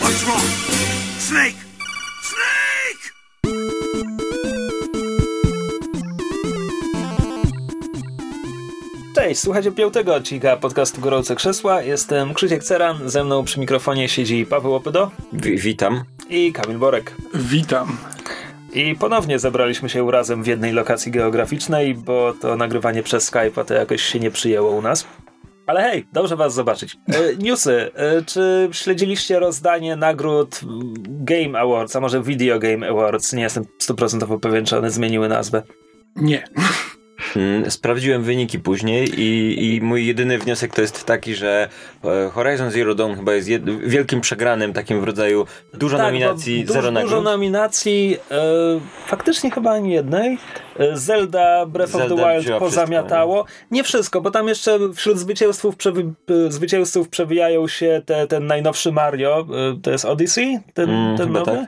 What's wrong? Snake! Snake! Cześć, słuchajcie piątego odcinka podcastu Gorące Krzesła. Jestem Krzysiek Ceran, ze mną przy mikrofonie siedzi Paweł Opydo Wi- witam. i Kamil Borek. Witam. I ponownie zebraliśmy się razem w jednej lokacji geograficznej, bo to nagrywanie przez Skype'a to jakoś się nie przyjęło u nas. Ale hej, dobrze was zobaczyć. E, newsy. E, czy śledziliście rozdanie nagród Game Awards, a może Video Game Awards? Nie jestem stuprocentowo pewien, czy one zmieniły nazwę. Nie. Mm, Sprawdziłem wyniki później i, i mój jedyny wniosek to jest taki, że e, Horizon Zero Dawn chyba jest jed- wielkim przegranym takim w rodzaju dużo Tak, nominacji, zero dużo, dużo nagród. nominacji, e, faktycznie chyba ani jednej. E, Zelda Breath of Zelda the Wild pozamiatało. Nie wszystko, bo tam jeszcze wśród zwycięzców, przewi- e, zwycięzców przewijają się te, ten najnowszy Mario, to jest Odyssey, ten, Mm, ten nowy. tak.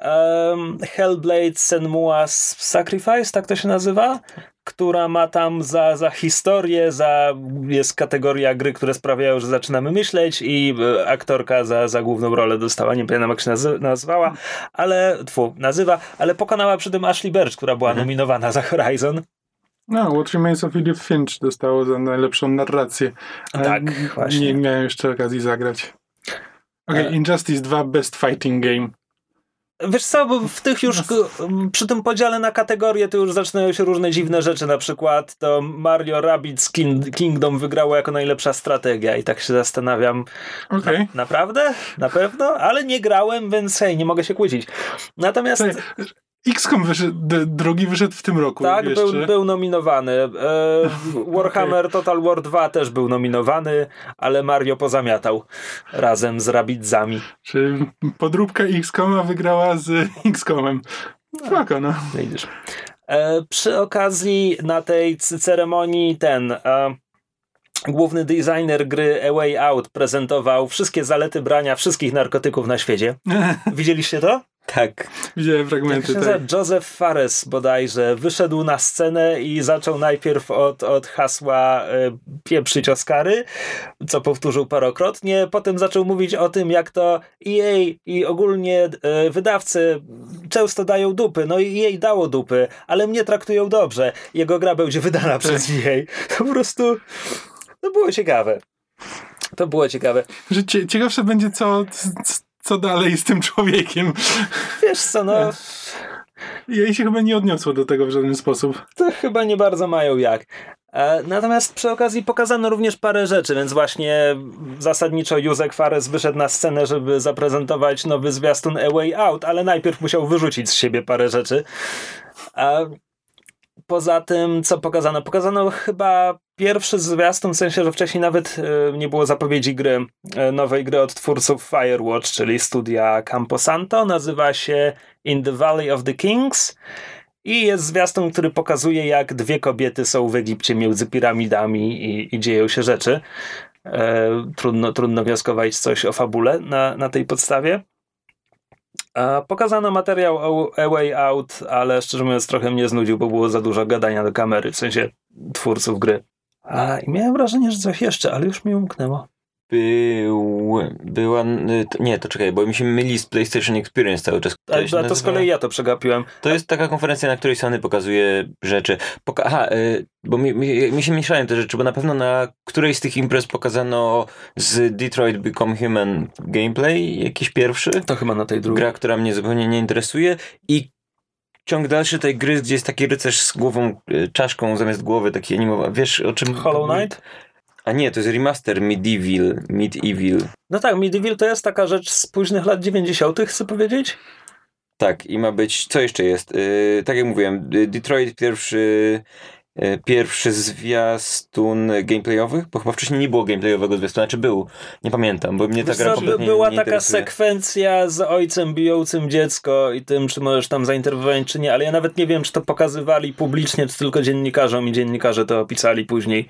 Um, Hellblade Senua's Sacrifice, tak to się nazywa? Która ma tam za, za historię, za jest kategoria gry, które sprawiają, że zaczynamy myśleć i e, aktorka za, za główną rolę dostała, nie pamiętam jak się nazy- nazywała, ale, tfu, nazywa, ale pokonała przy tym Ashley Birch, która była Mhm. nominowana za Horizon. No, What Remains of Edith Finch dostało za najlepszą narrację. Ale Tak, n- właśnie. Nie miałem jeszcze okazji zagrać. Okej, E. Injustice 2 Best Fighting Game. Wiesz co, bo w tych już, m, przy tym podziale na kategorie to już zaczynają się różne dziwne rzeczy, na przykład to Mario Rabbids King- Kingdom wygrało jako najlepsza strategia i tak się zastanawiam, Okej. Na, naprawdę? Na pewno? Ale nie grałem, więc hej, nie mogę się kłócić. Natomiast XCOM wyszedł, d- drugi wyszedł w tym roku tak, jeszcze. był, był nominowany. E, Warhammer Total War 2 też był nominowany, ale Mario pozamiatał razem z Rabbidzami. Czy podróbka XCOMa wygrała z XCOMem. Spoko, no. Widzisz. E, przy okazji na tej ceremonii ten... E, Główny designer gry A Way Out prezentował wszystkie zalety brania wszystkich narkotyków na świecie. Widzieliście to? Tak. Widziałem Jak fragmenty. Tak. nazywa? Joseph Fares bodajże wyszedł na scenę i zaczął najpierw od, od hasła e, pieprzyć Oscary, co powtórzył parokrotnie, potem zaczął mówić o tym, jak to EA i ogólnie e, wydawcy często dają dupy, no i EA dało dupy, ale mnie traktują dobrze. Jego gra będzie wydana przez EA. To po prostu, to było ciekawe. To było ciekawe. Że cie, ciekawsze będzie, co, co dalej z tym człowiekiem. Wiesz co, no... Jej się chyba nie odniosło do tego w żaden sposób. to chyba nie bardzo mają jak. E, Natomiast przy okazji pokazano również parę rzeczy, więc właśnie zasadniczo Józek Fares wyszedł na scenę, żeby zaprezentować nowy zwiastun A Way Out, ale najpierw musiał wyrzucić z siebie parę rzeczy. Poza tym, co pokazano? Pokazano chyba pierwszy zwiastun, w sensie, że wcześniej nawet e, nie było zapowiedzi gry, e, nowej gry od twórców Firewatch, czyli studia Camposanto. Nazywa się In the Valley of the Kings. I jest zwiastun, który pokazuje, jak dwie kobiety są w Egipcie między piramidami i, i dzieją się rzeczy. E, trudno, trudno wnioskować coś o fabule na, na tej podstawie. Pokazano materiał A Way Out, ale szczerze mówiąc trochę mnie znudził, bo było za dużo gadania do kamery, w sensie twórców gry. A, I miałem wrażenie, że coś jeszcze, ale już mi umknęło. Był, była, nie, to czekaj, bo mi się myli z PlayStation Experience cały czas. A, a to z kolei ja to przegapiłem. To jest taka konferencja, na której Sony pokazuje rzeczy. Poka- Aha, y, bo mi, mi, mi się mieszają te rzeczy, bo na pewno na którejś z tych imprez pokazano z Detroit Become Human gameplay, jakiś pierwszy. To chyba na tej drugiej. Gra, która mnie zupełnie nie interesuje i ciąg dalszy tej gry, gdzie jest taki rycerz z głową, y, czaszką zamiast głowy, taki animowa. Wiesz o czym... Hollow Knight? A nie, to jest remaster Medieval. Medieval. No tak, Medieval to jest taka rzecz z późnych lat 90., chcę powiedzieć. Tak, i ma być, co jeszcze jest? Yy, tak jak mówiłem, y, Detroit pierwszy, y, pierwszy zwiastun gameplayowy, bo chyba wcześniej nie było gameplayowego zwiastuna, czy był? Nie pamiętam, bo mnie ta Wiesz gra co, kompletnie była nie taka interesuje. sekwencja z ojcem bijącym dziecko i tym, czy możesz tam zainterwować, czy nie, ale ja nawet nie wiem, czy to pokazywali publicznie, czy tylko dziennikarzom i dziennikarze to opisali później.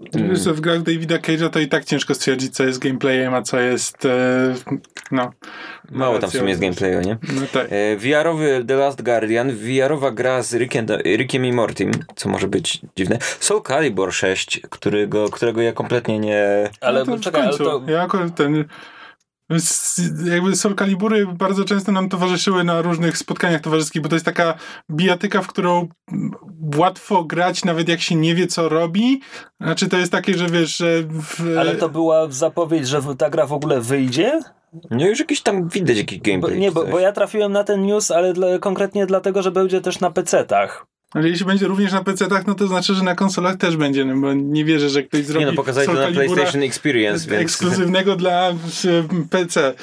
Wiesz, że w grach Davida Cage'a to i tak ciężko stwierdzić, co jest gameplayem, a co jest. E, no. Mało tam w sumie jest gameplayu, nie? No tak. E, VR-owy The Last Guardian, VR-owa gra z Rickiem, Rickiem i Mortim, co może być dziwne. Soul Calibur 6, którego, którego ja kompletnie nie... Ale no to czekaj, w ale to... Ja akurat ten. Jakby Soul Calibury bardzo często nam towarzyszyły na różnych spotkaniach towarzyskich, bo to jest taka bijatyka, w którą łatwo grać, nawet jak się nie wie, co robi. Znaczy, to jest takie, że wiesz, że. W, Ale to była zapowiedź, że ta gra w ogóle wyjdzie? No już jakiś tam widać jakiś Bo, gameplay. nie, czy bo, bo ja trafiłem na ten news, ale dla, konkretnie dlatego, że będzie też na PC-tach. Ale jeśli będzie również na PC-tach, no to znaczy, że na konsolach też będzie, no bo nie wierzę, że ktoś zrobi Nie no, pokazali to na PlayStation Experience, więc... ekskluzywnego dla e, PC.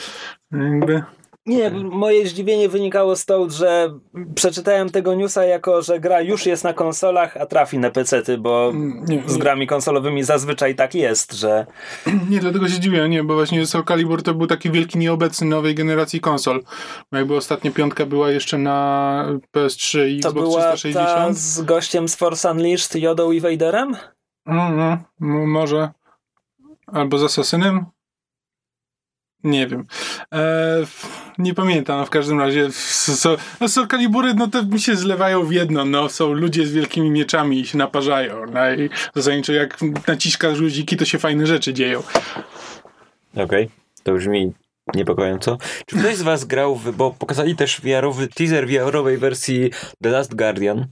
Jakby. Nie, moje zdziwienie wynikało stąd, że przeczytałem tego newsa jako, że gra już jest na konsolach, a trafi na PC-ty, bo Mm, Nie, z grami konsolowymi zazwyczaj tak jest, że nie, dlatego się dziwię, nie, bo właśnie Soul Calibur to był taki wielki nieobecny nowej generacji konsol. Bo jakby ostatnia piątka była jeszcze na PS3 i to Xbox była ta 360. z gościem z Force Unleashed, Jodą i Vaderem? No, no, może. Albo z Asasynem? Nie wiem. E, nie pamiętam, w każdym razie so, no Soul Calibury, no to mi się zlewają w jedno, no są ludzie z wielkimi mieczami i się naparzają. No i zasadniczo jak naciskasz guziki, to się fajne rzeczy dzieją. Okej, to brzmi niepokojąco. Czy ktoś z was grał, w, bo pokazali też VR-owy teaser VR-owej wersji The Last Guardian.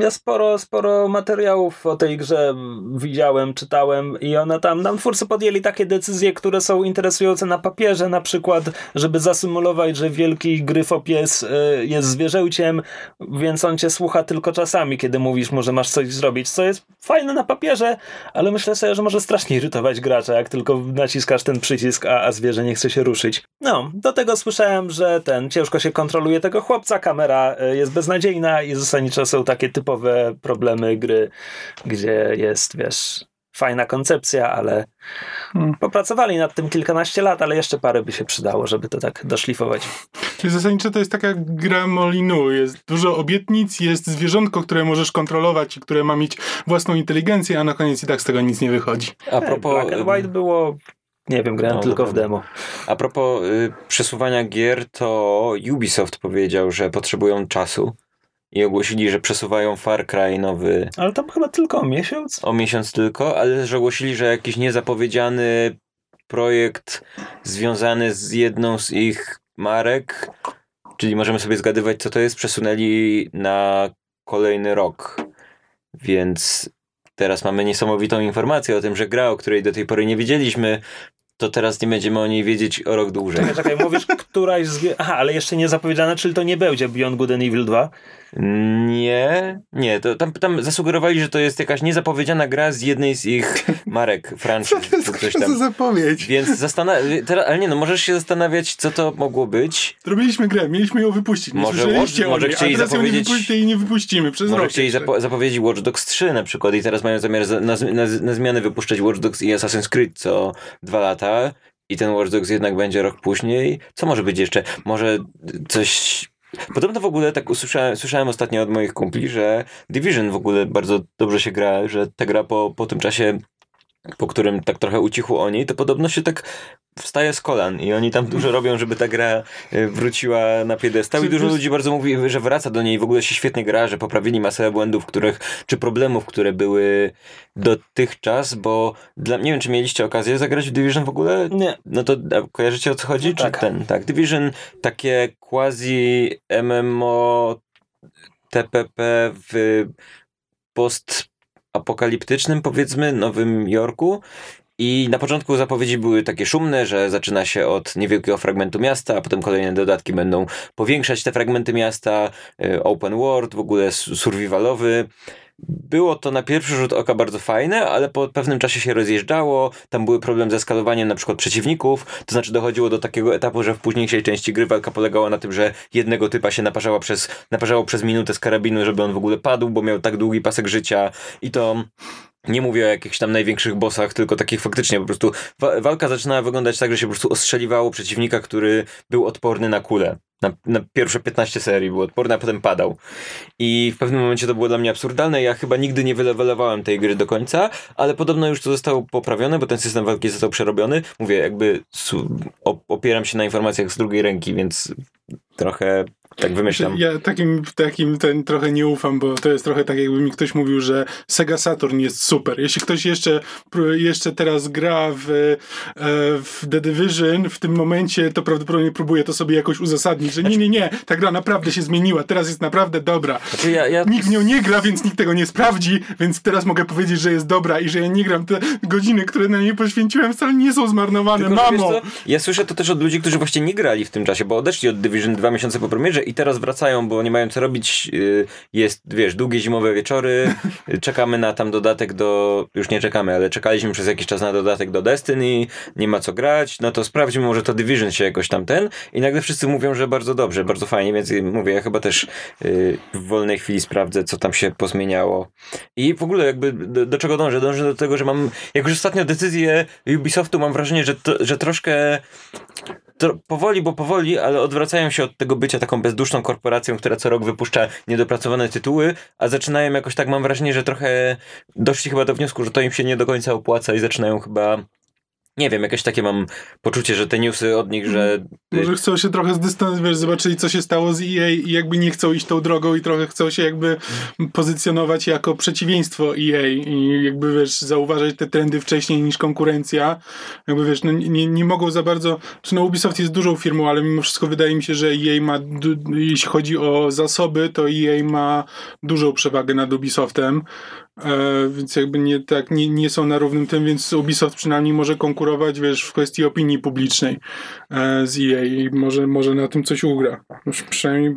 Ja sporo, sporo materiałów o tej grze widziałem, czytałem i one tam, nam twórcy podjęli takie decyzje, które są interesujące na papierze, na przykład, żeby zasymulować, że wielki gryfopies y, jest zwierzęciem, więc on cię słucha tylko czasami, kiedy mówisz mu, że masz coś zrobić, co jest fajne na papierze, ale myślę sobie, że może strasznie irytować gracza, jak tylko naciskasz ten przycisk, a, a zwierzę nie chce się ruszyć. No, do tego słyszałem, że ten, ciężko się kontroluje tego chłopca, kamera y, jest beznadziejna i zasadniczo są takie typowe problemy gry, gdzie jest, wiesz, fajna koncepcja, ale Hmm. popracowali nad tym kilkanaście lat, ale jeszcze parę by się przydało, żeby to tak doszlifować. Czyli zasadniczo to jest taka gra Molinu. Jest dużo obietnic, jest zwierzątko, które możesz kontrolować i które ma mieć własną inteligencję, a na koniec i tak z tego nic nie wychodzi. A propos, Black and White było, nie wiem, grałem No, tylko w demo. a propos y, przesuwania gier, to Ubisoft powiedział, że potrzebują czasu i ogłosili, że przesuwają Far Cry nowy Ale tam chyba tylko o miesiąc. o miesiąc tylko, ale też ogłosili, że jakiś niezapowiedziany projekt związany z jedną z ich marek, czyli możemy sobie zgadywać, co to jest, przesunęli na kolejny rok. Więc teraz mamy niesamowitą informację o tym, że gra, o której do tej pory nie wiedzieliśmy, to teraz nie będziemy o niej wiedzieć o rok dłużej. Czekaj, czekaj, mówisz któraś z... Aha, ale jeszcze nie zapowiedziane, czyli to nie będzie Beyond Good and Evil 2. Nie, nie, to tam, tam zasugerowali, że to jest jakaś niezapowiedziana gra z jednej z ich marek, franczyz, czy coś tam. zapowiedź? Więc zastanawiam, ale nie no, możesz się zastanawiać, co to mogło być. Zrobiliśmy grę, mieliśmy ją wypuścić. Nie Może słyszeliście może niej, chcieli a teraz ją nie zapowiedzieć- wypuścicie i nie wypuścimy przez Może rok. chcieli zapo- zapowiedzieć Watch Dogs 3 na przykład i teraz mają zamiar za, na, na, na zmianę wypuszczać Watch Dogs i Assassin's Creed co dwa lata i ten Watch Dogs jednak będzie rok później. Co może być jeszcze? Może coś... Podobno w ogóle tak usłyszałem, słyszałem ostatnio od moich kumpli, że Division w ogóle bardzo dobrze się gra, że ta gra po, po tym czasie po którym tak trochę ucichło o niej, to podobno się tak wstaje z kolan i oni tam dużo robią, żeby ta gra y, wróciła na piedestał i dużo ludzi bardzo mówi, że wraca do niej, w ogóle się świetnie gra, że poprawili masę błędów, których, czy problemów, które były dotychczas, bo dla, nie wiem, czy mieliście okazję zagrać w Division w ogóle? Nie. No to kojarzycie o co chodzi? No czy tak. ten? Tak, Division takie quasi MMO TPP w postapokaliptycznym powiedzmy Nowym Jorku i na początku zapowiedzi były takie szumne, że zaczyna się od niewielkiego fragmentu miasta, a potem kolejne dodatki będą powiększać te fragmenty miasta, y, open world, w ogóle survivalowy. Było to na pierwszy rzut oka bardzo fajne, ale po pewnym czasie się rozjeżdżało, tam były problemy ze skalowaniem na przykład przeciwników, to znaczy dochodziło do takiego etapu, że w późniejszej części gry walka polegała na tym, że jednego typa się przez, naparzało przez minutę z karabinu, żeby on w ogóle padł, bo miał tak długi pasek życia i to Nie mówię o jakichś tam największych bossach, tylko takich faktycznie po prostu wa- walka zaczynała wyglądać tak, że się po prostu ostrzeliwało przeciwnika, który był odporny na kulę. Na, na pierwsze 15 serii był odporny, a potem padał. I w pewnym momencie to było dla mnie absurdalne. Ja chyba nigdy nie wylewelowałem tej gry do końca, ale podobno już to zostało poprawione, bo ten system walki został przerobiony. Mówię, jakby opieram się na informacjach z drugiej ręki, więc trochę tak wymyślam. Ja takim, takim ten trochę nie ufam, bo to jest trochę tak, jakby mi ktoś mówił, że Sega Saturn jest super. Jeśli ktoś jeszcze, jeszcze teraz gra w, e, w The Division w tym momencie, to prawdopodobnie próbuje to sobie jakoś uzasadnić, że nie, nie, nie, ta gra naprawdę się zmieniła, teraz jest naprawdę dobra. Znaczy ja, ja Nikt w nią nie gra, więc nikt tego nie sprawdzi, więc teraz mogę powiedzieć, że jest dobra i że ja nie gram. Te godziny, które na niej poświęciłem, wcale nie są zmarnowane. Tylko, Mamo! ja słyszę to też od ludzi, którzy właśnie nie grali w tym czasie, bo odeszli od Division dwa miesiące po premierze i teraz wracają, bo nie mają co robić. Yy, Jest, wiesz, długie zimowe wieczory, yy, czekamy na tam dodatek do... Już nie czekamy, ale czekaliśmy przez jakiś czas na dodatek do Destiny, nie ma co grać, no to sprawdźmy, może to Division się jakoś tam ten i nagle wszyscy mówią, że bardzo dobrze, bardzo fajnie, więc mówię, ja chyba też yy, w wolnej chwili sprawdzę, co tam się pozmieniało. I w ogóle jakby do, do czego dążę? Dążę do tego, że mam, jak już ostatnio decyzję Ubisoftu, mam wrażenie, że, to, że troszkę to powoli, bo powoli, ale odwracają się od tego bycia taką bezduszną korporacją, która co rok wypuszcza niedopracowane tytuły, a zaczynają jakoś tak, mam wrażenie, że trochę doszli chyba do wniosku, że to im się nie do końca opłaca i zaczynają chyba nie wiem, jakieś takie mam poczucie, że te newsy od nich, że Może chcą się trochę zdystansować, zobaczyli co się stało z EA i jakby nie chcą iść tą drogą i trochę chcą się jakby pozycjonować jako przeciwieństwo EA i jakby wiesz, zauważać te trendy wcześniej niż konkurencja. Jakby wiesz, no nie, nie mogą za bardzo, czy no Ubisoft jest dużą firmą, ale mimo wszystko wydaje mi się, że EA ma, jeśli chodzi o zasoby, to EA ma dużą przewagę nad Ubisoftem. E, więc jakby nie tak, nie, nie są na równym tym, więc Ubisoft przynajmniej może konkurować, wiesz, w kwestii opinii publicznej e, z EA i może, może na tym coś ugra. Już przynajmniej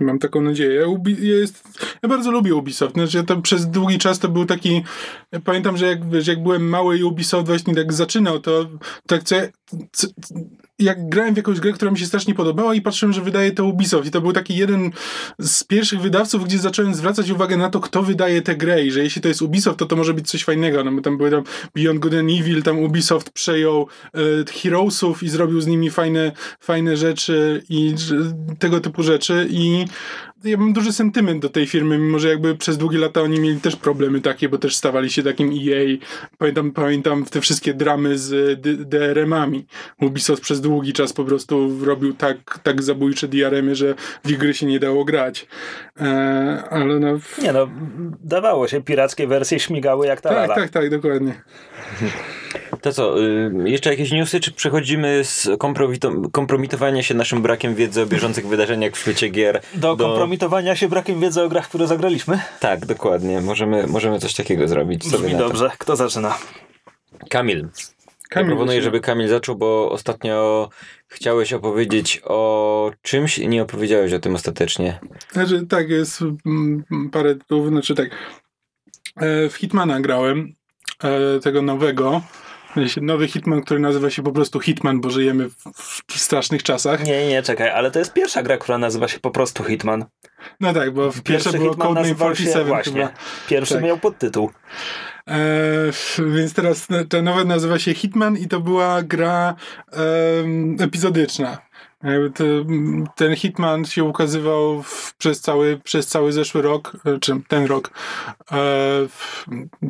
mam taką nadzieję. Ubi, jest, ja bardzo lubię Ubisoft. Znaczy, ja to przez długi czas to był taki. Pamiętam, że jak, wiesz, jak byłem mały i Ubisoft właśnie tak zaczynał, to tak co, co, jak grałem w jakąś grę, która mi się strasznie podobała i patrzyłem, że wydaje to Ubisoft. I to był taki jeden z pierwszych wydawców, gdzie zacząłem zwracać uwagę na to, kto wydaje tę grę. I że jeśli to jest Ubisoft, to to może być coś fajnego, no bo tam były tam Beyond Good and Evil, tam Ubisoft przejął e, Heroesów i zrobił z nimi fajne, fajne rzeczy i tego typu rzeczy. I ja mam duży sentyment do tej firmy, mimo że jakby przez długie lata oni mieli też problemy takie, bo też stawali się takim EA. Pamiętam, pamiętam te wszystkie dramy z D- DRM-ami. Ubisoft przez długi czas po prostu robił tak, tak zabójcze DRM-y, że w gry się nie dało grać. E, ale no... Nie no, dawało się, pirackie wersje śmigały jak ta Tak, lala. tak, tak, dokładnie. To co, y, jeszcze jakieś newsy, czy przechodzimy z kompromito- kompromitowania się naszym brakiem wiedzy o bieżących wydarzeniach w świecie gier Do kompromitowania się brakiem wiedzy o grach, które zagraliśmy? Tak, dokładnie. Możemy, możemy coś takiego zrobić. Brzmi dobrze. Kto zaczyna? Kamil. Ja Kamil proponuję, zaczyna. żeby Kamil zaczął, bo ostatnio chciałeś opowiedzieć o czymś i nie opowiedziałeś o tym ostatecznie. Znaczy, tak, jest mm, parę tytułów, znaczy tak. E, w Hitmana grałem, tego nowego. Nowy Hitman, który nazywa się po prostu Hitman, bo żyjemy w, w strasznych czasach. Nie, nie, czekaj, ale to jest pierwsza gra, która nazywa się po prostu Hitman. No tak, bo w pierwsze było Hitman Codename nazywał się 47 właśnie. chyba. Pierwszy Tak. miał podtytuł. E, więc teraz ta nowa nazywa się Hitman i to była gra em, epizodyczna. Ten Hitman się ukazywał w, przez, cały, przez cały zeszły rok, e, czy ten rok, e,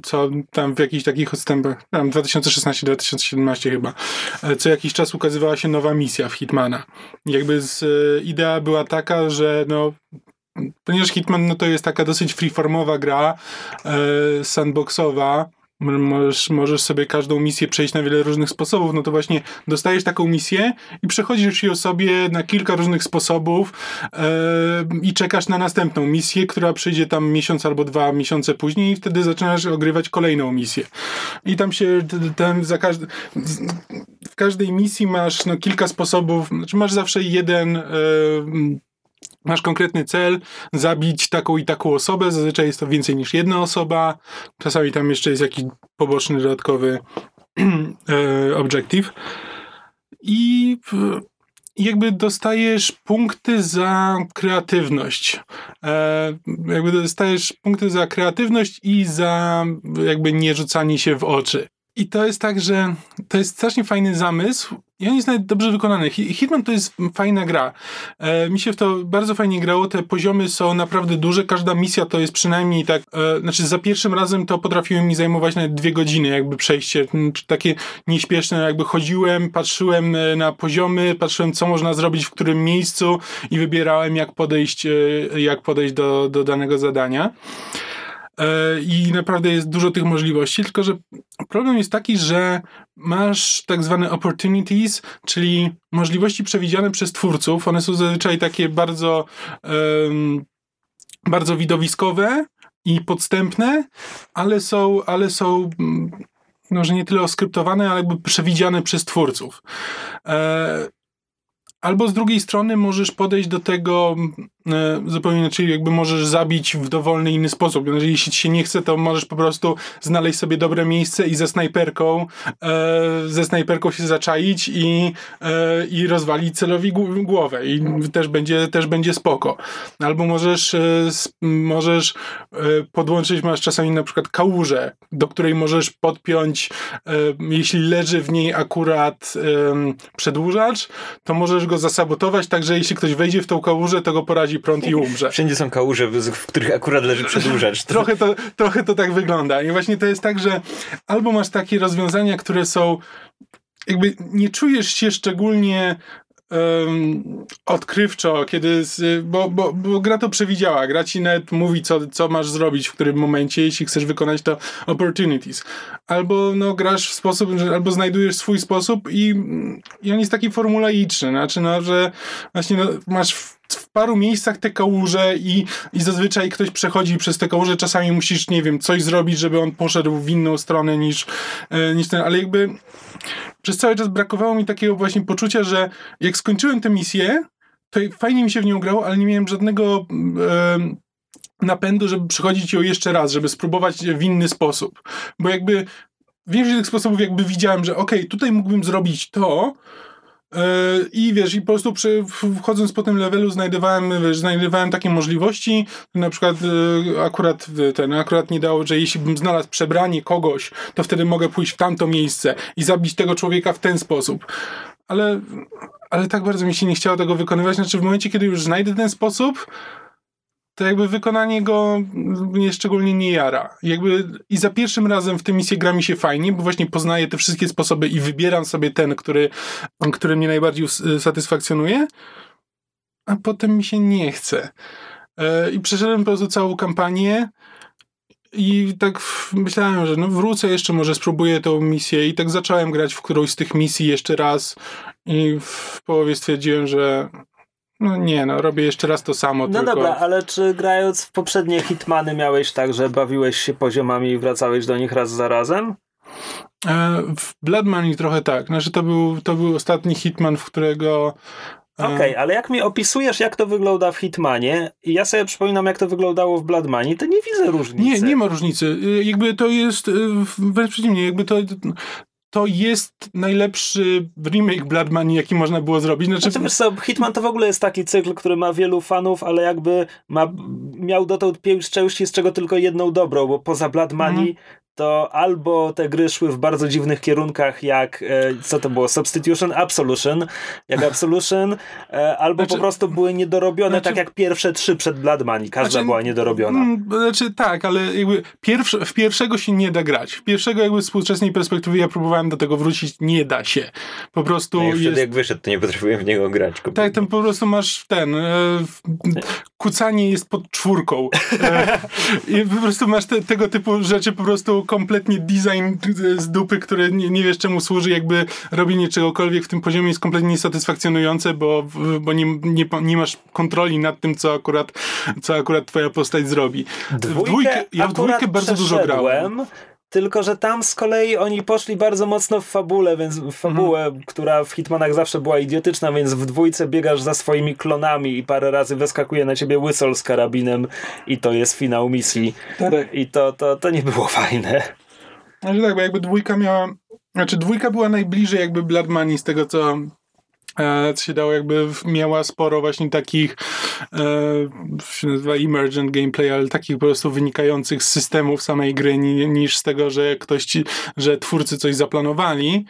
co tam w jakichś takich odstępach, tam 2016-2017 chyba, e, co jakiś czas ukazywała się nowa misja w Hitmana. Jakby z, idea była taka, że no, ponieważ Hitman no to jest taka dosyć freeformowa gra, sandboxowa, możesz, możesz sobie każdą misję przejść na wiele różnych sposobów, no to właśnie dostajesz taką misję i przechodzisz ją sobie na kilka różnych sposobów e, i czekasz na następną misję, która przyjdzie tam miesiąc albo dwa miesiące później i wtedy zaczynasz ogrywać kolejną misję. I tam się t- tam za każdy, w każdej misji masz no, kilka sposobów, znaczy masz zawsze jeden e, Masz konkretny cel, zabić taką i taką osobę. Zazwyczaj jest to więcej niż jedna osoba. Czasami tam jeszcze jest jakiś poboczny, dodatkowy e, objective. I, jakby dostajesz punkty za kreatywność. E, jakby dostajesz punkty za kreatywność i za jakby nie rzucanie się w oczy. I to jest tak, że to jest strasznie fajny zamysł i on jest nawet dobrze wykonany. Hi- Hitman to jest fajna gra. E, mi się w to bardzo fajnie grało. Te poziomy są naprawdę duże. Każda misja to jest przynajmniej tak. E, znaczy, za pierwszym razem to potrafiło mi zajmować nawet dwie godziny, jakby przejście. Takie nieśpieszne, jakby chodziłem, patrzyłem e, na poziomy, patrzyłem, co można zrobić w którym miejscu i wybierałem, jak podejść, e, jak podejść do, do danego zadania. E, I naprawdę jest dużo tych możliwości, tylko że problem jest taki, że masz tak zwane opportunities, czyli możliwości przewidziane przez twórców. One są zazwyczaj takie bardzo, bardzo widowiskowe i podstępne, ale są, ale są mm, no, że nie tyle oskryptowane, ale jakby przewidziane przez twórców. E, Albo z drugiej strony możesz podejść do tego zupełnie inaczej, jakby możesz zabić w dowolny inny sposób. Jeżeli jeśli ci się nie chce, to możesz po prostu znaleźć sobie dobre miejsce i ze snajperką e, ze snajperką się zaczaić i, e, i rozwalić celowi gł- głowę i też będzie, też będzie spoko. Albo możesz, e, możesz e, podłączyć, masz czasami na przykład kałużę, do której możesz podpiąć, e, jeśli leży w niej akurat przedłużacz, to możesz go zasabotować, tak że jeśli ktoś wejdzie w tą kałużę, to go porazi prąd i umrze. Wszędzie są kałuże, w których akurat leży przedłużacz. Trochę to, trochę to tak wygląda. I właśnie to jest tak, że albo masz takie rozwiązania, które są jakby nie czujesz się szczególnie em, odkrywczo, kiedy bo, bo, bo gra to przewidziała. Gra ci nawet mówi, co, co masz zrobić w którym momencie, jeśli chcesz wykonać to opportunities. Albo no, grasz w sposób, że albo znajdujesz swój sposób i, i on jest taki formulaiczny. Znaczy, no, że właśnie no, masz w, w paru miejscach te kałuże i, i zazwyczaj ktoś przechodzi przez te kałuże. Czasami musisz, nie wiem, coś zrobić, żeby on poszedł w inną stronę niż, e, niż ten, ale jakby przez cały czas brakowało mi takiego właśnie poczucia, że jak skończyłem tę misję, to fajnie mi się w nią grało, ale nie miałem żadnego em, napędu, żeby przychodzić ją jeszcze raz, żeby spróbować w inny sposób. Bo jakby większość tych sposobów jakby widziałem, że okej, tutaj mógłbym zrobić to, e, i wiesz, i po prostu przy, wchodząc po tym levelu znajdowałem, wiesz, znajdowałem takie możliwości, na przykład e, akurat e, ten, akurat nie dało, że jeśli bym znalazł przebranie kogoś, to wtedy mogę pójść w tamto miejsce i zabić tego człowieka w ten sposób. Ale, ale tak bardzo mi się nie chciało tego wykonywać, znaczy w momencie, kiedy już znajdę ten sposób, to jakby wykonanie go mnie szczególnie nie jara. Jakby i za pierwszym razem w tę misję gra mi się fajnie, bo właśnie poznaję te wszystkie sposoby i wybieram sobie ten, który, który mnie najbardziej satysfakcjonuje, a potem mi się nie chce. E, I przeszedłem po prostu całą kampanię i tak myślałem, że no wrócę jeszcze, może spróbuję tą misję i tak zacząłem grać w którąś z tych misji jeszcze raz i w połowie stwierdziłem, że no nie, no robię jeszcze raz to samo, No tylko... dobra, ale czy grając w poprzednie Hitmany miałeś tak, że bawiłeś się poziomami i wracałeś do nich raz za razem? E, w Blood Money trochę tak. Znaczy to był, to był ostatni Hitman, w którego... e, Okej, ale jak mi opisujesz, jak to wygląda w Hitmanie i ja sobie przypominam, jak to wyglądało w Blood Money, to nie widzę różnicy. Nie, nie ma różnicy. Y, Jakby to jest, y, wręcz przeciwnie, jakby to, to jest najlepszy remake Blood Money, jaki można było zrobić. Znaczy, Znaczy, wiesz co, Hitman to w ogóle jest taki cykl, który ma wielu fanów, ale jakby ma, miał dotąd pięć części, z czego tylko jedną dobrą, bo poza Blood Money Mhm. To albo te gry szły w bardzo dziwnych kierunkach, jak, e, co to było, Substitution, Absolution, jak Absolution, e, albo Znaczy- po prostu były niedorobione, znaczy- tak jak pierwsze trzy przed Blood Money, każda Znaczy, była niedorobiona. Mm, Znaczy tak, ale jakby pierwsze, w pierwszego się nie da grać. W pierwszego jakby z współczesnej perspektywy ja próbowałem do tego wrócić, nie da się. Po prostu No i wtedy jest... jak wyszedł, to nie potrafiłem w niego grać. Tak, tam po prostu masz ten. E, kucanie jest pod czwórką. E, I po prostu masz te, tego typu rzeczy, po prostu kompletnie design z dupy, który nie, nie wiesz czemu służy, jakby robienie czegokolwiek w tym poziomie jest kompletnie niesatysfakcjonujące, bo, bo nie, nie, nie masz kontroli nad tym, co akurat, co akurat twoja postać zrobi. W dwójkę, ja w dwójkę bardzo dużo grałem. Tylko, że tam z kolei oni poszli bardzo mocno w fabule, więc w fabułę, Mhm. która w Hitmanach zawsze była idiotyczna, więc w dwójce biegasz za swoimi klonami i parę razy wyskakuje na ciebie whistle z karabinem i to jest finał misji. Tak. I to, to, to nie było fajne. Znaczy tak, bo jakby dwójka miała... Znaczy dwójka była najbliżej jakby Blood Money z tego, co co się dało jakby, miała sporo właśnie takich e, się nazywa emergent gameplay, ale takich po prostu wynikających z systemów samej gry ni, niż z tego, że ktoś ci, że twórcy coś zaplanowali.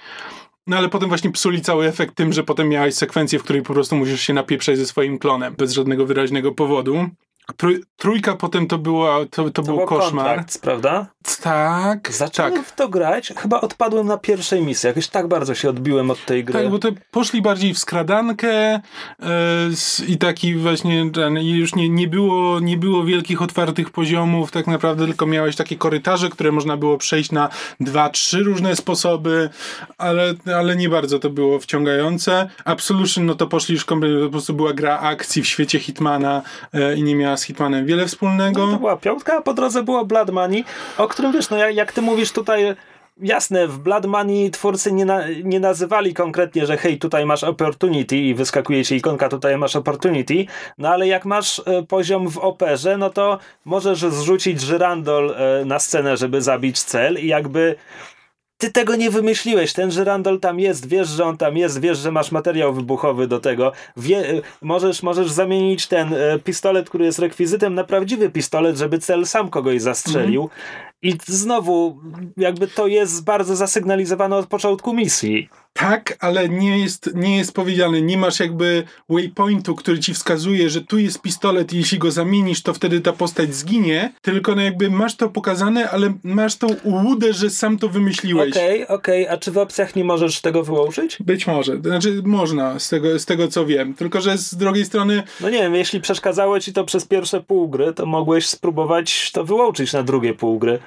No ale potem właśnie psuli cały efekt tym, że potem miałeś sekwencję, w której po prostu musisz się napieprzać ze swoim klonem bez żadnego wyraźnego powodu. Trój, trójka potem to, była, to, to, To był był koszmar. kontrakt, prawda? Tak, Zacząłem tak. w to grać, chyba odpadłem na pierwszej misji. Jakoś tak bardzo się odbiłem od tej gry. Tak, bo to poszli bardziej w skradankę s- i taki właśnie ten, i już nie, nie, było, nie było wielkich otwartych poziomów, tak naprawdę tylko miałeś takie korytarze, które można było przejść na dwa, trzy różne sposoby, ale, ale nie bardzo to było wciągające. Absolution, no to poszli już kompletnie, to po prostu była gra akcji w świecie Hitmana e, i nie miała z Hitmanem wiele wspólnego. No, to była piątka, a po drodze było Blood Money, o którym wiesz, no jak, jak ty mówisz tutaj, jasne, w Blood Money twórcy nie, na, nie nazywali konkretnie, że hej, tutaj masz opportunity i wyskakuje ci ikonka, tutaj masz opportunity, no ale jak masz e, poziom w operze, no to możesz zrzucić żyrandol e, na scenę, żeby zabić cel i jakby ty tego nie wymyśliłeś. Ten żyrandol tam jest, wiesz, że on tam jest, wiesz, że masz materiał wybuchowy do tego. Wie, y, możesz, możesz zamienić ten y, pistolet, który jest rekwizytem, na prawdziwy pistolet, żeby cel sam kogoś zastrzelił. I znowu, jakby to jest bardzo zasygnalizowane od początku misji. Tak, ale nie jest, nie jest powiedziane, nie masz jakby waypointu, który ci wskazuje, że tu jest pistolet i jeśli go zamienisz, to wtedy ta postać zginie, tylko no jakby masz to pokazane, ale masz tą ułudę, że sam to wymyśliłeś. Okej, okej, a czy w opcjach nie możesz tego wyłączyć? Być może, znaczy można, z tego, z tego co wiem, tylko że z drugiej strony No nie wiem, jeśli przeszkadzało ci to przez pierwsze pół gry, to mogłeś spróbować to wyłączyć na drugie pół gry.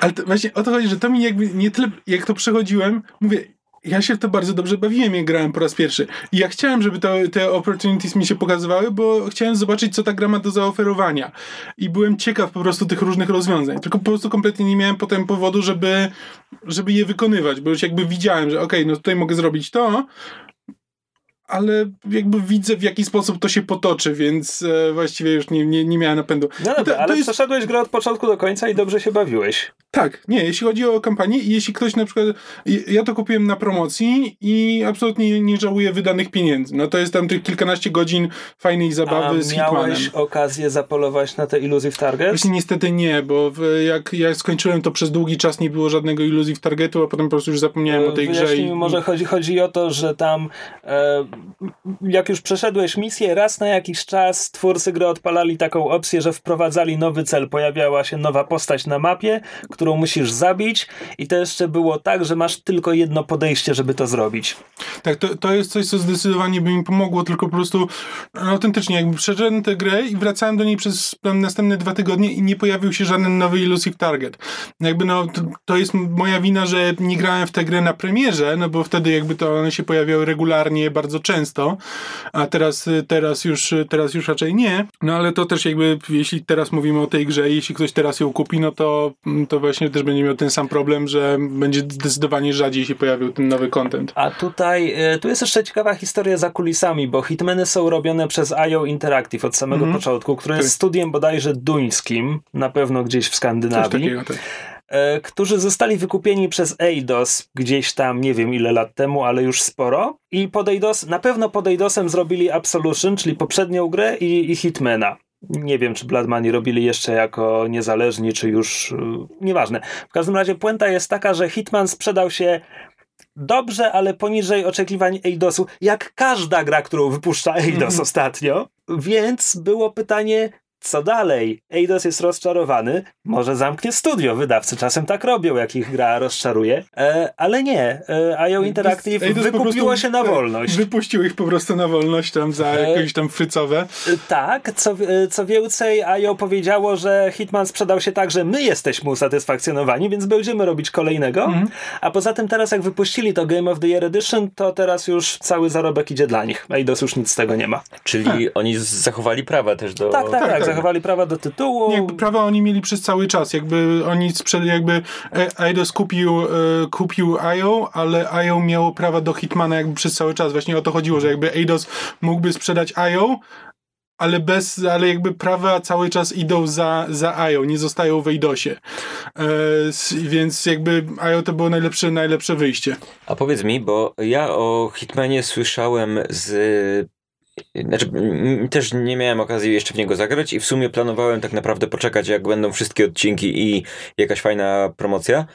Ale to właśnie o to chodzi, że to mi jakby nie tyle, jak to przechodziłem, mówię, ja się w to bardzo dobrze bawiłem, jak grałem po raz pierwszy. I ja chciałem, żeby to, te opportunities mi się pokazywały, bo chciałem zobaczyć, co ta gra ma do zaoferowania. I byłem ciekaw po prostu tych różnych rozwiązań. Tylko po prostu kompletnie nie miałem potem powodu, żeby, żeby je wykonywać, bo już jakby widziałem, że okej, no tutaj mogę zrobić to, ale jakby widzę, w jaki sposób to się potoczy, więc e, właściwie już nie, nie, nie miałem napędu. No dobra, to, to ale jest, przeszedłeś grę od początku do końca i dobrze się bawiłeś. tak, nie, jeśli chodzi o kampanię i jeśli ktoś na przykład, ja to kupiłem na promocji i absolutnie nie żałuję wydanych pieniędzy. No to jest tam tych kilkanaście godzin fajnej zabawy A z Hitmanem. miałeś okazję zapolować na te Illusive Target? Właśnie niestety nie, bo w, jak ja skończyłem to przez długi czas nie było żadnego iluzji w targetu, a potem po prostu już zapomniałem o tej grze. I, mi, może chodzi, chodzi o to, że tam e, jak już przeszedłeś misję, raz na jakiś czas twórcy gry odpalali taką opcję, że wprowadzali nowy cel, pojawiała się nowa postać na mapie, którą musisz zabić i to jeszcze było tak, że masz tylko jedno podejście, żeby to zrobić. Tak, to, to jest coś, co zdecydowanie by mi pomogło, tylko po prostu autentycznie, jakby przeszedłem tę grę i wracałem do niej przez następne dwa tygodnie i nie pojawił się żaden nowy Elusive Target. Jakby no, to, to jest moja wina, że nie grałem w tę grę na premierze, no bo wtedy jakby to one się pojawiały regularnie, bardzo często, a teraz, teraz, już, teraz już raczej nie. No ale to też jakby, jeśli teraz mówimy o tej grze, jeśli ktoś teraz ją kupi, no to, to właśnie też będzie miał ten sam problem, że będzie zdecydowanie rzadziej się pojawił ten nowy content. A tutaj, e, tu jest jeszcze ciekawa historia za kulisami, bo Hitmany są robione przez IO Interactive od samego Mhm. początku, które jest Tak. studiem bodajże duńskim, na pewno gdzieś w Coś Skandynawii. takiego, tak. E, którzy zostali wykupieni przez Eidos gdzieś tam, nie wiem ile lat temu, ale już sporo. I pod Eidos, na pewno pod Eidosem zrobili Absolution, czyli poprzednią grę i, i Hitmana. Nie wiem, czy Blood Money robili jeszcze jako niezależni, czy już... Yy, nieważne. W każdym razie puenta jest taka, że Hitman sprzedał się dobrze, ale poniżej oczekiwań Eidosu, jak każda gra, którą wypuszcza Eidos ostatnio. Więc było pytanie, co dalej? Eidos jest rozczarowany, może zamknie studio. Wydawcy czasem tak robią, jak ich gra rozczaruje. E, ale nie. E, IO Interactive Eidos wykupiło prostu, się na e, wolność. Wypuścił ich po prostu na wolność tam za E, jakieś tam frycowe. E, Tak, co, e, co więcej, IO powiedziało, że Hitman sprzedał się tak, że my jesteśmy usatysfakcjonowani, więc będziemy robić kolejnego. Mhm. A poza tym teraz jak wypuścili to Game of the Year Edition, to teraz już cały zarobek idzie dla nich. Eidos już nic z tego nie ma. Czyli oni z- zachowali prawa też do... Tak, tak, tak, tak. Zachowali prawa do tytułu. Nie, Jakby prawa oni mieli przez cały czas, jakby oni sprzed, jakby e, Eidos kupił, e, kupił IO, ale IO miało prawa do Hitmana jakby przez cały czas. Właśnie o to chodziło, że jakby Eidos mógłby sprzedać IO, ale bez, ale jakby prawa cały czas idą za, za IO, nie zostają w Eidosie. E, więc jakby IO to było najlepsze, najlepsze wyjście. A powiedz mi, bo ja o Hitmanie słyszałem z. Znaczy, też nie miałem okazji jeszcze w niego zagrać i w sumie planowałem tak naprawdę poczekać, jak będą wszystkie odcinki i jakaś fajna promocja.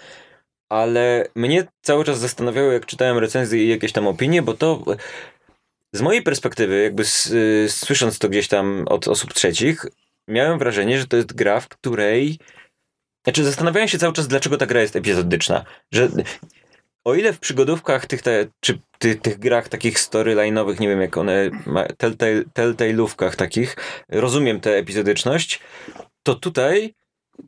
Ale mnie cały czas zastanawiało, jak czytałem recenzje i jakieś tam opinie, bo to z mojej perspektywy, jakby y, słysząc to gdzieś tam od osób trzecich, miałem wrażenie, że to jest gra, w której. Znaczy, zastanawiałem się cały czas, dlaczego ta gra jest epizodyczna. Że o ile w przygodówkach tych, te, czy ty, tych grach takich storyline'owych, nie wiem jak one, telltale'ówkach takich, rozumiem tę epizodyczność, to tutaj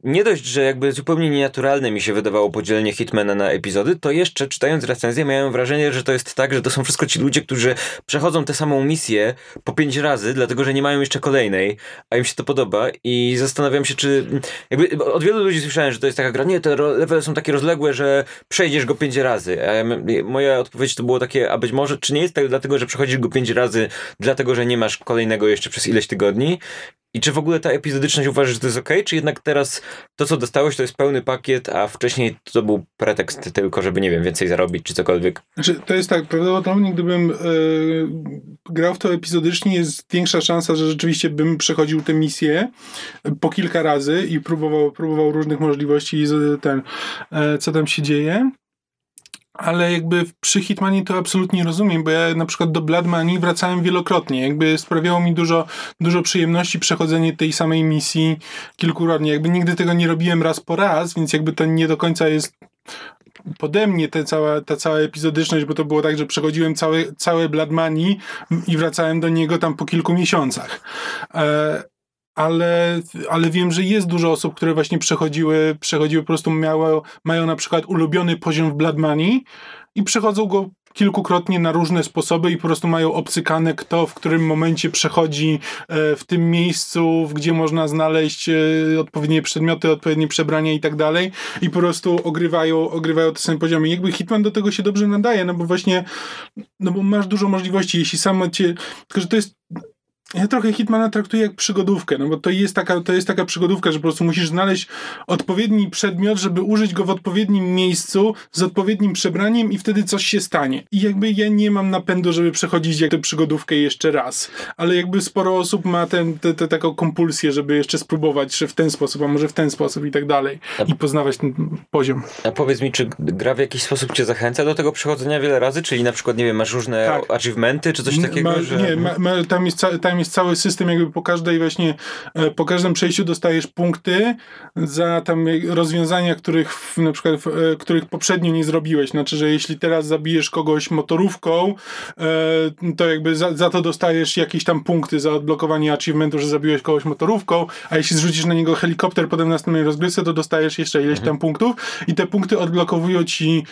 nie dość, że jakby zupełnie nienaturalne mi się wydawało podzielenie Hitmana na epizody, to jeszcze czytając recenzję miałem wrażenie, że to jest tak, że to są wszystko ci ludzie, którzy przechodzą tę samą misję po pięć razy, dlatego że nie mają jeszcze kolejnej, a im się to podoba i zastanawiam się, czy jakby od wielu ludzi słyszałem, że to jest taka gra, nie, te levele są takie rozległe, że przejdziesz go pięć razy. A moja odpowiedź to było takie, a być może, czy nie jest tak dlatego, że przechodzisz go pięć razy, dlatego, że nie masz kolejnego jeszcze przez ileś tygodni? I czy w ogóle ta epizodyczność uważasz, że to jest ok, czy jednak teraz to, co dostałeś, to jest pełny pakiet, a wcześniej to był pretekst tylko, żeby, nie wiem, więcej zarobić, czy cokolwiek? Znaczy, to jest tak, prawdopodobnie gdybym e, grał w to epizodycznie, jest większa szansa, że rzeczywiście bym przechodził tę misję po kilka razy i próbował, próbował różnych możliwości ten, e, co tam się dzieje. Ale jakby przy Hitmanie to absolutnie rozumiem, bo ja na przykład do Blood Money wracałem wielokrotnie. Jakby sprawiało mi dużo, dużo przyjemności przechodzenie tej samej misji kilkukrotnie. Jakby nigdy tego nie robiłem raz po raz, więc jakby to nie do końca jest pode mnie te cała, ta cała epizodyczność, bo to było tak, że przechodziłem całe, całe Blood Money i wracałem do niego tam po kilku miesiącach. E, ale, ale wiem, że jest dużo osób, które właśnie przechodziły, przechodziły po prostu miało, mają na przykład ulubiony poziom w Blood Money i przechodzą go kilkukrotnie na różne sposoby i po prostu mają obcykane, kto w którym momencie przechodzi e, w tym miejscu, gdzie można znaleźć e, odpowiednie przedmioty, odpowiednie przebrania i tak dalej i po prostu ogrywają, ogrywają te same poziomy. Jakby Hitman do tego się dobrze nadaje, no bo właśnie no bo masz dużo możliwości, jeśli samo cię, tylko że to jest ja trochę Hitmana traktuję jak przygodówkę, no bo to jest, taka, to jest taka przygodówka, że po prostu musisz znaleźć odpowiedni przedmiot, żeby użyć go w odpowiednim miejscu, z odpowiednim przebraniem i wtedy coś się stanie. I jakby ja nie mam napędu, żeby przechodzić jak tę przygodówkę jeszcze raz. Ale jakby sporo osób ma ten, te, te, taką kompulsję, żeby jeszcze spróbować, że w ten sposób, a może w ten sposób i tak dalej. I poznawać ten poziom. A powiedz mi, czy gra w jakiś sposób cię zachęca do tego przechodzenia wiele razy? Czyli na przykład, nie wiem, masz różne Tak. achievementy, czy coś takiego? Ma, że... Nie, ma, ma, tam, jest tam jest cały system, jakby po każdej właśnie, e, po każdym przejściu dostajesz punkty za tam rozwiązania, których w, na przykład, w, e, których poprzednio nie zrobiłeś. Znaczy, że jeśli teraz zabijesz kogoś motorówką, e, to jakby za, za to dostajesz jakieś tam punkty za odblokowanie achievementu, że zabiłeś kogoś motorówką, a jeśli zrzucisz na niego helikopter potem w następnej rozgrywce, to dostajesz jeszcze ileś tam punktów i te punkty odblokowują ci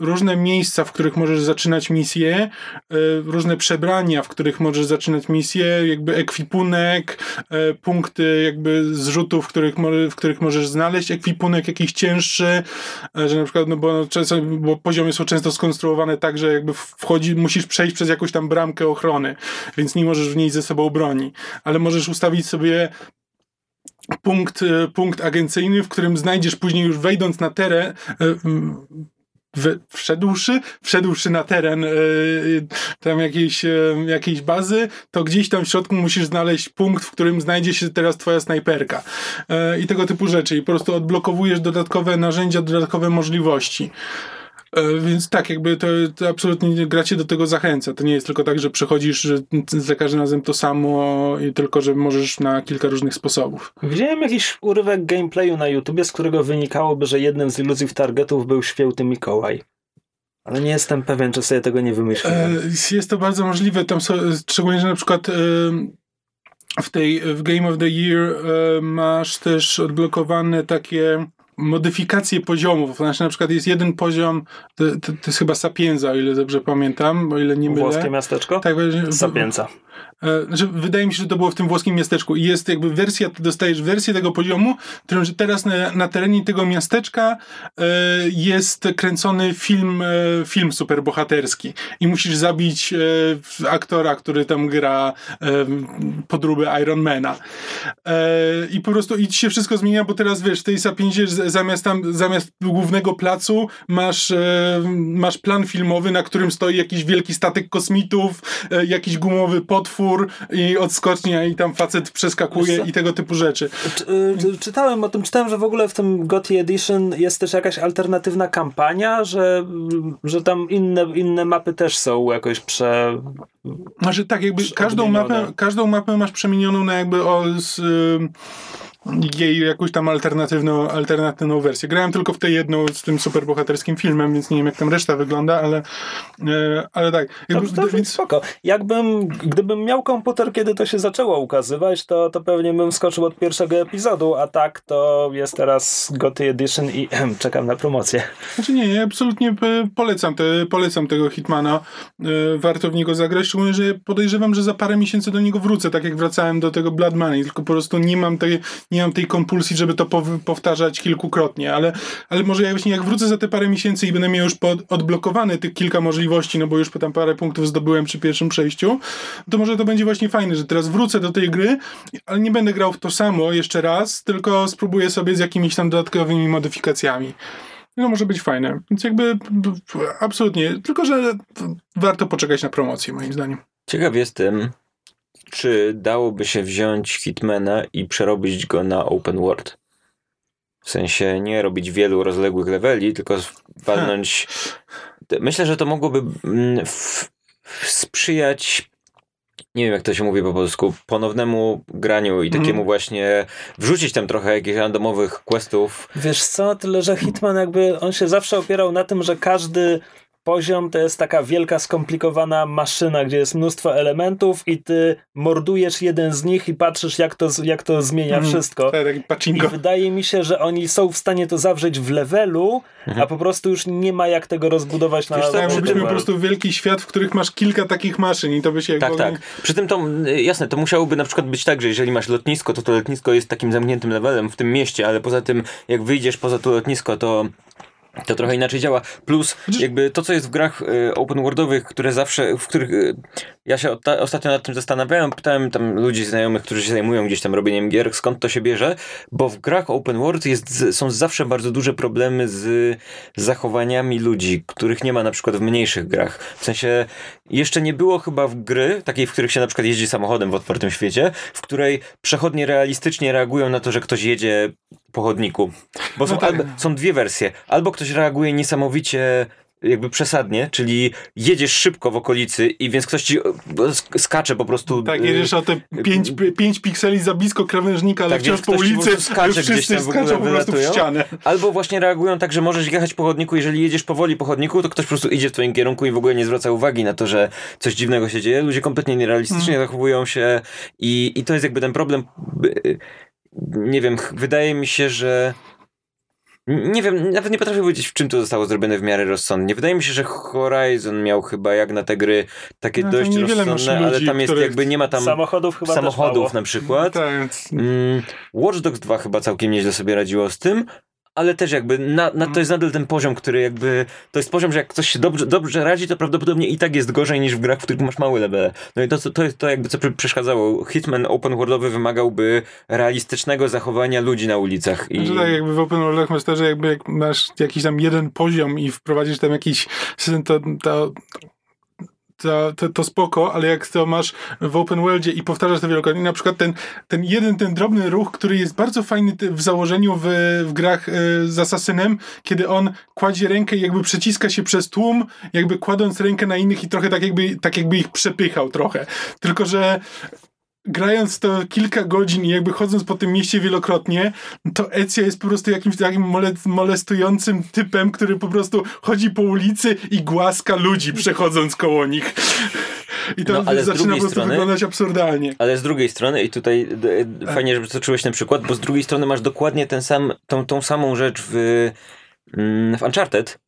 różne miejsca, w których możesz zaczynać misję, e, różne przebrania, w których możesz zaczynać misję, jakby ekwipunek, e, punkty jakby zrzutów, w których, w których możesz znaleźć ekwipunek jakiś cięższy, e, że na przykład, no bo, no, często, bo poziomy są często skonstruowane tak, że jakby wchodzi, musisz przejść przez jakąś tam bramkę ochrony, więc nie możesz w niej ze sobą broni, ale możesz ustawić sobie punkt, e, punkt agencyjny, w którym znajdziesz później już wejdąc na teren, we- wszedłszy, wszedłszy na teren e, tam jakiejś, e, jakiejś bazy, to gdzieś tam w środku musisz znaleźć punkt, w którym znajdzie się teraz twoja snajperka e, i tego typu rzeczy i po prostu odblokowujesz dodatkowe narzędzia, dodatkowe możliwości. E, Więc tak, jakby to, to absolutnie gra cię do tego zachęca. To nie jest tylko tak, że przechodzisz że za każdym razem to samo tylko, że możesz na kilka różnych sposobów. Widziałem jakiś urywek gameplayu na YouTubie, z którego wynikałoby, że jednym z iluzji targetów był święty Mikołaj. Ale nie jestem pewien, czy sobie tego nie wymyśliłem. E, Jest to bardzo możliwe. Tam są, szczególnie, że na przykład e, w tej w Game of the Year masz też odblokowane takie modyfikacje poziomów. Znaczy na przykład jest jeden poziom, to, to, to jest chyba Sapienza, o ile dobrze pamiętam, o ile nie mylę. Włoskie miasteczko? Tak, Sapienza. E, Znaczy, wydaje mi się, że to było w tym włoskim miasteczku i jest jakby wersja, dostajesz wersję tego poziomu, którą, że teraz na, na terenie tego miasteczka e, jest kręcony film, e, film superbohaterski i musisz zabić e, aktora, który tam gra e, podróbę Ironmana. E, I po prostu i się wszystko zmienia, bo teraz wiesz, w tej zamiast tam, zamiast głównego placu masz, e, masz plan filmowy, na którym stoi jakiś wielki statek kosmitów, jakiś gumowy potwór i odskocznia i tam facet przeskakuje i tego typu rzeczy. Czy, y, czy- czytałem o tym, czytałem, że w ogóle w tym GOTY Edition jest też jakaś alternatywna kampania, że, że tam inne, inne mapy też są jakoś prze... Znaczy tak, jakby każdą odmienione. mapę, każdą mapę masz przemienioną na jakby o, z, y, jej jakąś tam alternatywną, alternatywną wersję. Grałem tylko w tę jedną z tym superbohaterskim filmem, więc nie wiem jak tam reszta wygląda, ale, e, ale tak. To, Jakby, to więc, spoko. Jakbym, gdybym miał komputer, kiedy to się zaczęło ukazywać, to, to pewnie bym skoczył od pierwszego epizodu, a tak to jest teraz GOTY Edition i czekam na promocję. Znaczy nie, ja absolutnie e, polecam, te, polecam tego Hitmana. E, Warto w niego zagrać, szczególnie, że podejrzewam, że za parę miesięcy do niego wrócę, tak jak wracałem do tego Blood Money, tylko po prostu nie mam tej, nie mam tej kompulsji, żeby to pow- powtarzać kilkukrotnie, ale, ale może jak, właśnie jak wrócę za te parę miesięcy i będę miał już pod, odblokowane tych kilka możliwości, no bo już tam parę punktów zdobyłem przy pierwszym przejściu, to może to będzie właśnie fajne, że teraz wrócę do tej gry, ale nie będę grał w to samo jeszcze raz, tylko spróbuję sobie z jakimiś tam dodatkowymi modyfikacjami. No może być fajne. Więc jakby absolutnie. Tylko, że warto poczekać na promocję, moim zdaniem. Ciekaw jestem, czy dałoby się wziąć Hitmana i przerobić go na open world. W sensie nie robić wielu rozległych leveli, tylko walnąć. Myślę, że to mogłoby mm, w, sprzyjać. Nie wiem, jak to się mówi po polsku, ponownemu graniu i takiemu Mhm. właśnie wrzucić tam trochę jakichś randomowych questów. Wiesz co, tyle że Hitman jakby, on się zawsze opierał na tym, że każdy poziom to jest taka wielka, skomplikowana maszyna, gdzie jest mnóstwo elementów i ty mordujesz jeden z nich i patrzysz, jak to, jak to zmienia Mhm. wszystko. Tak, I wydaje mi się, że oni są w stanie to zawrzeć w levelu, a po prostu już nie ma jak tego rozbudować na Wiesz Tak, byśmy po prostu wielki świat, w których masz kilka takich maszyn i to by się Tak, jakby... tak. Przy tym to, y, jasne, to musiałoby na przykład być tak, że jeżeli masz lotnisko, to to lotnisko jest takim zamkniętym levelem w tym mieście, ale poza tym, jak wyjdziesz poza to lotnisko, to to trochę inaczej działa. Plus, jakby to, co jest w grach y, open worldowych, które zawsze, w których y, ja się osta- ostatnio nad tym zastanawiałem, pytałem tam ludzi znajomych, którzy się zajmują gdzieś tam robieniem gier, skąd to się bierze, bo w grach open world jest, są zawsze bardzo duże problemy z zachowaniami ludzi, których nie ma na przykład w mniejszych grach. W sensie, jeszcze nie było chyba w gry, takiej, w których się na przykład jeździ samochodem w otwartym świecie, w której przechodnie realistycznie reagują na to, że ktoś jedzie po chodniku. Bo są, No tak. albo, są dwie wersje. Albo ktoś reaguje niesamowicie jakby przesadnie, czyli jedziesz szybko w okolicy i więc ktoś ci e, sk- skacze po prostu. Tak, e, jedziesz o te 5 pikseli za blisko krawężnika, ale Tak, wciąż po ulicy skacze gdzieś tam skaczą po prostu w ścianę. Albo właśnie reagują tak, że możesz jechać po chodniku, jeżeli jedziesz powoli po chodniku, to ktoś po prostu idzie w twoim kierunku i w ogóle nie zwraca uwagi na to, że coś dziwnego się dzieje. Ludzie kompletnie nierealistycznie Mm. zachowują się i, i to jest jakby ten problem. Nie wiem, wydaje mi się, że nie wiem, nawet nie potrafię powiedzieć, w czym to zostało zrobione w miarę rozsądnie. Wydaje mi się, że Horizon miał chyba jak na te gry takie No, dość rozsądne, ale ludzi, tam jest jakby nie ma tam Samochodów chyba samochodów na przykład. Tak, Mm, Watch Dogs 2 chyba całkiem nieźle sobie radziło z tym, ale też jakby na, na, to jest nadal ten poziom, który jakby, to jest poziom, że jak ktoś się dobrze, dobrze radzi, to prawdopodobnie i tak jest gorzej niż w grach, w których masz małe levele. No i to, to, to jest to jakby co pr- przeszkadzało. Hitman open worldowy wymagałby realistycznego zachowania ludzi na ulicach. I... Znaczy tak, jakby w open worldach masz to, że jakby jak masz jakiś tam jeden poziom i wprowadzisz tam jakiś to, to, to, to, to spoko, ale jak to masz w open worldzie i powtarzasz to wielokrotnie, na przykład ten, ten jeden, ten drobny ruch, który jest bardzo fajny w założeniu w, w grach y, z Asasynem, kiedy on kładzie rękę i jakby przeciska się przez tłum, jakby kładąc rękę na innych i trochę tak jakby, tak jakby ich przepychał trochę. Tylko, że grając to kilka godzin i jakby chodząc po tym mieście wielokrotnie, to Ezio jest po prostu jakimś takim mole- molestującym typem, który po prostu chodzi po ulicy i głaska ludzi przechodząc koło nich. I to No, ale zaczyna po prostu strony- wyglądać absurdalnie. Ale z drugiej strony, i tutaj e, fajnie, że przytoczyłeś ten przykład, bo z drugiej strony masz dokładnie ten sam, tą, tą samą rzecz w, mm, w Uncharted,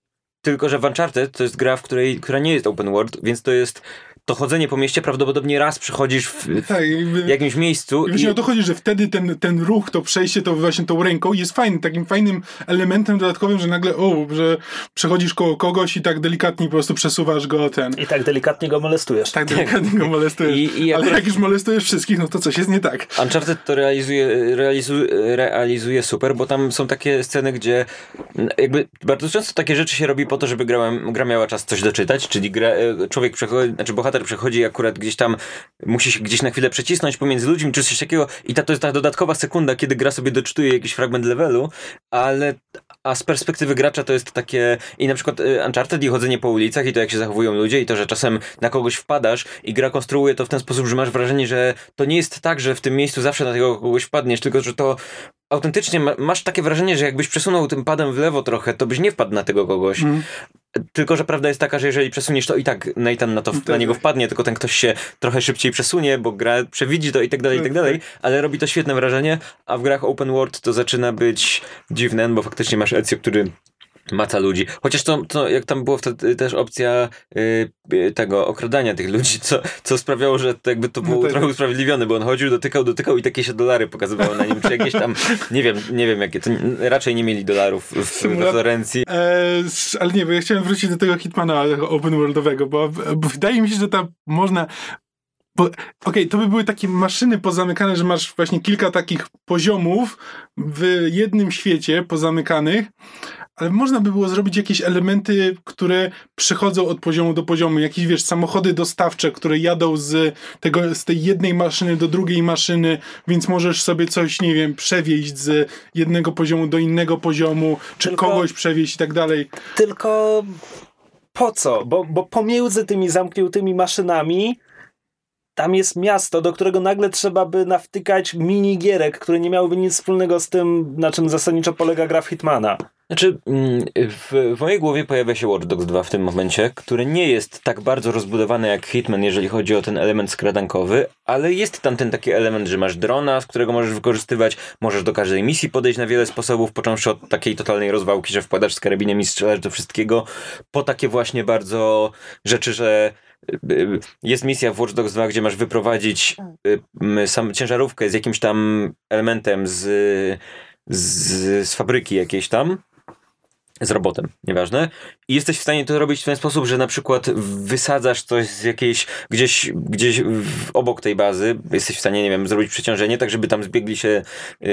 tylko że w Uncharted to jest gra, w której, która nie jest open world, więc to jest to chodzenie po mieście prawdopodobnie raz przychodzisz w, w Tak, jakby... jakimś miejscu I właśnie o to chodzi, że wtedy ten, ten ruch, to przejście, to właśnie tą ręką jest fajny, takim fajnym elementem dodatkowym, że nagle, o, że przechodzisz koło kogoś i tak delikatnie po prostu przesuwasz go ten. I tak delikatnie go molestujesz. Tak delikatnie go molestujesz. I- i Ale jak już molestujesz wszystkich, no to coś jest nie tak. Uncharted to realizuje, realizuje, realizuje super, bo tam są takie sceny, gdzie jakby bardzo często takie rzeczy się robi po to, żeby gra, gra miała czas coś doczytać, czyli gra, e, człowiek przechodzi, znaczy bohater przechodzi akurat gdzieś tam, musi się gdzieś na chwilę przecisnąć pomiędzy ludźmi, czy coś takiego i ta, to jest ta dodatkowa sekunda, kiedy gra sobie doczytuje jakiś fragment levelu, ale a z perspektywy gracza to jest takie i na przykład e, Uncharted i chodzenie po ulicach i to jak się zachowują ludzie i to, że czasem na kogoś wpadasz i gra konstruuje to w ten sposób, że masz wrażenie, że to nie jest tak, że w tym miejscu zawsze na tego kogoś wpadniesz, tylko że to autentycznie ma, masz takie wrażenie, że jakbyś przesunął tym padem w lewo trochę, to byś nie wpadł na tego kogoś. Mhm. Tylko, że prawda jest taka, że jeżeli przesuniesz to i tak Nathan na, to, na Tak. niego wpadnie, tylko ten ktoś się trochę szybciej przesunie, bo gra przewidzi to i tak dalej, i tak dalej, ale robi to świetne wrażenie, a w grach open world to zaczyna być dziwne, bo faktycznie masz Ezio, który maca ludzi. Chociaż to, to jak tam było wtedy też opcja y, y, tego okradania tych ludzi, co, co sprawiało, że to jakby to było tak. trochę usprawiedliwione, bo on chodził, dotykał, dotykał i takie się dolary pokazywały na nim, czy jakieś tam, nie wiem, nie wiem jakie, to raczej nie mieli dolarów w, w Symula- Florencji. E, s- ale nie, bo ja chciałem wrócić do tego Hitmana open worldowego, bo, bo wydaje mi się, że tam można bo, okej, to by były takie maszyny pozamykane, że masz właśnie kilka takich poziomów w jednym świecie pozamykanych, ale można by było zrobić jakieś elementy, które przechodzą od poziomu do poziomu. Jakieś, wiesz, samochody dostawcze, które jadą z, tego, z tej jednej maszyny do drugiej maszyny, więc możesz sobie coś, nie wiem, przewieźć z jednego poziomu do innego poziomu, czy Tylko- kogoś przewieźć i tak dalej. Tylko po co? Bo, bo pomiędzy tymi zamkniętymi maszynami tam jest miasto, do którego nagle trzeba by nawtykać minigierek, które nie miałyby nic wspólnego z tym, na czym zasadniczo polega gra w Hitmana. Znaczy, mm, w, w mojej głowie pojawia się Watch Dogs 2 w tym momencie, który nie jest tak bardzo rozbudowany jak Hitman, jeżeli chodzi o ten element skradankowy, ale jest tam ten taki element, że masz drona, z którego możesz wykorzystywać, możesz do każdej misji podejść na wiele sposobów, począwszy od takiej totalnej rozwałki, że wpadasz z karabinem i strzelasz do wszystkiego, po takie właśnie bardzo rzeczy, że y, y, jest misja w Watch Dogs 2, gdzie masz wyprowadzić y, sam ciężarówkę z jakimś tam elementem z, z, z fabryki jakiejś tam, z robotem, nieważne. I jesteś w stanie to robić w ten sposób, że na przykład wysadzasz coś z jakiejś, gdzieś, gdzieś obok tej bazy, jesteś w stanie, nie wiem, zrobić przeciążenie, tak żeby tam zbiegli się yy,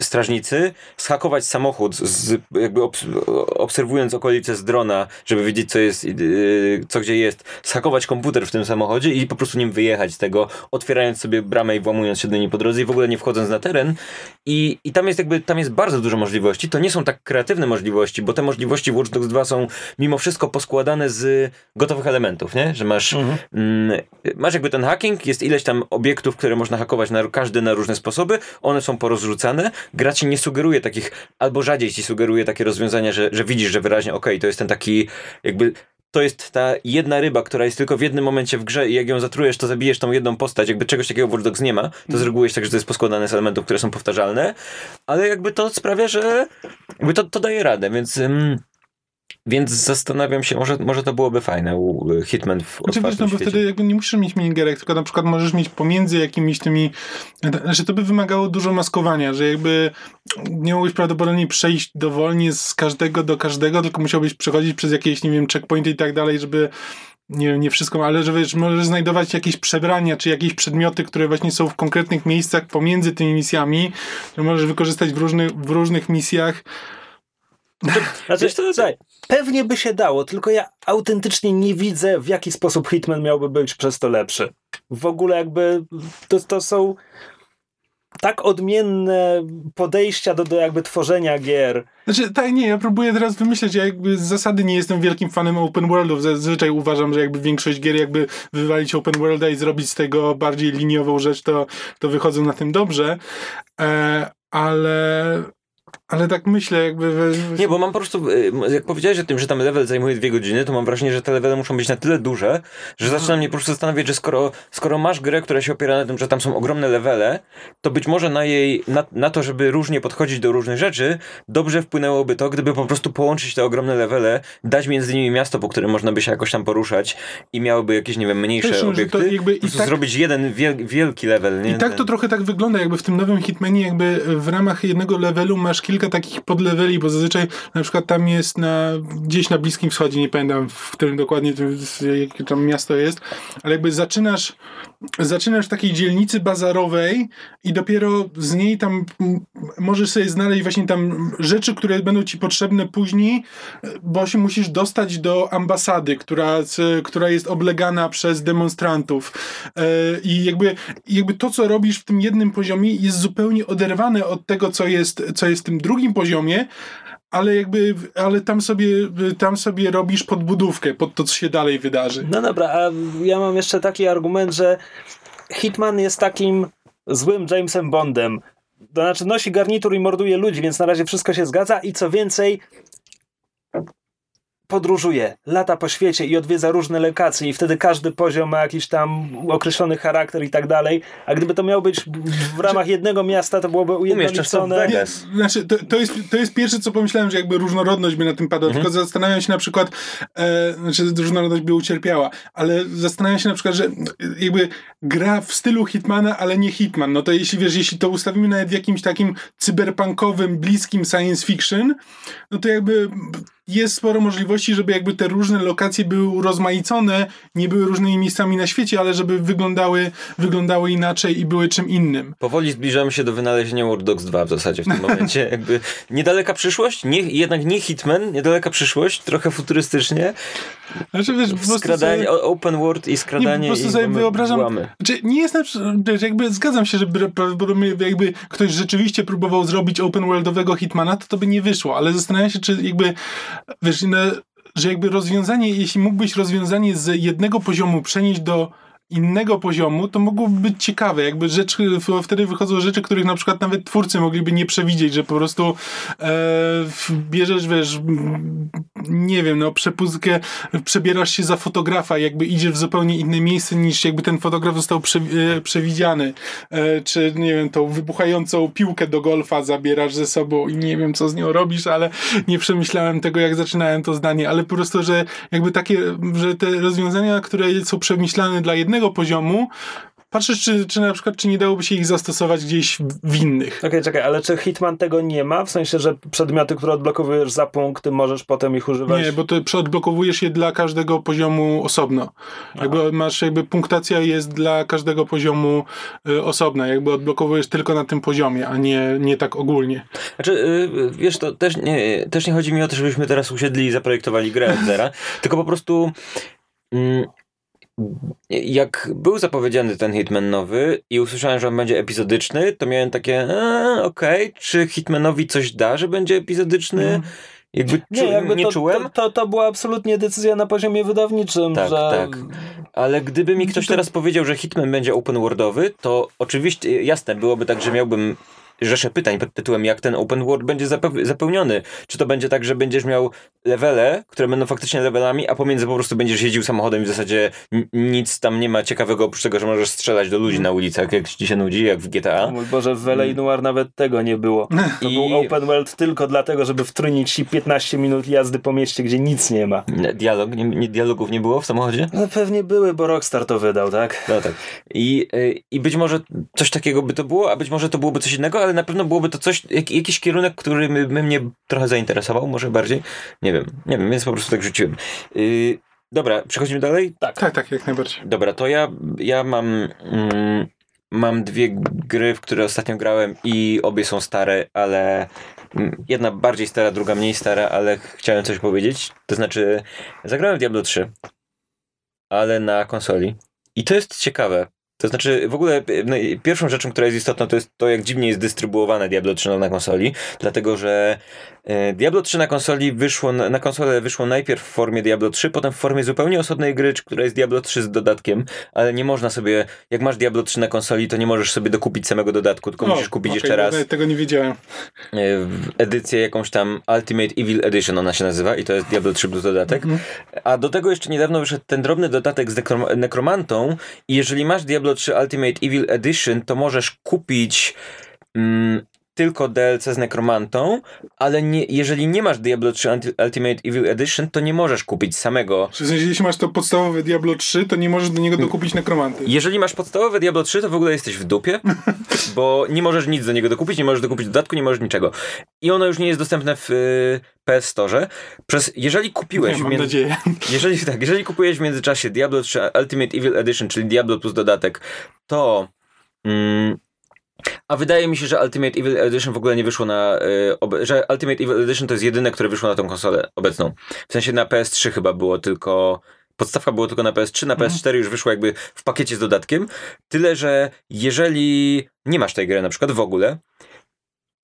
strażnicy, schakować samochód, z, jakby obs obserwując okolice z drona, żeby wiedzieć, co jest, yy, co gdzie jest, schakować komputer w tym samochodzie i po prostu nim wyjechać z tego, otwierając sobie bramę i włamując się do niej po drodze i w ogóle nie wchodząc na teren. I, i tam jest jakby, tam jest bardzo dużo możliwości. To nie są tak kreatywne możliwości, bo te możliwości w Watch Dogs 2 są mimo wszystko poskładane z gotowych elementów, nie? Że masz, mm, masz jakby ten hacking, jest ileś tam obiektów, które można hakować na, każdy na różne sposoby, one są porozrzucane, gra ci nie sugeruje takich, albo rzadziej ci sugeruje takie rozwiązania, że, że widzisz, że wyraźnie, okej, to jest ten taki jakby to jest ta jedna ryba, która jest tylko w jednym momencie w grze i jak ją zatrujesz, to zabijesz tą jedną postać. Jakby czegoś takiego w Watch Dogs nie ma. To z reguły jest tak, że to jest poskładane z elementów, które są powtarzalne, ale jakby to sprawia, że jakby to, to daje radę, więc... ym, więc zastanawiam się, może, może to byłoby fajne u Hitman w Znaczy, wiesz, no bo świecie. wtedy jakby nie musisz mieć minigierek, tylko na przykład możesz mieć pomiędzy jakimiś tymi... Znaczy, to by wymagało dużo maskowania, że jakby nie mogłeś prawdopodobnie przejść dowolnie z każdego do każdego, tylko musiałbyś przechodzić przez jakieś, nie wiem, checkpointy i tak dalej, żeby nie wiem, nie wszystko, ale że wiesz, możesz znajdować jakieś przebrania, czy jakieś przedmioty, które właśnie są w konkretnych miejscach pomiędzy tymi misjami, że możesz wykorzystać w różnych, w różnych misjach. Znaczy, słuchaj, pewnie by się dało, tylko ja autentycznie nie widzę, w jaki sposób Hitman miałby być przez to lepszy. W ogóle jakby to, to są... tak odmienne podejścia do, do jakby tworzenia gier. Znaczy, tak, nie, ja próbuję teraz wymyśleć, ja jakby z zasady nie jestem wielkim fanem open worldów, zazwyczaj uważam, że jakby większość gier jakby wywalić open worlda i zrobić z tego bardziej liniową rzecz, to, to wychodzą na tym dobrze, e, ale ale tak myślę, jakby. Nie, bo mam po prostu. y, Jak powiedziałeś o tym, że tam level zajmuje dwie godziny, to mam wrażenie, że te levele muszą być na tyle duże, że zaczyna mnie po prostu zastanawiać, że skoro, skoro masz grę, która się opiera na tym, że tam są ogromne levele, to być może na jej. Na, na to, żeby różnie podchodzić do różnych rzeczy, dobrze wpłynęłoby to, gdyby po prostu połączyć te ogromne levele, dać między nimi miasto, po którym można by się jakoś tam poruszać i miałyby jakieś, nie wiem, mniejsze to obiekty. jakby po tak- zrobić jeden wiel, wielki level, nie? I tak to trochę tak wygląda, jakby w tym nowym Hitmanie, jakby w ramach jednego levelu masz kilka takich podleveli, bo zazwyczaj na przykład tam jest na, gdzieś na Bliskim Wschodzie, nie pamiętam w którym dokładnie jakie tam miasto jest, ale jakby zaczynasz zaczynasz w takiej dzielnicy bazarowej i dopiero z niej tam możesz sobie znaleźć właśnie tam rzeczy, które będą ci potrzebne później, bo się musisz dostać do ambasady, która, która jest oblegana przez demonstrantów. E, I jakby, jakby to, co robisz w tym jednym poziomie jest zupełnie oderwane od tego, co jest, co jest w tym drugim poziomie, ale jakby, ale tam sobie, tam sobie robisz podbudówkę pod to, co się dalej wydarzy. No dobra, a ja mam jeszcze taki argument, że Hitman jest takim złym Jamesem Bondem. To znaczy nosi garnitur i morduje ludzi, więc na razie wszystko się zgadza i co więcej podróżuje, lata po świecie i odwiedza różne lokacje i wtedy każdy poziom ma jakiś tam określony charakter i tak dalej, a gdyby to miało być w ramach jednego miasta, to byłoby ujednolicone. Vegas. Znaczy, to, to, jest, to jest pierwsze, co pomyślałem, że jakby różnorodność by na tym padła, tylko zastanawiam się na przykład, e, znaczy różnorodność by ucierpiała, ale zastanawiam się na przykład, że jakby gra w stylu Hitmana, ale nie Hitman, no to jeśli wiesz, jeśli to ustawimy nawet w jakimś takim cyberpunkowym, bliskim science fiction, no to jakby jest sporo możliwości, żeby jakby te różne lokacje były urozmaicone, nie były różnymi miejscami na świecie, ale żeby wyglądały, wyglądały inaczej i były czym innym. Powoli zbliżamy się do wynalezienia World Dogs 2 w zasadzie w tym momencie. Jakby niedaleka przyszłość, nie, jednak nie Hitman, niedaleka przyszłość, trochę futurystycznie. Znaczy, wiesz, po Skradanie, sobie- open world i skradanie Nie, po prostu sobie wyobrażam. Znaczy, nie jest na przykład- wiesz, jakby zgadzam się, że prawdopodobnie jakby ktoś rzeczywiście próbował zrobić open worldowego Hitmana, to to by nie wyszło, ale zastanawiam się, czy jakby, wiesz, że jakby rozwiązanie, jeśli mógłbyś rozwiązanie z jednego poziomu przenieść do innego poziomu, to mogłoby być ciekawe, jakby rzeczy, w- wtedy wychodzą rzeczy, których na przykład nawet twórcy mogliby nie przewidzieć, że po prostu e, bierzesz, wiesz, nie wiem, no przepustkę, przebierasz się za fotografa, jakby idziesz w zupełnie inne miejsce niż jakby ten fotograf został prze, e, przewidziany, e, czy nie wiem, tą wybuchającą piłkę do golfa zabierasz ze sobą i nie wiem, co z nią robisz, ale nie przemyślałem tego, jak zaczynałem to zdanie, ale po prostu, że jakby takie, że te rozwiązania, które są przemyślane dla jednego poziomu, patrzysz, czy, czy na przykład, czy nie dałoby się ich zastosować gdzieś w- innych. Okej, czekaj, ale czy Hitman tego nie ma? W sensie, że przedmioty, które odblokowujesz za punkty, możesz potem ich używać? Nie, bo to przeodblokowujesz je dla każdego poziomu osobno. Jakby masz, jakby punktacja jest dla każdego poziomu y, osobna. Jakby odblokowujesz tylko na tym poziomie, a nie, nie tak ogólnie. Znaczy, y, wiesz, to też nie, też nie chodzi mi o to, żebyśmy teraz usiedli i zaprojektowali grę od zera, tylko po prostu mm, jak był zapowiedziany ten Hitman nowy i usłyszałem, że on będzie epizodyczny, to miałem takie, e, okej, czy Hitmanowi coś da, że będzie epizodyczny? Jakby Nie, czu, jakby nie to, czułem. To, to, to była absolutnie decyzja na poziomie wydawniczym, Tak, że... tak. Ale gdyby mi ktoś teraz powiedział, że Hitman będzie open worldowy, to oczywiście, jasne, byłoby tak, że miałbym rzeszę pytań pod tytułem, jak ten open world będzie zape- zapełniony. Czy to będzie tak, że będziesz miał levele, które będą faktycznie levelami, a pomiędzy po prostu będziesz jeździł samochodem i w zasadzie n- nic tam nie ma ciekawego, oprócz tego, że możesz strzelać do ludzi na ulicach, jak ci się nudzi, jak w O GTA. mój Boże, w L.A. Noir nawet tego nie było. To I- był open world tylko dlatego, żeby wtrynić ci 15 minut jazdy po mieście, gdzie nic nie ma. Dialog, nie, nie, dialogów nie było w samochodzie? No pewnie były, bo Rockstar to wydał, tak? No tak. I, y, I być może coś takiego by to było, a być może to byłoby coś innego, ale na pewno byłoby to coś, jak, jakiś kierunek, który by, by mnie trochę zainteresował, może bardziej. Nie wiem, nie wiem, więc po prostu tak rzuciłem. Y, dobra, przechodzimy dalej? Tak, tak, jak najbardziej. Dobra, to ja, ja mam, mm, mam dwie gry, w które ostatnio grałem i obie są stare, ale mm, jedna bardziej stara, druga mniej stara, ale chciałem coś powiedzieć. To znaczy, zagrałem w Diablo 3, ale na konsoli. I to jest ciekawe, To znaczy, w ogóle y, no, pierwszą rzeczą, która jest istotna, to jest to, jak dziwnie jest dystrybuowane Diablo 3 na konsoli, dlatego że e, Diablo 3 na konsoli wyszło, na, na konsolę wyszło najpierw w formie Diablo 3, potem w formie zupełnie osobnej gry, która jest Diablo 3 z dodatkiem, ale nie można sobie, jak masz Diablo 3 na konsoli, to nie możesz sobie dokupić samego dodatku, tylko O, musisz kupić okej, jeszcze raz Tego nie wiedziałem. e, edycję jakąś tam Ultimate Evil Edition ona się nazywa i to jest Diablo 3 plus dodatek. A do tego jeszcze niedawno wyszedł ten drobny dodatek z nekrom- nekromantą i jeżeli masz Diablo 3 Ultimate Evil Edition, to możesz kupić mm, tylko DLC z nekromantą, ale nie, jeżeli nie masz Diablo 3 Ulti- Ultimate Evil Edition, to nie możesz kupić samego. W sensie, jeśli masz to podstawowe Diablo 3, to nie możesz do niego dokupić nekromanty. Jeżeli masz podstawowe Diablo 3, to w ogóle jesteś w dupie, bo nie możesz nic do niego dokupić, nie możesz dokupić dodatku, nie możesz niczego. I ono już nie jest dostępne w y, PS Store. Przez, jeżeli kupiłeś Nie, mam nadzieję. jeżeli, tak, jeżeli kupujesz w międzyczasie Diablo 3 Ultimate Evil Edition, czyli Diablo plus dodatek, to. Mm, a wydaje mi się, że Ultimate Evil Edition w ogóle nie wyszło na. Y, że Ultimate Evil Edition to jest jedyne, które wyszło na tą konsolę obecną. W sensie na PS3 chyba było tylko. Podstawka było tylko na PS3, na PS4 już wyszło jakby w pakiecie z dodatkiem. Tyle, że jeżeli nie masz tej gry na przykład w ogóle,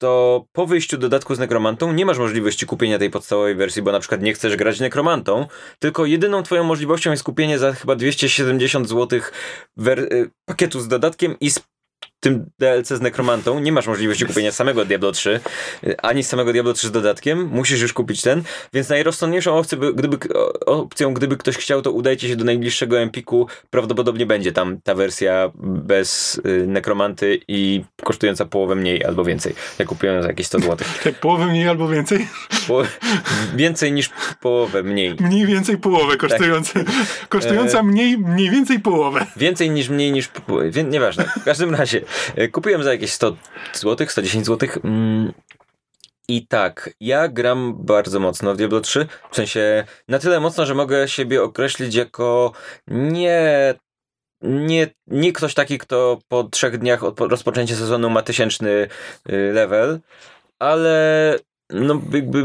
to po wyjściu dodatku z Nekromantą nie masz możliwości kupienia tej podstawowej wersji, bo na przykład nie chcesz grać Nekromantą, tylko jedyną twoją możliwością jest kupienie za chyba 270 zł y, pakietu z dodatkiem i z tym DLC z Nekromantą. Nie masz możliwości kupienia samego Diablo 3, y, ani samego Diablo 3 z dodatkiem. Musisz już kupić ten, więc najrozsądniejszą opcją, by- gdyby, opcją, gdyby ktoś chciał, to udajcie się do najbliższego Empiku. Prawdopodobnie będzie tam ta wersja bez y, Nekromanty i kosztująca połowę mniej albo więcej. Ja kupiłem za jakieś 100 zł. Tak, połowę mniej albo więcej? Po, więcej niż połowę mniej. Mniej więcej połowę kosztujące. Tak. Kosztująca E, mniej, mniej więcej połowę. Więcej niż mniej niż. nieważne. W każdym razie kupiłem za jakieś 100 zł, 110 zł. Mm, I tak, ja gram bardzo mocno w Diablo 3. W sensie na tyle mocno, że mogę siebie określić jako nie. Nie, nie ktoś taki, kto po trzech dniach od po- rozpoczęcia sezonu ma tysięczny y, level, ale no jakby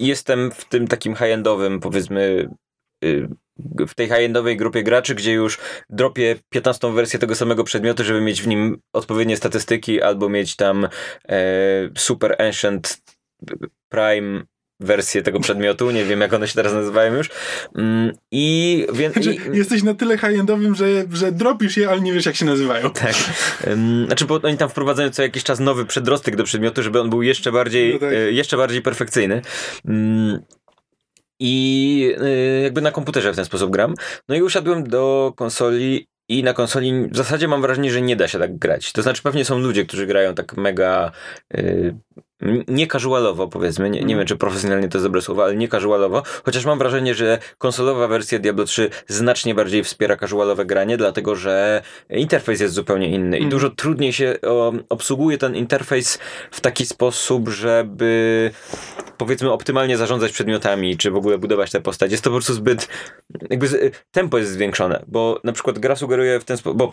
jestem w tym takim high-endowym, powiedzmy, y, w tej high-endowej grupie graczy, gdzie już dropię 15 wersję tego samego przedmiotu, żeby mieć w nim odpowiednie statystyki, albo mieć tam e, Super Ancient Prime wersję tego przedmiotu, nie wiem jak one się teraz nazywają już. Mm, I, wie, Znaczy, i jesteś na tyle high-endowym, że, że dropisz je, ale nie wiesz jak się nazywają. tak. Znaczy, bo oni tam wprowadzają co jakiś czas nowy przedrostek do przedmiotu, żeby on był jeszcze bardziej, No tak. e, jeszcze bardziej perfekcyjny. Ym, I e, jakby na komputerze w ten sposób gram. No i usiadłem do konsoli i na konsoli w zasadzie mam wrażenie, że nie da się tak grać. To znaczy pewnie są ludzie, którzy grają tak mega y, nie casualowo powiedzmy, nie, nie Mhm. wiem czy profesjonalnie to jest dobre słowo, ale nie casualowo, chociaż mam wrażenie, że konsolowa wersja Diablo 3 znacznie bardziej wspiera casualowe granie, dlatego że interfejs jest zupełnie inny i Mhm. dużo trudniej się o, obsługuje ten interfejs w taki sposób, żeby powiedzmy optymalnie zarządzać przedmiotami, czy w ogóle budować tę postać. Jest to po prostu zbyt jakby tempo jest zwiększone, bo na przykład gra sugeruje w ten sposób, bo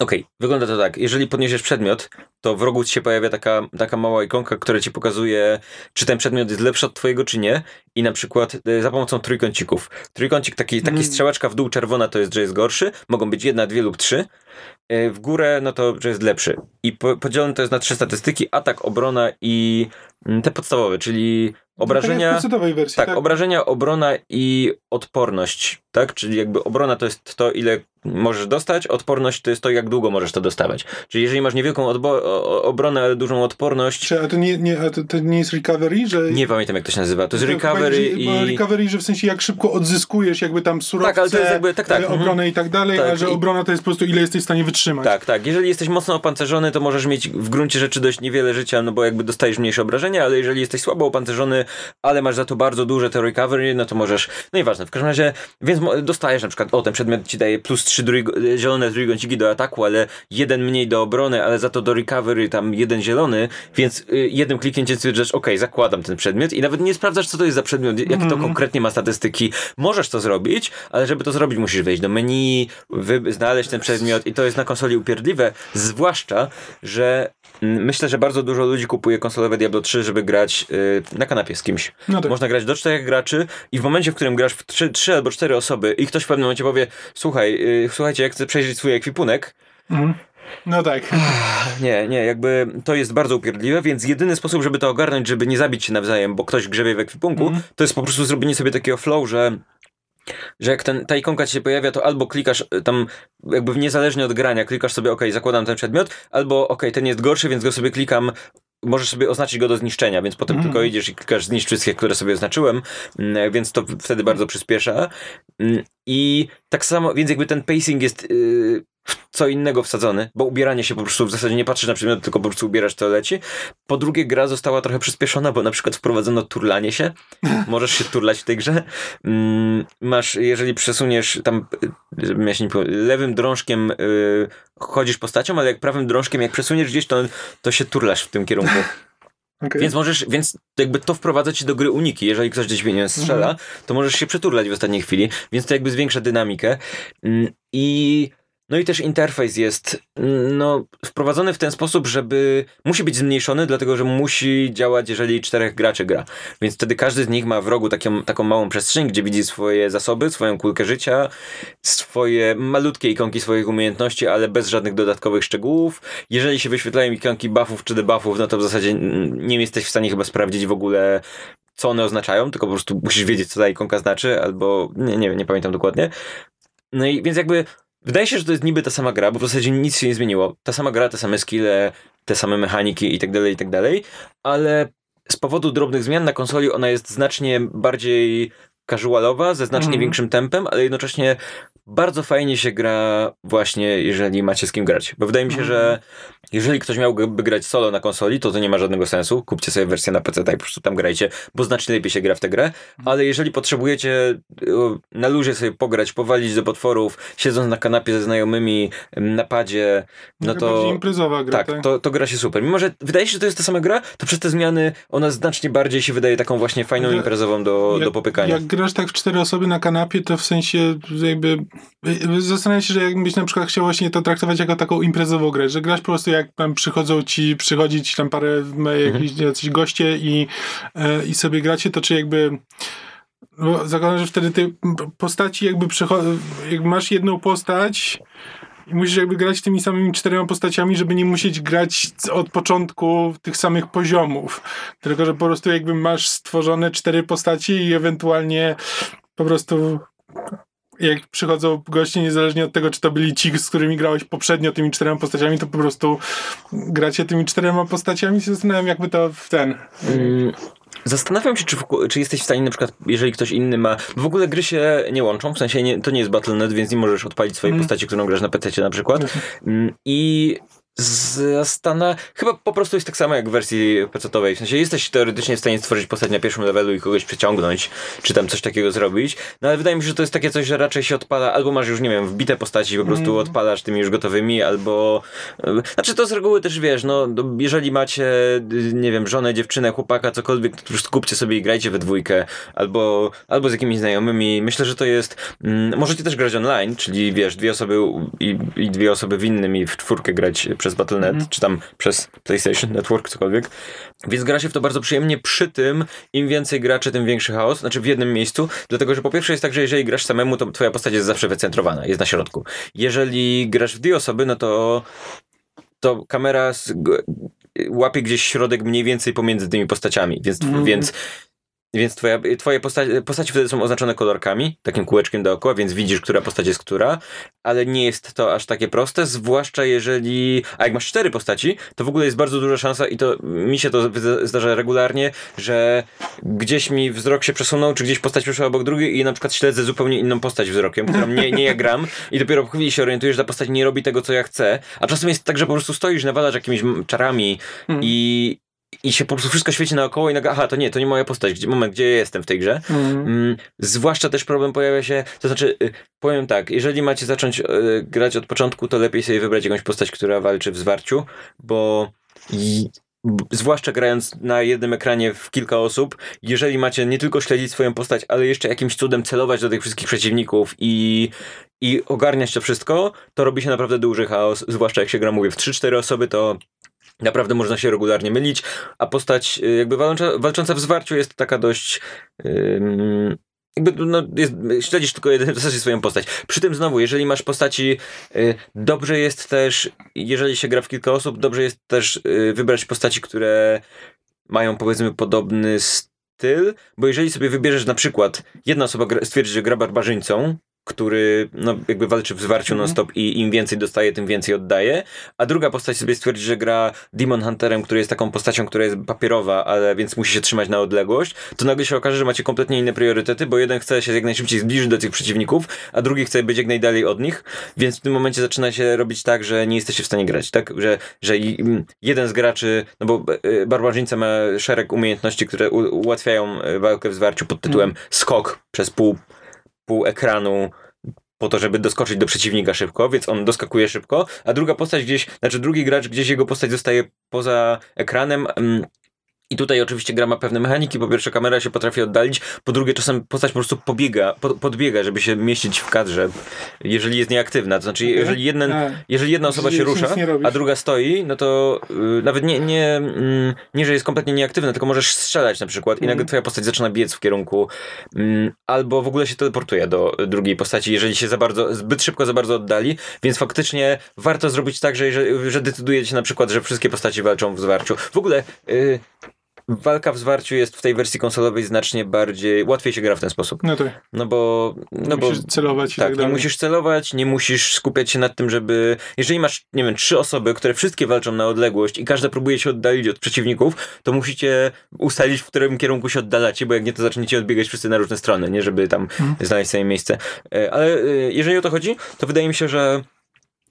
Okej, wygląda to tak. Jeżeli podniesiesz przedmiot, to w rogu ci się pojawia taka, taka mała ikonka, która ci pokazuje, czy ten przedmiot jest lepszy od twojego, czy nie. I na przykład e, za pomocą trójkącików. Trójkącik, taki, taki Mm. strzałeczka w dół czerwona to jest, że jest gorszy. Mogą być jedna, dwie lub trzy. E, W górę, no to, że jest lepszy. I po, podzielone to jest na trzy statystyki. Atak, obrona i mm, te podstawowe, czyli obrażenia... podstawowej wersji, Tak, tak? obrażenia, obrona i odporność, tak? Czyli jakby obrona to jest to, ile możesz dostać, odporność to jest to, jak długo możesz to dostawać. Czyli jeżeli masz niewielką obronę, ale dużą odporność, Czy, a to nie, nie, a to, to nie jest recovery, że... nie pamiętam jak to się nazywa, to jest To recovery że- i... Recovery, że w sensie jak szybko odzyskujesz jakby tam surowce, Tak, ale to jest jakby- tak, tak, e, mhm. obronę i tak dalej, Tak, a że i- obrona to jest po prostu ile jesteś w stanie wytrzymać. Tak, tak. Jeżeli jesteś mocno opancerzony, to możesz mieć w gruncie rzeczy dość niewiele życia, no bo jakby dostajesz mniejsze obrażenia, ale jeżeli jesteś słabo opancerzony, ale masz za to bardzo duże te recovery, no to możesz, no nieważne, w każdym razie, więc dostajesz na przykład, o ten przedmiot ci daje plus 3 druigo- zielone trójkąciki do ataku, ale jeden mniej do obrony, ale za to do recovery tam jeden zielony, więc y, jednym kliknięciem stwierdzasz, ok, zakładam ten przedmiot i nawet nie sprawdzasz, co to jest za przedmiot, jakie Mhm. to konkretnie ma statystyki. Możesz to zrobić, ale żeby to zrobić, musisz wejść do menu, wy- znaleźć ten przedmiot i to jest na konsoli upierdliwe, zwłaszcza, że mm, myślę, że bardzo dużo ludzi kupuje konsolowe Diablo 3, żeby grać y, na kanapie z kimś. No tak. Można grać do czterech graczy i w momencie, w którym grasz w trzy, trzy albo cztery osoby i ktoś w pewnym momencie powie, słuchaj, y, słuchajcie, jak chcę przejrzeć swój ekwipunek, Mhm. No tak. Nie, nie, jakby to jest bardzo upierdliwe, więc jedyny sposób, żeby to ogarnąć, żeby nie zabić się nawzajem, bo ktoś grzebie w ekwipunku, Mhm. to jest po prostu zrobienie sobie takiego flow, że że jak ten, ta ikonka ci się pojawia, to albo klikasz y, tam, jakby niezależnie od grania, klikasz sobie, ok, zakładam ten przedmiot, albo ok, ten jest gorszy, więc go sobie klikam, możesz sobie oznaczyć go do zniszczenia, więc potem Mhm. tylko idziesz i klikasz zniszcz wszystkie, które sobie oznaczyłem, mm, więc to wtedy bardzo przyspiesza. Mm, I tak samo, więc jakby ten pacing jest w co innego wsadzony, bo ubieranie się po prostu w zasadzie nie patrzysz na przedmiot, tylko po prostu ubierasz to leci. Po drugie, gra została trochę przyspieszona, bo na przykład wprowadzono turlanie się. Możesz się turlać w tej grze. Mm, Masz, jeżeli przesuniesz tam, żebym ja się nie pomylił, lewym drążkiem y, chodzisz postacią, ale jak prawym drążkiem, jak przesuniesz gdzieś, to, to się turlasz w tym kierunku. Okay. Więc możesz, więc jakby to wprowadza ci do gry uniki. Jeżeli ktoś gdzieś nie strzela, Mhm. to możesz się przeturlać w ostatniej chwili, więc to jakby zwiększa dynamikę. Mm, I no i też interfejs jest mm, no, wprowadzony w ten sposób, żeby musi być zmniejszony, dlatego że musi działać, jeżeli czterech graczy gra. Więc wtedy każdy z nich ma w rogu taką, taką małą przestrzeń, gdzie widzi swoje zasoby, swoją kulkę życia, swoje malutkie ikonki swoich umiejętności, ale bez żadnych dodatkowych szczegółów. Jeżeli się wyświetlają ikonki buffów czy debuffów, no to w zasadzie nie jesteś w stanie chyba sprawdzić w ogóle co one oznaczają, tylko po prostu musisz wiedzieć, co ta ikonka znaczy, albo nie, nie, nie pamiętam dokładnie. No i więc jakby wydaje się, że to jest niby ta sama gra, bo w zasadzie nic się nie zmieniło. Ta sama gra, te same skille, te same mechaniki i tak dalej, i tak dalej, ale z powodu drobnych zmian na konsoli ona jest znacznie bardziej casualowa, ze znacznie Mhm. większym tempem, ale jednocześnie bardzo fajnie się gra właśnie, jeżeli macie z kim grać. Bo wydaje mi się, że jeżeli ktoś miałby grać solo na konsoli, to to nie ma żadnego sensu. Kupcie sobie wersję na PC i po prostu tam grajcie, bo znacznie lepiej się gra w tę grę. Ale jeżeli potrzebujecie y, na luzie sobie pograć, powalić do potworów, siedząc na kanapie ze znajomymi, na padzie, no to... bardziej imprezowa gra, Tak, tak? to, to gra się super. Mimo, że wydaje się, że to jest ta sama gra, to przez te zmiany ona znacznie bardziej się wydaje taką właśnie fajną imprezową do, jak, do popykania. Jak grasz tak w cztery osoby na kanapie, to w sensie jakby zastanawiam się, że jakbyś na przykład chciał właśnie to traktować jako taką imprezową grę, że grasz po prostu jak tam przychodzą ci, przychodzi ci tam parę Mhm. jakichś jacyś goście i, e, i sobie gracie, to czy jakby bo zakładam, że wtedy te postaci jakby jakby masz jedną postać i musisz jakby grać tymi samymi czterema postaciami, żeby nie musieć grać od początku tych samych poziomów. Tylko, że po prostu jakby masz stworzone cztery postaci i ewentualnie po prostu jak przychodzą goście, niezależnie od tego, czy to byli ci, z którymi grałeś poprzednio tymi czterema postaciami, to po prostu gracie tymi czterema postaciami. Się Zastanawiam, jakby to w ten... Mm, Zastanawiam się, czy, w, czy jesteś w stanie na przykład, jeżeli ktoś inny ma... W ogóle gry się nie łączą, w sensie nie, to nie jest Battle.net, więc nie możesz odpalić swojej Mhm. postaci, którą grasz na PC na przykład. Mm, I zastana... Chyba po prostu jest tak samo jak w wersji PC-owej. W sensie jesteś teoretycznie w stanie stworzyć postać na pierwszym levelu i kogoś przeciągnąć, czy tam coś takiego zrobić. No ale wydaje mi się, że to jest takie coś, że raczej się odpala, albo masz już, nie wiem, wbite postaci i po prostu Mhm. odpalasz tymi już gotowymi, albo... Znaczy to z reguły też wiesz, no no, jeżeli macie, y, nie wiem, żonę, dziewczynę, chłopaka, cokolwiek, to po prostu kupcie sobie i grajcie we dwójkę, albo, albo z jakimiś znajomymi. Myślę, że to jest... Mm, możecie też grać online, czyli wiesz, dwie osoby i, i dwie osoby w innym i w czwórkę grać przez Battle.net, Mhm. czy tam przez PlayStation Network, cokolwiek. Więc gra się w to bardzo przyjemnie. Przy tym, im więcej graczy, tym większy chaos. Znaczy w jednym miejscu. Dlatego, że po pierwsze jest tak, że jeżeli grasz samemu, to twoja postać jest zawsze wycentrowana, jest na środku. Jeżeli grasz w dwie osoby, no to to kamera z, łapie gdzieś środek mniej więcej pomiędzy tymi postaciami, więc, Mhm. więc, więc twoja, twoje postaci, postaci wtedy są oznaczone kolorkami, takim kółeczkiem dookoła, więc widzisz, która postać jest która, ale nie jest to aż takie proste, zwłaszcza jeżeli, a jak masz cztery postaci, to w ogóle jest bardzo duża szansa i to mi się to zdarza regularnie, że gdzieś mi wzrok się przesunął, czy gdzieś postać przeszła obok drugiej i na przykład śledzę zupełnie inną postać wzrokiem, którą nie, nie ja gram i dopiero po chwili się orientujesz, że ta postać nie robi tego, co ja chcę, a czasem jest tak, że po prostu stoisz, nawalasz jakimiś czarami Hmm. i, i się po prostu wszystko świeci naokoło i nagle, aha, to nie, to nie moja postać, gdzie, moment, gdzie ja jestem w tej grze? Mhm. Mm, zwłaszcza też problem pojawia się, to znaczy, y, powiem tak, jeżeli macie zacząć y, grać od początku, to lepiej sobie wybrać jakąś postać, która walczy w zwarciu, bo i, zwłaszcza grając na jednym ekranie w kilka osób, jeżeli macie nie tylko śledzić swoją postać, ale jeszcze jakimś cudem celować do tych wszystkich przeciwników i, i ogarniać to wszystko, to robi się naprawdę duży chaos, zwłaszcza jak się gra, mówię, w 3-4 osoby, to Naprawdę można się regularnie mylić, a postać y, jakby walcząca, walcząca w zwarciu jest taka dość ym, jakby no, jest, śledzisz tylko jeden, w zasadzie swoją postać. Przy tym znowu, jeżeli masz postaci, y, dobrze jest też, jeżeli się gra w kilka osób, dobrze jest też y, wybrać postaci, które mają powiedzmy podobny styl, bo jeżeli sobie wybierzesz na przykład, jedna osoba gra, stwierdzi, że gra barbarzyńcą, który no, jakby walczy w zwarciu Mhm. non-stop i im więcej dostaje, tym więcej oddaje, a druga postać sobie stwierdzi, że gra Demon Hunterem, który jest taką postacią, która jest papierowa, ale więc musi się trzymać na odległość, to nagle się okaże, że macie kompletnie inne priorytety, bo jeden chce się jak najszybciej zbliżyć do tych przeciwników, a drugi chce być jak najdalej od nich, więc w tym momencie zaczyna się robić tak, że nie jesteście w stanie grać, tak? Że, że mm, jeden z graczy, no bo e, barbarzyńca ma szereg umiejętności, które ułatwiają e, walkę w zwarciu pod tytułem skok przez pół pół ekranu po to, żeby doskoczyć do przeciwnika szybko, więc on doskakuje szybko, a druga postać gdzieś, znaczy drugi gracz gdzieś jego postać zostaje poza ekranem. I tutaj oczywiście gra ma pewne mechaniki. Po pierwsze, kamera się potrafi oddalić, po drugie, czasem postać po prostu pobiega, po, podbiega, żeby się mieścić w kadrze, jeżeli jest nieaktywna. To znaczy, jeżeli, jeden, A, jeżeli jedna osoba się rusza, a druga stoi, no to y, nawet nie, nie, mm, nie, że jest kompletnie nieaktywna, tylko możesz strzelać na przykład i Mhm. nagle twoja postać zaczyna biec w kierunku mm, albo w ogóle się teleportuje do drugiej postaci, jeżeli się za bardzo, zbyt szybko za bardzo oddali, więc faktycznie warto zrobić tak, że, że, że decydujecie na przykład, że wszystkie postaci walczą w zwarciu. W ogóle y, walka w zwarciu jest w tej wersji konsolowej znacznie bardziej, łatwiej się gra w ten sposób. No tak. No bo... No bo musisz celować i tak, tak nie dalej. musisz celować, nie musisz skupiać się nad tym, żeby. Jeżeli masz, nie wiem, trzy osoby, które wszystkie walczą na odległość i każda próbuje się oddalić od przeciwników, to musicie ustalić, w którym kierunku się oddalacie, bo jak nie, to zaczniecie odbiegać wszyscy na różne strony, nie, żeby tam znaleźć sobie miejsce. E, Ale e, jeżeli o to chodzi, to wydaje mi się, że.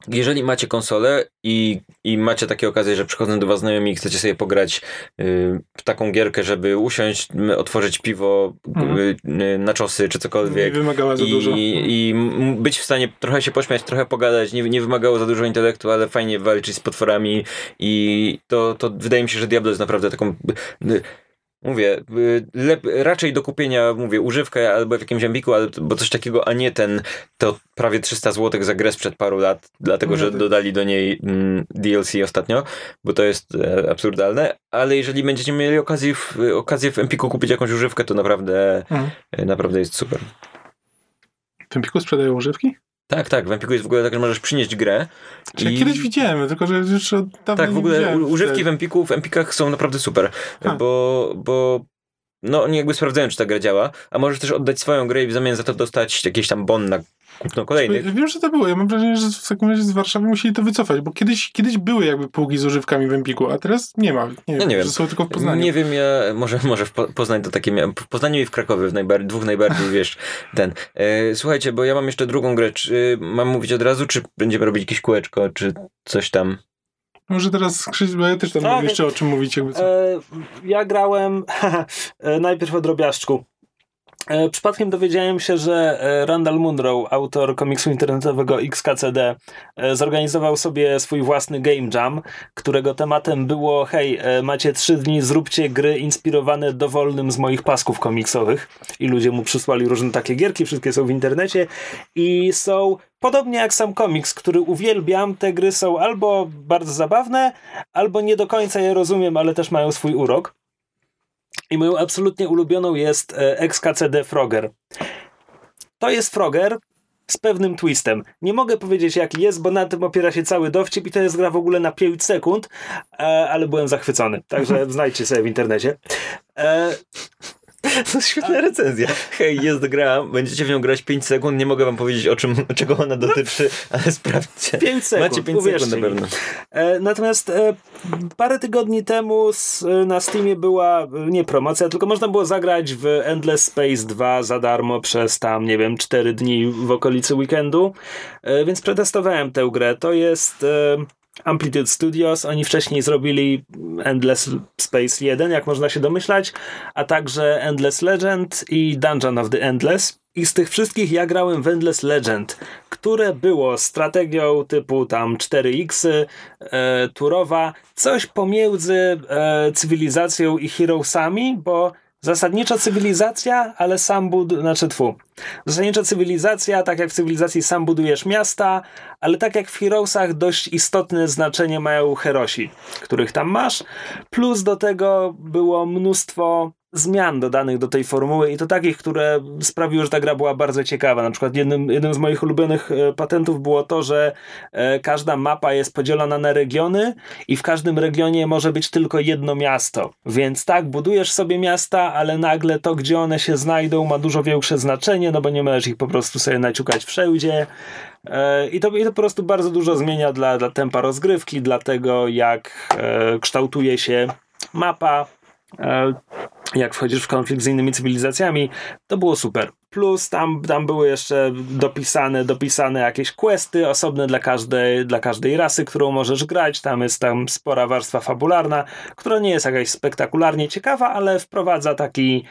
Jeżeli macie konsolę i, i macie takie okazje, że przychodzą do was znajomi i chcecie sobie pograć y, w taką gierkę, żeby usiąść, otworzyć piwo, Mhm. y, y, na czosy czy Nie cokolwiek, wymagała za i, dużo. I być w stanie trochę się pośmiać, trochę pogadać, nie, nie wymagało za dużo intelektu, ale fajnie walczyć z potworami i to, to wydaje mi się, że Diablo jest naprawdę taką... Mówię, y, lep, raczej do kupienia, mówię, używkę albo w jakimś empiku, ale, bo coś takiego, a nie ten, to prawie 300 zł za grę sprzed paru lat, dlatego, No że tak. dodali do niej mm, DLC ostatnio, bo to jest e, absurdalne, ale jeżeli będziecie mieli okazję w, okazję w empiku kupić jakąś używkę, to naprawdę, Mhm. e, naprawdę jest super. W Empiku sprzedają używki? Tak, tak, w Empiku jest w ogóle tak, że możesz przynieść grę. Czy ja kiedyś widziałem, tylko że już od dawna Tak, w ogóle używki w. Empiku, w Empikach są naprawdę super, A. bo, bo no oni jakby sprawdzają, czy ta gra działa, a możesz też oddać swoją grę i w zamian za to dostać jakiś tam bon na kupno kolejnych. Wiem, że to było. Ja mam wrażenie, że w takim razie z Warszawy musieli to wycofać, bo kiedyś, kiedyś były jakby półki z używkami w Empiku, a teraz nie ma. Nie, No wiem, nie wiem. są tylko w Poznaniu. Nie wiem, ja może, może w Po- Poznań to takie miałem. W Poznaniu i w Krakowie, w najbar- dwóch najbardziej, wiesz, ten. E, słuchajcie, bo ja mam jeszcze drugą grę. Czy mam mówić od razu, czy będziemy robić jakieś kółeczko, czy coś tam? Może teraz Krzyś, bo ja też tam Tak. mam jeszcze o czym mówić. Jakby co. E, ja grałem e, najpierw o drobiażdżku. E, Przypadkiem dowiedziałem się, że e, Randall Munro, autor komiksu internetowego XKCD, e, zorganizował sobie swój własny game jam, którego tematem było hej, macie trzy dni, zróbcie gry inspirowane dowolnym z moich pasków komiksowych. I ludzie mu przysłali różne takie gierki, wszystkie są w internecie i są podobnie jak sam komiks, który uwielbiam, te gry są albo bardzo zabawne, albo nie do końca je rozumiem, ale też mają swój urok. I moją absolutnie ulubioną jest e, XKCD Frogger. To jest Frogger z pewnym twistem. Nie mogę powiedzieć jaki jest, bo na tym opiera się cały dowcip i to jest gra w ogóle na 5 sekund, e, ale byłem zachwycony. Także znajdźcie sobie w internecie. E, To świetna recenzja. Hej, jest gra, będziecie w nią grać 5 sekund, nie mogę wam powiedzieć o czym, czego ona dotyczy, ale sprawdźcie. 5 sekund, Macie 5 uwierzcie sekund na pewno. E, Natomiast e, parę tygodni temu s, na Steamie była e, nie promocja, tylko można było zagrać w Endless Space 2 za darmo przez tam, nie wiem, 4 dni w okolicy weekendu, e, więc przetestowałem tę grę. To jest e, Amplitude Studios. Oni wcześniej zrobili Endless Space 1, jak można się domyślać, a także Endless Legend i Dungeon of the Endless. I z tych wszystkich ja grałem w Endless Legend, które było strategią typu tam 4X, e, turowa, coś pomiędzy e, cywilizacją i Heroesami, bo zasadniczo cywilizacja, ale sam bud... znaczy tfu. Zasadniczo cywilizacja, tak jak w cywilizacji sam budujesz miasta, ale tak jak w Heroesach dość istotne znaczenie mają herosi, których tam masz, plus do tego było mnóstwo zmian dodanych do tej formuły i to takich, które sprawiły, że ta gra była bardzo ciekawa. Na przykład jednym, jednym z moich ulubionych e, patentów było to, że e, każda mapa jest podzielona na regiony i w każdym regionie może być tylko jedno miasto. Więc tak, budujesz sobie miasta, ale nagle to, gdzie one się znajdą, ma dużo większe znaczenie, no bo nie możesz ich po prostu sobie naciukać wszędzie. E, I to, I to po prostu bardzo dużo zmienia dla, dla tempa rozgrywki, dla tego, jak kształtuje się mapa, jak wchodzisz w konflikt z innymi cywilizacjami. To było super. Plus tam, tam były jeszcze dopisane, dopisane jakieś questy osobne dla każdej, dla każdej rasy, którą możesz grać. Tam jest tam spora warstwa fabularna, która nie jest jakaś spektakularnie ciekawa, ale wprowadza taki.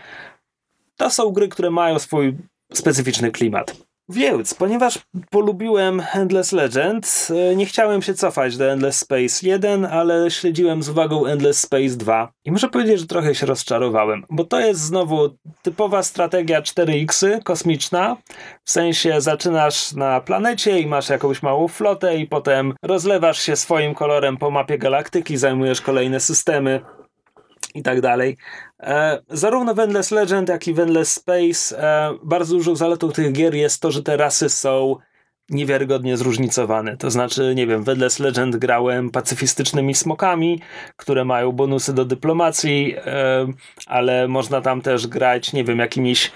To są gry, które mają swój specyficzny klimat. Więc, ponieważ polubiłem Endless Legend, e, nie chciałem się cofać do Endless Space 1, ale śledziłem z uwagą Endless Space 2 i muszę powiedzieć, że trochę się rozczarowałem, bo to jest znowu typowa strategia 4X kosmiczna, w sensie zaczynasz na planecie i masz jakąś małą flotę i potem rozlewasz się swoim kolorem po mapie galaktyki, zajmujesz kolejne systemy i tak dalej. E, zarówno w Endless Legend, jak i w Endless Space e, bardzo dużą zaletą tych gier jest to, że te rasy są niewiarygodnie zróżnicowane. To znaczy, nie wiem, w Endless Legend grałem pacyfistycznymi smokami, które mają bonusy do dyplomacji, ale można tam też grać, nie wiem, jakimiś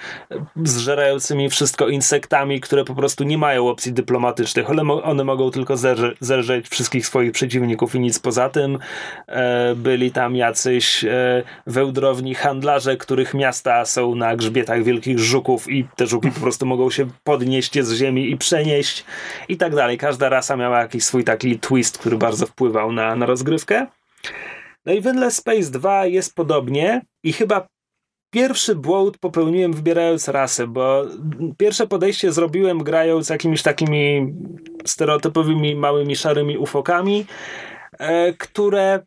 zżerającymi wszystko insektami, które po prostu nie mają opcji dyplomatycznych. One, one mogą tylko zerze, zerżeć wszystkich swoich przeciwników i nic poza tym. E, byli tam jacyś e, wełdrowni handlarze, których miasta są na grzbietach wielkich żuków i te żuki po prostu mogą się podnieść z ziemi i przenieść i tak dalej. Każda rasa miała jakiś swój taki twist, który bardzo wpływał na, na rozgrywkę. No i w Endless Space 2 jest podobnie i chyba pierwszy błąd popełniłem wybierając rasę, bo pierwsze podejście zrobiłem grając jakimiś takimi stereotypowymi małymi szarymi ufokami, e, które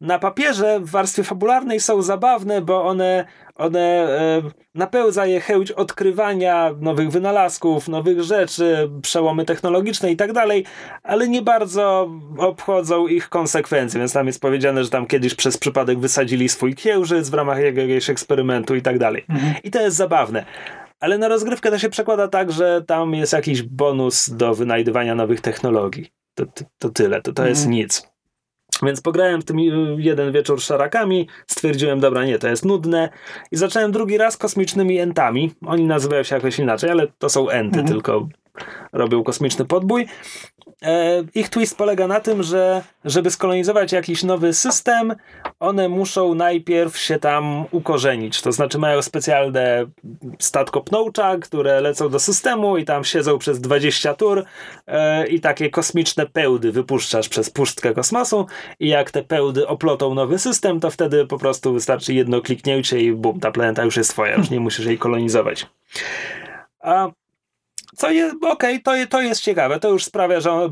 na papierze w warstwie fabularnej są zabawne, bo one, one e, napełza je chęć odkrywania nowych wynalazków, nowych rzeczy, przełomy technologiczne i tak dalej, ale nie bardzo obchodzą ich konsekwencje, więc tam jest powiedziane, że tam kiedyś przez przypadek wysadzili swój księżyc w ramach jakiegoś eksperymentu i tak dalej. Mhm. I to jest zabawne. Ale na rozgrywkę to się przekłada tak, że tam jest jakiś bonus do wynajdywania nowych technologii. To, to, to tyle, to, to jest Mhm. nic. Więc pograłem w tym y, jeden wieczór szarakami, stwierdziłem, dobra, nie, to jest nudne i zacząłem drugi raz kosmicznymi entami. Oni nazywają się jakoś inaczej, ale to są enty, Mhm. tylko robią kosmiczny podbój. E, ich twist polega na tym, że żeby skolonizować jakiś nowy system, one muszą najpierw się tam ukorzenić. To znaczy mają specjalne statko pnącza, które lecą do systemu i tam siedzą przez 20 tur e, i takie kosmiczne pełdy wypuszczasz przez puszczkę kosmosu i jak te pełdy oplotą nowy system, to wtedy po prostu wystarczy jedno kliknięcie i bum, ta planeta już jest twoja, już nie musisz jej kolonizować. A co jest, okej, to, to jest ciekawe. To już sprawia, że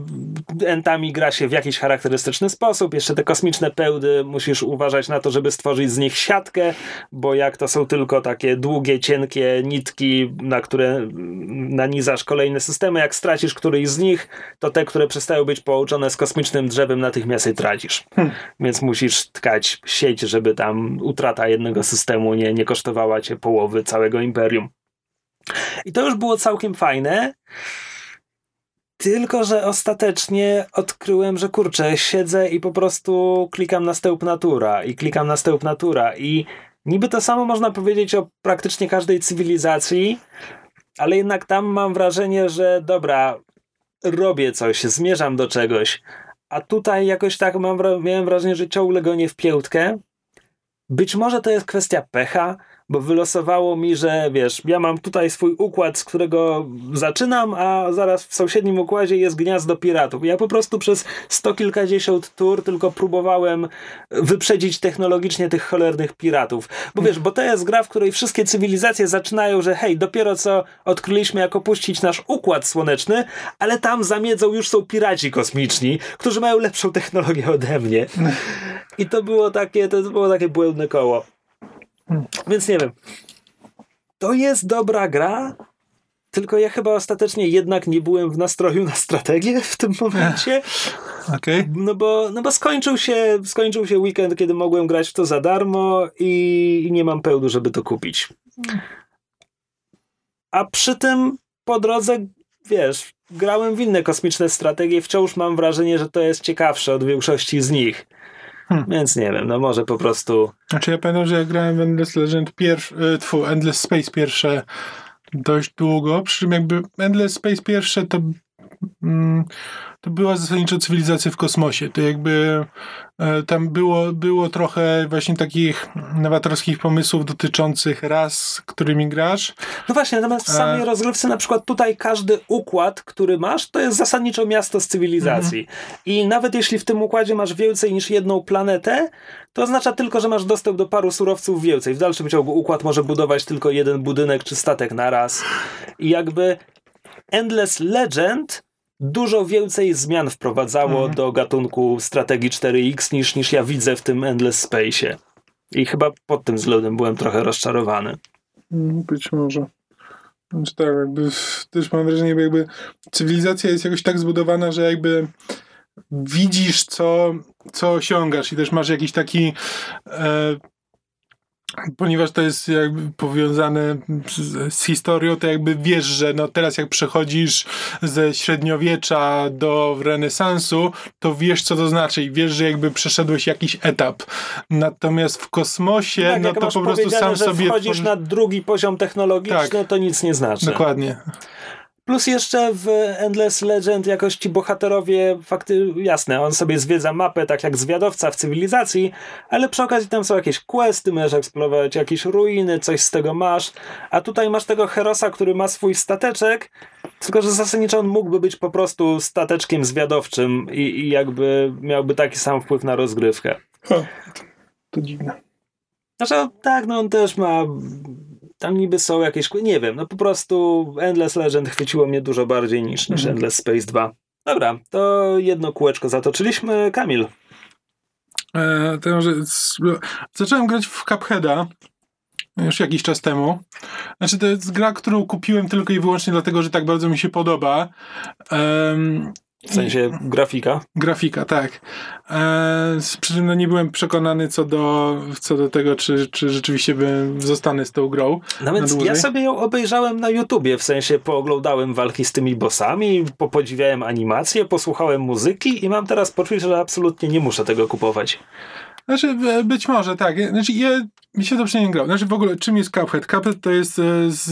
entami gra się w jakiś charakterystyczny sposób. Jeszcze te kosmiczne pełdy musisz uważać na to, żeby stworzyć z nich siatkę, bo jak to są tylko takie długie, cienkie nitki, na które nanizasz kolejne systemy, jak stracisz któryś z nich, to te, które przestają być połączone z kosmicznym drzewem, natychmiast je tracisz. Więc musisz tkać sieć, żeby tam utrata jednego systemu nie, nie kosztowała cię połowy całego imperium. I to już było całkiem fajne. Tylko, że ostatecznie odkryłem, że kurczę, siedzę i po prostu klikam na stełp natura i klikam na stełp natura i niby to samo można powiedzieć o praktycznie każdej cywilizacji, ale jednak tam mam wrażenie, że dobra, robię coś, zmierzam do czegoś, a tutaj jakoś tak mam, miałem wrażenie, że ciągle gonię w piętkę. Być może to jest kwestia pecha, bo wylosowało mi, że wiesz, ja mam tutaj swój układ, z którego zaczynam, a zaraz w sąsiednim układzie jest gniazdo piratów. Ja po prostu przez sto kilkadziesiąt tur tylko próbowałem wyprzedzić technologicznie tych cholernych piratów. Bo wiesz, bo to jest gra, w której wszystkie cywilizacje zaczynają, że hej, dopiero co odkryliśmy, jak opuścić nasz układ słoneczny, ale tam za miedzą już są piraci kosmiczni, którzy mają lepszą technologię ode mnie. I to było takie, to było takie błędne koło. Więc nie wiem. To jest dobra gra, tylko ja chyba ostatecznie jednak nie byłem w nastroju na strategię w tym momencie. Okej. No bo, no bo skończył, się, skończył się weekend, kiedy mogłem grać w to za darmo i, i nie mam pełdu, żeby to kupić. A przy tym po drodze, wiesz, grałem w inne kosmiczne strategie, wciąż mam wrażenie, że to jest ciekawsze od większości z nich. Hmm. Więc nie wiem, no może po prostu Znaczy ja pamiętam, że ja grałem w Endless Legend pierwszy, tfu, Endless Space pierwsze dość długo, przy czym jakby Endless Space pierwsze to to była zasadniczo cywilizacja w kosmosie. To jakby e, tam było, było trochę właśnie takich nowatorskich pomysłów dotyczących ras, którymi grasz. No właśnie, natomiast w samej E. rozgrywce na przykład tutaj każdy układ, który masz, to jest zasadniczo miasto z cywilizacji. Mhm. I nawet jeśli w tym układzie masz więcej niż jedną planetę, to oznacza tylko, że masz dostęp do paru surowców więcej. W dalszym ciągu układ może budować tylko jeden budynek czy statek na raz. I jakby Endless Legend dużo więcej zmian wprowadzało Mhm. do gatunku strategii 4X niż, niż ja widzę w tym Endless Space'ie. I chyba pod tym względem byłem trochę rozczarowany. Mm, Być może. Znaczy tak, jakby też mam wrażenie, że jakby cywilizacja jest jakoś tak zbudowana, że jakby widzisz, co, co osiągasz i też masz jakiś taki e, ponieważ to jest jakby powiązane z, z historią, to jakby wiesz, że no teraz jak przechodzisz ze średniowiecza do renesansu, to wiesz, co to znaczy i wiesz, że jakby przeszedłeś jakiś etap. Natomiast w kosmosie, Tak, no to po prostu sam że sobie wchodzisz na drugi poziom technologiczny, Tak. to nic nie znaczy. Dokładnie. Plus jeszcze w Endless Legend jakoś ci bohaterowie, fakty, jasne, on sobie zwiedza mapę tak jak zwiadowca w cywilizacji, ale przy okazji tam są jakieś questy, możesz eksplorować jakieś ruiny, coś z tego masz, a tutaj masz tego Herosa, który ma swój stateczek, tylko że zasadniczo on mógłby być po prostu stateczkiem zwiadowczym i, i jakby miałby taki sam wpływ na rozgrywkę. Ha, to dziwne. Znaczy, no, tak, no on też ma. Tam niby są jakieś. Nie wiem, no po prostu Endless Legend chwyciło mnie dużo bardziej niż, niż Mhm. Endless Space 2. Dobra, to jedno kółeczko zatoczyliśmy. Kamil. E, to może zacząłem grać w Cupheada już jakiś czas temu. Znaczy, to jest gra, którą kupiłem tylko i wyłącznie dlatego, że tak bardzo mi się podoba. Em, W sensie grafika. Grafika, tak. E, przy czym no, nie byłem przekonany co do, co do tego, czy, czy rzeczywiście bym zostanę z tą grą. Dłużej? ja sobie ją obejrzałem na YouTubie, w sensie pooglądałem walki z tymi bossami, popodziwiałem animacje, posłuchałem muzyki i mam teraz poczucie, że absolutnie nie muszę tego kupować. Znaczy, być może tak. Znaczy, ja, mi się to przynajmniej grało. Znaczy, w ogóle, czym jest Cuphead? Cuphead to jest e, z,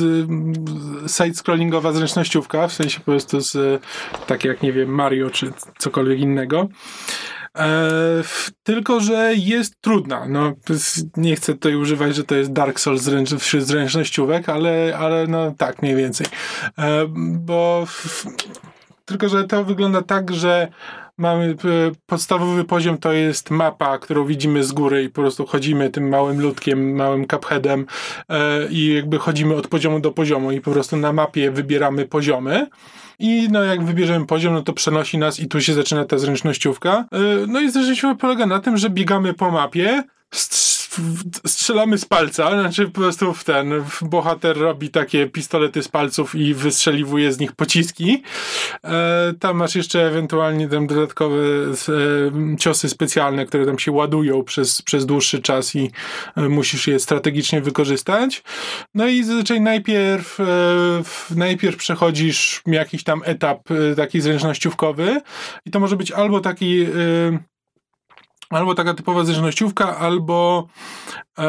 side-scrollingowa zręcznościówka, w sensie po prostu z, tak jak, nie wiem, Mario czy cokolwiek innego. E, tylko, że jest trudna. No, nie chcę tutaj używać, że to jest Dark Souls zręcz, zręcznościówek, ale, ale no tak, mniej więcej. E, bo f, tylko, że to wygląda tak, że mamy e, podstawowy poziom to jest mapa, którą widzimy z góry i po prostu chodzimy tym małym ludkiem, małym cupheadem e, i jakby chodzimy od poziomu do poziomu i po prostu na mapie wybieramy poziomy. I no jak wybierzemy poziom, no to przenosi nas i tu się zaczyna ta zręcznościówka. E, No i zręcznościówka polega na tym, że biegamy po mapie, strz- strzelamy z palca, znaczy po prostu w ten bohater robi takie pistolety z palców i wystrzeliwuje z nich pociski. E, tam masz jeszcze ewentualnie tam dodatkowe e, ciosy specjalne, które tam się ładują przez, przez dłuższy czas i e, musisz je strategicznie wykorzystać. No i zazwyczaj najpierw, e, najpierw przechodzisz jakiś tam etap e, taki zręcznościówkowy i to może być albo taki e, albo taka typowa zręcznościówka, albo e,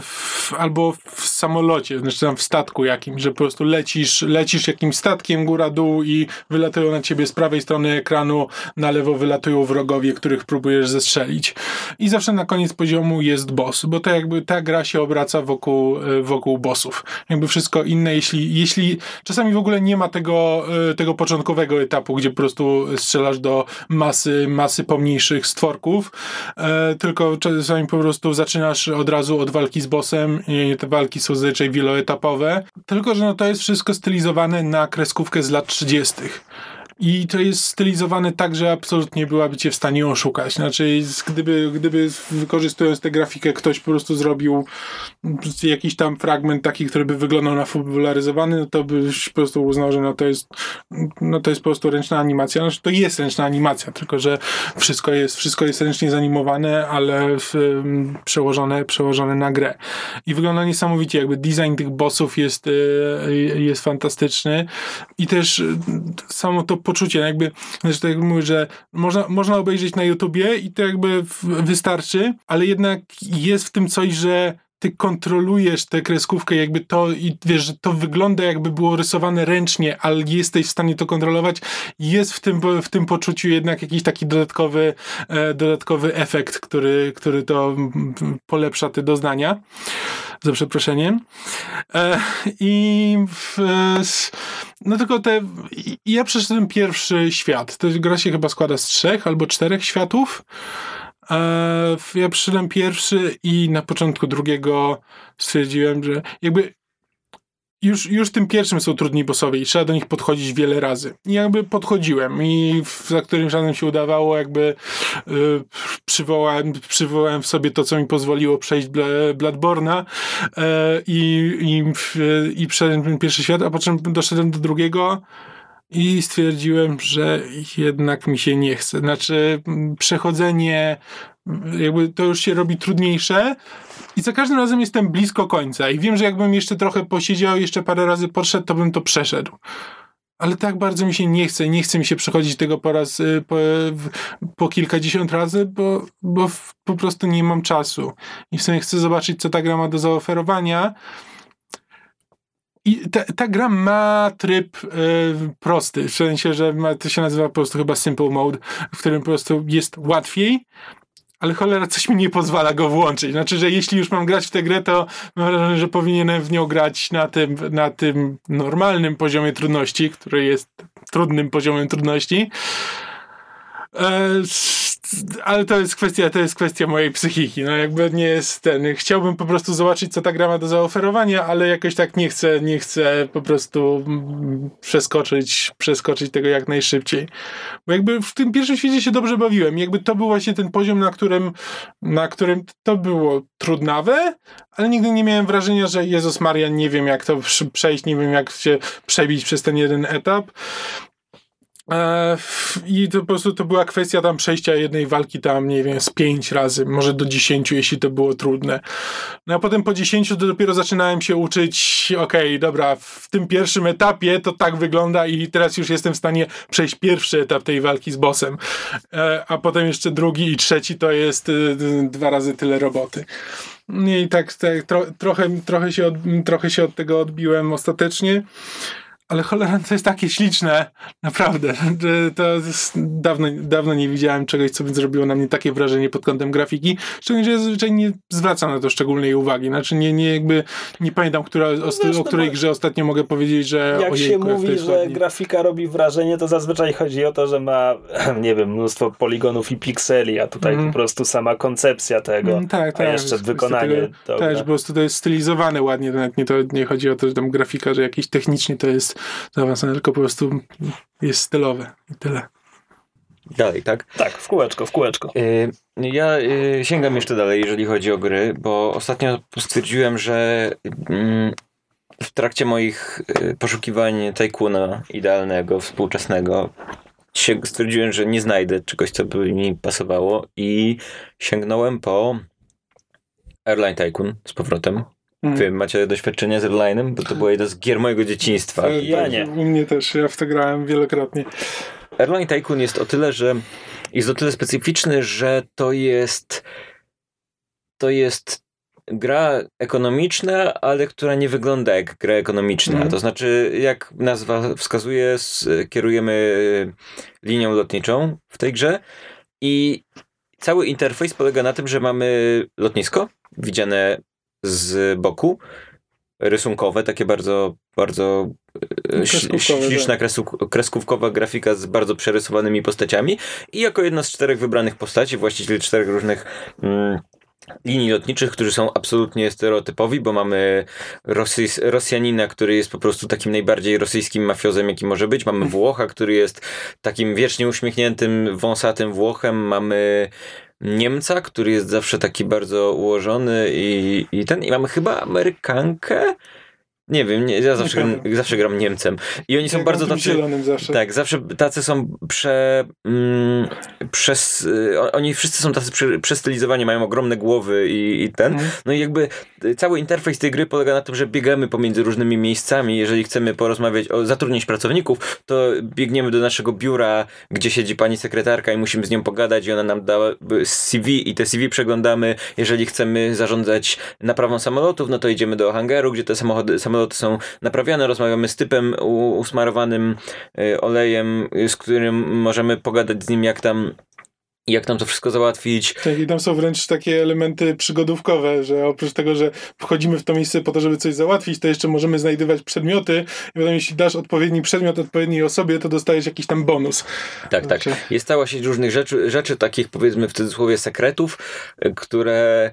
w, albo w samolocie, znaczy tam w statku jakimś, że po prostu lecisz, lecisz jakimś statkiem góra-dół i wylatują na ciebie z prawej strony ekranu, na lewo wylatują wrogowie, których próbujesz zestrzelić. I zawsze na koniec poziomu jest boss, bo to jakby ta gra się obraca wokół, e, wokół bossów. Jakby wszystko inne, jeśli, jeśli czasami w ogóle nie ma tego, e, tego początkowego etapu, gdzie po prostu strzelasz do masy, masy pomniejszych stworków, e, tylko czasami po prostu zaczynasz od razu od walki z bossem i te walki są zazwyczaj wieloetapowe. Tylko, że no to jest wszystko stylizowane na kreskówkę z lat 30. i to jest stylizowane tak, że absolutnie byłaby cię w stanie oszukać. Znaczy, gdyby, gdyby wykorzystując tę grafikę ktoś po prostu zrobił jakiś tam fragment taki, który by wyglądał na popularyzowany, no to byś po prostu uznał, że no to jest no to jest po prostu ręczna animacja. Znaczy, to jest ręczna animacja, tylko że wszystko jest, wszystko jest ręcznie zanimowane, ale w, um, przełożone, przełożone na grę. I wygląda niesamowicie, jakby design tych bossów jest, e, jest fantastyczny i też e, samo to poczucie, jakby, znaczy tak jak mówię, że można, można obejrzeć na YouTubie i to jakby wystarczy, ale jednak jest w tym coś, że ty kontrolujesz tę kreskówkę, jakby to i wiesz, że to wygląda jakby było rysowane ręcznie, ale jesteś w stanie to kontrolować. Jest w tym, w tym poczuciu jednak jakiś taki dodatkowy, e, dodatkowy efekt, który, który to polepsza te doznania. Za przeproszeniem. E, I w, no tylko te. Ja przeszedłem pierwszy świat. To gra się chyba składa z trzech albo czterech światów. E, ja przyszedłem pierwszy i na początku drugiego stwierdziłem, że jakby już, już tym pierwszym są trudni bossowie i trzeba do nich podchodzić wiele razy. I jakby podchodziłem i za którymś razem się udawało, jakby yy, przywołałem, przywołałem w sobie to, co mi pozwoliło przejść Bla, Bladborna yy, i, i, i przeszedłem pierwszy świat, a po czym doszedłem do drugiego i stwierdziłem, że jednak mi się nie chce. Znaczy, przechodzenie, jakby to już się robi trudniejsze. I za każdym razem jestem blisko końca. I wiem, że jakbym jeszcze trochę posiedział, jeszcze parę razy podszedł, to bym to przeszedł. Ale tak bardzo mi się nie chce. Nie chce mi się przechodzić tego po raz, y, po, po kilkadziesiąt razy, bo, bo po prostu nie mam czasu. I w sumie chcę zobaczyć, co ta gra ma do zaoferowania. I ta, ta gra ma tryb y, prosty, w sensie, że ma, to się nazywa po prostu chyba Simple Mode, w którym po prostu jest łatwiej, ale cholera coś mi nie pozwala go włączyć. Znaczy, że jeśli już mam grać w tę grę, to mam wrażenie, że powinienem w nią grać na tym, na tym normalnym poziomie trudności, który jest trudnym poziomem trudności. E, ale to jest kwestia, to jest kwestia mojej psychiki. No jakby nie jest ten. Chciałbym po prostu zobaczyć, co ta gra ma do zaoferowania, ale jakoś tak nie chcę, nie chcę po prostu przeskoczyć, przeskoczyć tego jak najszybciej. Bo jakby w tym pierwszym świecie się dobrze bawiłem. Jakby to był właśnie ten poziom, na którym, na którym to było trudnawe, ale nigdy nie miałem wrażenia, że Jezus Maria, nie wiem jak to przejść, nie wiem jak się przebić przez ten jeden etap. E, I to po prostu to była kwestia tam przejścia jednej walki tam, nie wiem, z pięć razy, może do dziesięciu, jeśli to było trudne. No a potem po dziesięciu to dopiero zaczynałem się uczyć, okej, okay, dobra, w tym pierwszym etapie to tak wygląda i teraz już jestem w stanie przejść pierwszy etap tej walki z bossem. E, a potem jeszcze drugi i trzeci to jest y, dwa razy tyle roboty. I tak, tak tro, trochę, trochę, się od, trochę się od tego odbiłem ostatecznie ale cholera, to jest takie śliczne, naprawdę. To jest, dawno, dawno nie widziałem czegoś, co by zrobiło na mnie takie wrażenie pod kątem grafiki. Szczególnie, że ja zazwyczaj nie zwracam na to szczególnej uwagi. Znaczy nie, nie jakby, nie pamiętam, która, o, Wiesz, o której grze ostatnio mogę powiedzieć, że Jak ojejku, się mówi, że grafika robi wrażenie, to zazwyczaj chodzi o to, że ma, nie wiem, mnóstwo poligonów i pikseli, a tutaj mm. po prostu sama koncepcja tego, mm, tak, tak, a jeszcze wykonanie. Tego, tak, że po prostu to jest stylizowane ładnie, nawet nie, to nie chodzi o to, że tam grafika, że jakiś technicznie to jest zaawansowane, tylko po prostu jest stylowe i tyle. Dalej, tak? Tak, w kółeczko, w kółeczko. Yy, ja yy, sięgam jeszcze dalej, jeżeli chodzi o gry, bo ostatnio stwierdziłem, że yy, w trakcie moich y, poszukiwań tajkuna idealnego, współczesnego, stwierdziłem, że nie znajdę czegoś, co by mi pasowało i sięgnąłem po Airline Tycoon z powrotem. Mm. Wy macie doświadczenie z Airline'em? Bo to była jedna z gier mojego dzieciństwa. E, ja nie. U mnie też, ja w to grałem wielokrotnie. Airline Tycoon jest o tyle, że jest o tyle specyficzny, że to jest to jest gra ekonomiczna, ale która nie wygląda jak gra ekonomiczna. Mm. To znaczy, jak nazwa wskazuje, kierujemy linią lotniczą w tej grze i cały interfejs polega na tym, że mamy lotnisko, widziane z boku, rysunkowe, takie bardzo, bardzo e, śliczna tak. kreskówkowa grafika z bardzo przerysowanymi postaciami i jako jedna z czterech wybranych postaci, właściciel czterech różnych mm, linii lotniczych, którzy są absolutnie stereotypowi, bo mamy Rosys, Rosjanina, który jest po prostu takim najbardziej rosyjskim mafiozem, jaki może być. Mamy Włocha, który jest takim wiecznie uśmiechniętym, wąsatym Włochem. Mamy Niemca, który jest zawsze taki bardzo ułożony i, i ten. I mamy chyba Amerykankę. Nie wiem, nie, ja zawsze, gram, zawsze gram Niemcem. I oni są Jak bardzo tacy. zielonym zawsze. Tak, zawsze tacy są prze. Mm, przez, y, oni wszyscy są tacy prze, przestylizowani, mają ogromne głowy i, i ten. Mhm. No i jakby y, cały interfejs tej gry polega na tym, że biegamy pomiędzy różnymi miejscami. Jeżeli chcemy porozmawiać o zatrudnić pracowników, to biegniemy do naszego biura, gdzie siedzi pani sekretarka i musimy z nią pogadać i ona nam da CV i te CV przeglądamy. Jeżeli chcemy zarządzać naprawą samolotów, no to idziemy do hangaru, gdzie te samochody, samoloty są naprawiane, rozmawiamy z typem usmarowanym y, olejem, y, z którym możemy pogadać z nim, jak tam jak tam to wszystko załatwić. Tak, i tam są wręcz takie elementy przygodówkowe, że oprócz tego, że wchodzimy w to miejsce po to, żeby coś załatwić, to jeszcze możemy znajdywać przedmioty i potem jeśli dasz odpowiedni przedmiot odpowiedniej osobie, to dostajesz jakiś tam bonus. Tak, tak. Znaczy- Jest cała sieć różnych rzeczy, rzeczy takich powiedzmy w cudzysłowie sekretów, y, które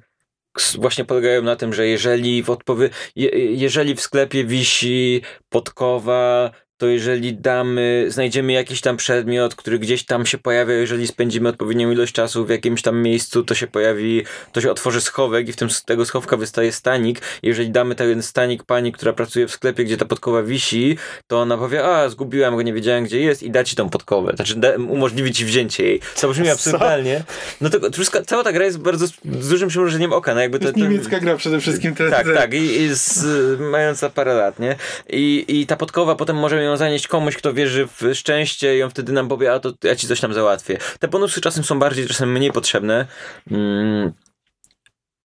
właśnie polegają na tym, że jeżeli w odpowie- je, jeżeli w sklepie wisi podkowa, to jeżeli damy, znajdziemy jakiś tam przedmiot, który gdzieś tam się pojawia, jeżeli spędzimy odpowiednią ilość czasu w jakimś tam miejscu, to się pojawi, to się otworzy schowek i w tym z tego schowka wystaje stanik. Jeżeli damy ten stanik pani, która pracuje w sklepie, gdzie ta podkowa wisi, to ona powie, a zgubiłam go, nie wiedziałem gdzie jest i da ci tą podkowę. Znaczy da, umożliwi ci wzięcie jej. To brzmi absurdalnie. No to, to wszystko, cała ta gra jest bardzo z, z dużym przymrużeniem oka. No jakby To jest niemiecka gra przede wszystkim. Te, tak, tak, i, i z, mająca parę lat, nie? I, I ta podkowa potem możemy ją zanieść komuś, kto wierzy w szczęście i on wtedy nam powie, a to ja ci coś tam załatwię. Te bonusy czasem są bardziej, czasem mniej potrzebne. Mm.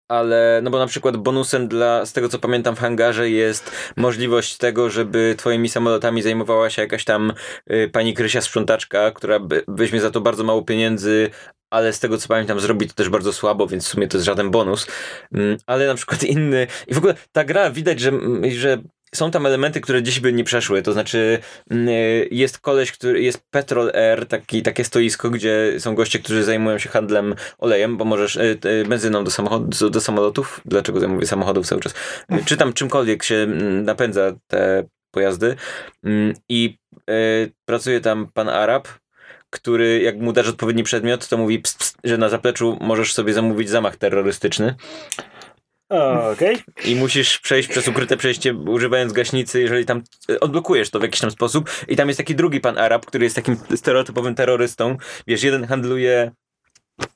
Ale, no bo na przykład bonusem dla, z tego co pamiętam w hangarze jest możliwość tego, żeby twoimi samolotami zajmowała się jakaś tam y, pani Krysia sprzątaczka, która by, weźmie za to bardzo mało pieniędzy, ale z tego co pamiętam zrobi to też bardzo słabo, więc w sumie to jest żaden bonus. Mm, ale na przykład inny. I w ogóle ta gra widać, że, że są tam elementy, które dziś by nie przeszły. To znaczy, mm, y, jest koleś, który jest Petrol Air, taki, takie stoisko, gdzie są goście, którzy zajmują się handlem olejem, bo możesz y, y, benzyną do, samochod- do samolotów. Dlaczego ja mówię samochodów cały czas? Czy tam czymkolwiek się mm, napędza te pojazdy. Mm, I pracuje tam pan Arab, który jak mu dasz odpowiedni przedmiot, to mówi, pst, pst, że na zapleczu możesz sobie zamówić zamach terrorystyczny. Okej. I musisz przejść przez ukryte przejście używając gaśnicy, jeżeli tam e, odblokujesz to w jakiś tam sposób. I tam jest taki drugi pan Arab, który jest takim stereotypowym terrorystą. Wiesz, jeden handluje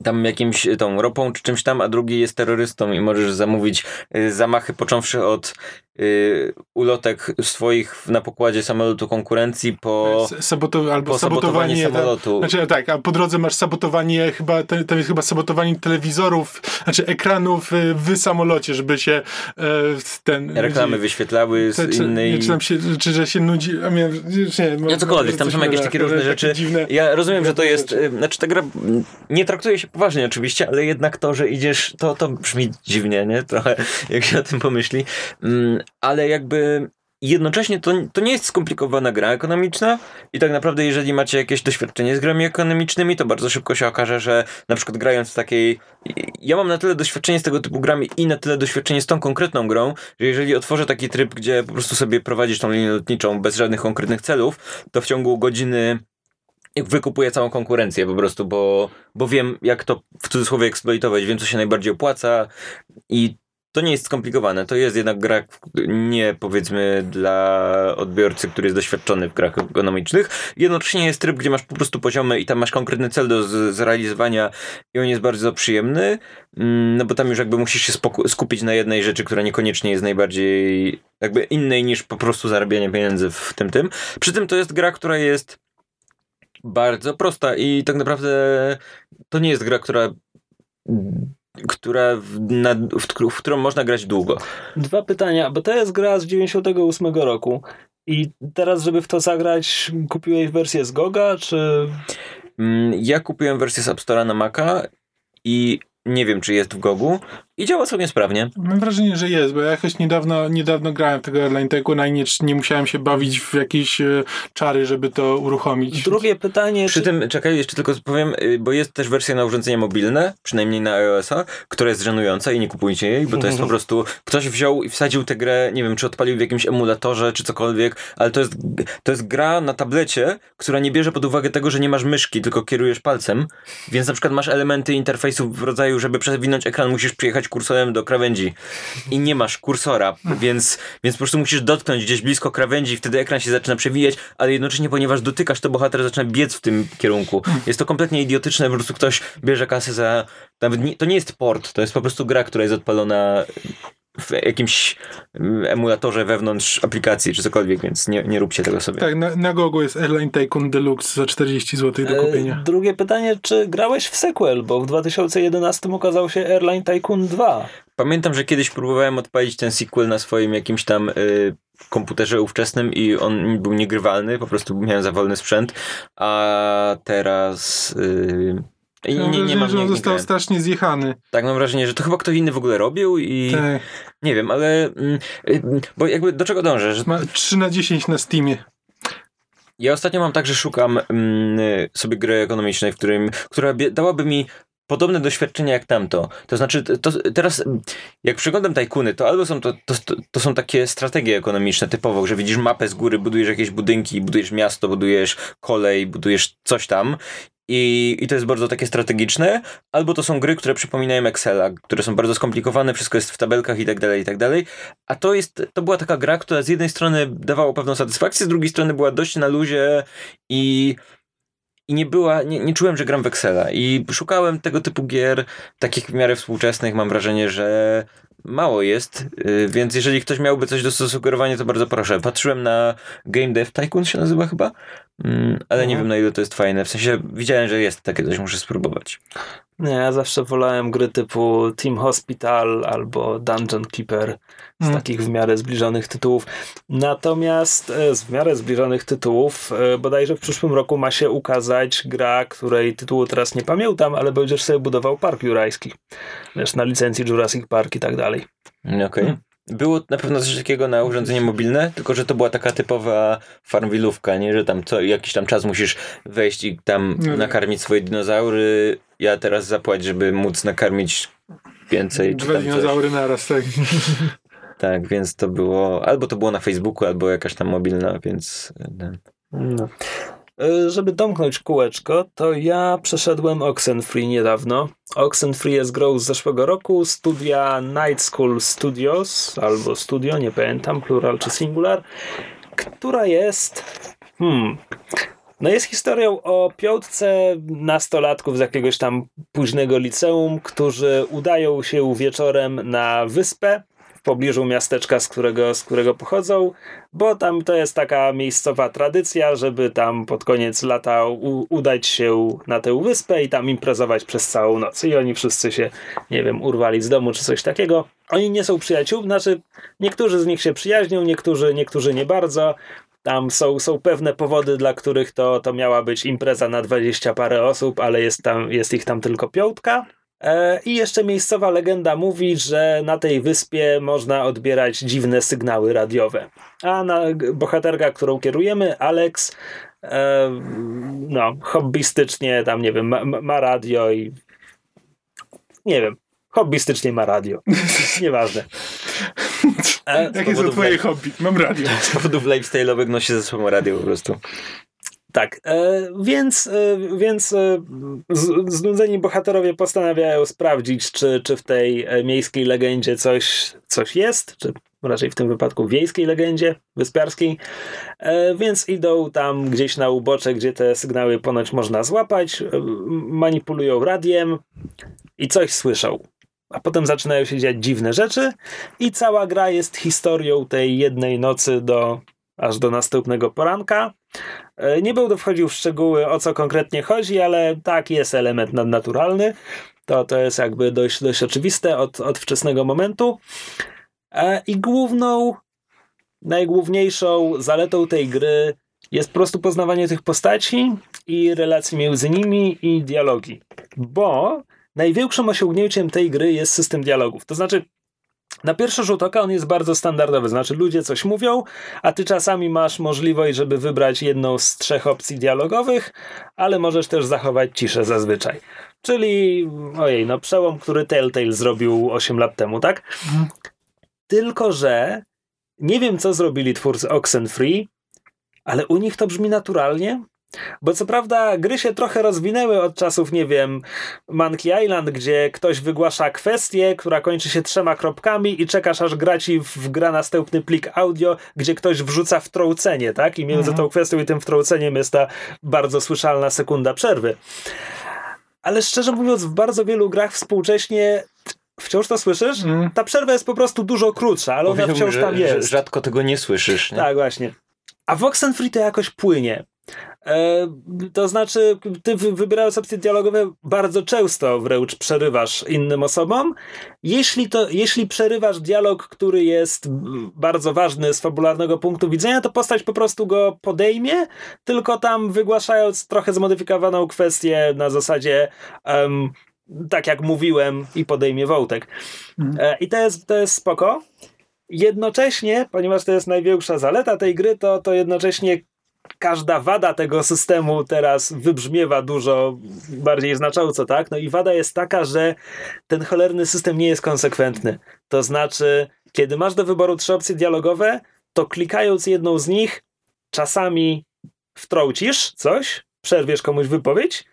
tam jakimś e, tą ropą czy czymś tam, a drugi jest terrorystą i możesz zamówić y, zamachy począwszy od y, ulotek swoich na pokładzie samolotu konkurencji po, Saboto, albo po sabotowanie sabotowanie. samolotu. Znaczy tak, a po drodze masz sabotowanie chyba, to, to jest chyba sabotowanie telewizorów, znaczy ekranów y, w samolocie, żeby się e, ten... Reklamy wyświetlały z Czy- czy- innej... Nie, czy tam się, czy że się nudzi, a nie, nie, No cokolwiek, tam są jakieś takie różne rzeczy. Dziwne. Ja rozumiem, że to jest. rzeczy. y, Znaczy, ta gra nie traktuje się poważnie, oczywiście, ale jednak to, że idziesz, to, to brzmi dziwnie, nie? Trochę, jak się o tym pomyśli. Mm, Ale jakby. Jednocześnie to, to nie jest skomplikowana gra ekonomiczna i tak naprawdę jeżeli macie jakieś doświadczenie z grami ekonomicznymi, to bardzo szybko się okaże, że na przykład grając w takiej... Ja mam na tyle doświadczenie z tego typu grami i na tyle doświadczenie z tą konkretną grą, że jeżeli otworzę taki tryb, gdzie po prostu sobie prowadzisz tą linię lotniczą bez żadnych konkretnych celów, to w ciągu godziny wykupuję całą konkurencję po prostu, bo, bo wiem jak to w cudzysłowie eksploitować, wiem co się najbardziej opłaca i to nie jest skomplikowane. To jest jednak gra nie powiedzmy dla odbiorcy, który jest doświadczony w grach ekonomicznych. Jednocześnie jest tryb, gdzie masz po prostu poziomy i tam masz konkretny cel do zrealizowania i on jest bardzo przyjemny, mm, no bo tam już jakby musisz się skupić na jednej rzeczy, która niekoniecznie jest najbardziej jakby innej niż po prostu zarabianie pieniędzy w tym tym. Przy tym to jest gra, która jest bardzo prosta i tak naprawdę to nie jest gra, która która w, na, w, w którą można grać długo. Dwa pytania, bo to jest gra z 98 roku. I teraz, żeby w to zagrać, kupiłeś wersję z Goga, czy... Mm, Ja kupiłem wersję z App Store'a na Maca i nie wiem, czy jest w Gogu, i działa całkiem sprawnie. Mam wrażenie, że jest, bo ja jakoś niedawno, niedawno grałem w tego Airline Tycoona i nie, nie musiałem się bawić w jakieś e, czary, żeby to uruchomić. Drugie pytanie, Przy czy... tym, czekaj, jeszcze tylko powiem, y, bo jest też wersja na urządzenie mobilne, przynajmniej na iOS-a, która jest żenująca i nie kupujcie jej, bo to jest po prostu, ktoś wziął i wsadził tę grę, nie wiem, czy odpalił w jakimś emulatorze, czy cokolwiek, ale to jest, to jest gra na tablecie, która nie bierze pod uwagę tego, że nie masz myszki, tylko kierujesz palcem, więc na przykład masz elementy interfejsu w rodzaju, żeby przewinąć ekran, musisz przyjechać kursorem do krawędzi i nie masz kursora, więc, więc po prostu musisz dotknąć gdzieś blisko krawędzi i wtedy ekran się zaczyna przewijać, ale jednocześnie, ponieważ dotykasz, to bohater zaczyna biec w tym kierunku. Jest to kompletnie idiotyczne, po prostu ktoś bierze kasę za... Nawet nie, to nie jest port, to jest po prostu gra, która jest odpalona w jakimś mm, emulatorze wewnątrz aplikacji czy cokolwiek, więc nie, nie róbcie tego sobie. Tak, na, na Gogu jest Airline Tycoon Deluxe za 40 zł do E, kupienia. Drugie pytanie, czy grałeś w sequel, bo w 2011 ukazał się Airline Tycoon 2. Pamiętam, że kiedyś próbowałem odpalić ten sequel na swoim jakimś tam y, komputerze ówczesnym i on był niegrywalny, po prostu miałem za wolny sprzęt, a teraz... Y, i Mam nie, nie, wrażenie, mam, że nie, on nie został grałem. strasznie zjechany. Tak, mam wrażenie, że to chyba ktoś inny w ogóle robił i Tak. nie wiem, ale mm, y, bo jakby do czego dążę? Że Ma 3 na 10 na Steamie. Ja ostatnio mam tak, że szukam mm, sobie gry ekonomicznej, w którym, która dałaby mi podobne doświadczenie jak tamto. To znaczy, to, teraz mm, jak przeglądam tajkuny, to albo są to, to, to są takie strategie ekonomiczne typowo, że widzisz mapę z góry, budujesz jakieś budynki, budujesz miasto, budujesz kolej, budujesz coś tam i, I to jest bardzo takie strategiczne, albo to są gry, które przypominają Excela, które są bardzo skomplikowane, wszystko jest w tabelkach i tak dalej, i tak dalej. A to jest, to była taka gra, która z jednej strony dawała pewną satysfakcję, z drugiej strony była dość na luzie i, i nie była, nie, nie czułem, że gram w Excela. I szukałem tego typu gier, takich w miarę współczesnych, mam wrażenie, że mało jest, yy, więc jeżeli ktoś miałby coś do zasugerowania, to bardzo proszę. Patrzyłem na Game Dev Tycoon się nazywa chyba, mm, ale nie wiem na ile to jest fajne. W sensie widziałem, że jest takie coś, muszę spróbować. Nie, ja zawsze wolałem gry typu Team Hospital albo Dungeon Keeper z Mm. takich w miarę zbliżonych tytułów. Natomiast e, z w miarę zbliżonych tytułów, e, bodajże w przyszłym roku ma się ukazać gra, której tytułu teraz nie pamiętam, ale będziesz sobie budował park jurajski. Wiesz, na licencji Jurassic Park i tak dalej. Mm, Okej. Było na pewno coś takiego na urządzenie mobilne, tylko że to była taka typowa farmwilówka, nie? Że tam co jakiś tam czas musisz wejść i tam No tak. nakarmić swoje dinozaury. Ja teraz zapłać, żeby móc nakarmić więcej. Czy Dwa coś. dinozaury naraz, tak. Tak, więc to było, albo to było na Facebooku, albo jakaś tam mobilna, więc e, No. E, Żeby domknąć kółeczko, to ja przeszedłem Oxenfree niedawno. Oxenfree jest grą z zeszłego roku, studia Night School Studios, albo studio, nie pamiętam, plural czy singular, która jest... Hmm... No jest historią o piątce nastolatków z jakiegoś tam późnego liceum, którzy udają się wieczorem na wyspę w pobliżu miasteczka, z którego, z którego pochodzą, bo tam to jest taka miejscowa tradycja, żeby tam pod koniec lata u, udać się na tę wyspę i tam imprezować przez całą noc. I oni wszyscy się, nie wiem, urwali z domu czy coś takiego. Oni nie są przyjaciół, znaczy niektórzy z nich się przyjaźnią, niektórzy, niektórzy nie bardzo. Tam są, są pewne powody, dla których to, to miała być impreza na dwadzieścia parę osób, ale jest, tam, jest ich tam tylko piątka. E, I jeszcze miejscowa legenda mówi, że na tej wyspie można odbierać dziwne sygnały radiowe. A na bohaterka, którą kierujemy, Alex, e, no, hobbystycznie tam, nie wiem, ma, ma- radio i nie wiem, hobbystycznie ma radio. Nieważne. E, Jakie są powodów twoje hobby? Mam radio. z powodów lifestyle'owych nosi ze sobą radio po prostu. Tak, e, więc, e, więc e, znudzeni bohaterowie postanawiają sprawdzić, czy, czy w tej miejskiej legendzie coś, coś jest, czy raczej w tym wypadku wiejskiej legendzie wyspiarskiej, więc idą tam gdzieś na ubocze, gdzie te sygnały ponoć można złapać, manipulują radiem i coś słyszą. A potem zaczynają się dziać dziwne rzeczy i cała gra jest historią tej jednej nocy do aż do następnego poranka. E, Nie będę wchodził w szczegóły, o co konkretnie chodzi, ale tak, jest element nadnaturalny. To, to jest jakby dość, dość oczywiste od, od wczesnego momentu. E, I główną, najgłówniejszą zaletą tej gry jest po prostu poznawanie tych postaci i relacji między nimi i dialogi. Bo największym osiągnięciem tej gry jest system dialogów. To znaczy, na pierwszy rzut oka on jest bardzo standardowy, znaczy ludzie coś mówią, a ty czasami masz możliwość, żeby wybrać jedną z trzech opcji dialogowych, ale możesz też zachować ciszę zazwyczaj. Czyli, ojej, no przełom, który Telltale zrobił 8 lat temu, tak? Tylko, że nie wiem, co zrobili twórcy Oxenfree, ale u nich to brzmi naturalnie. Bo co prawda gry się trochę rozwinęły od czasów, nie wiem, Monkey Island, gdzie ktoś wygłasza kwestię, która kończy się trzema kropkami i czekasz aż gra ci w gra następny plik audio, gdzie ktoś wrzuca wtrącenie, tak? I między tą kwestią i tym wtrąceniem jest ta bardzo słyszalna sekunda przerwy. Ale szczerze mówiąc, w bardzo wielu grach współcześnie wciąż to słyszysz? Mm. Ta przerwa jest po prostu dużo krótsza, ale ona wciąż tam że, że jest. rzadko tego nie słyszysz. Nie? Tak, właśnie. A w Oxenfree to jakoś płynie. E, to znaczy, ty wy- wybierając opcje dialogowe bardzo często wręcz przerywasz innym osobom. Jeśli, to, jeśli przerywasz dialog, który jest bardzo ważny z fabularnego punktu widzenia, to postać po prostu go podejmie, tylko tam wygłaszając trochę zmodyfikowaną kwestię na zasadzie em, tak jak mówiłem i podejmie wątek. E, I to jest, to jest spoko. Jednocześnie, ponieważ to jest największa zaleta tej gry, to, to jednocześnie każda wada tego systemu teraz wybrzmiewa dużo bardziej znacząco, tak? No i wada jest taka, że ten cholerny system nie jest konsekwentny. To znaczy, kiedy masz do wyboru trzy opcje dialogowe, to klikając jedną z nich, czasami wtrącisz coś, przerwiesz komuś wypowiedź,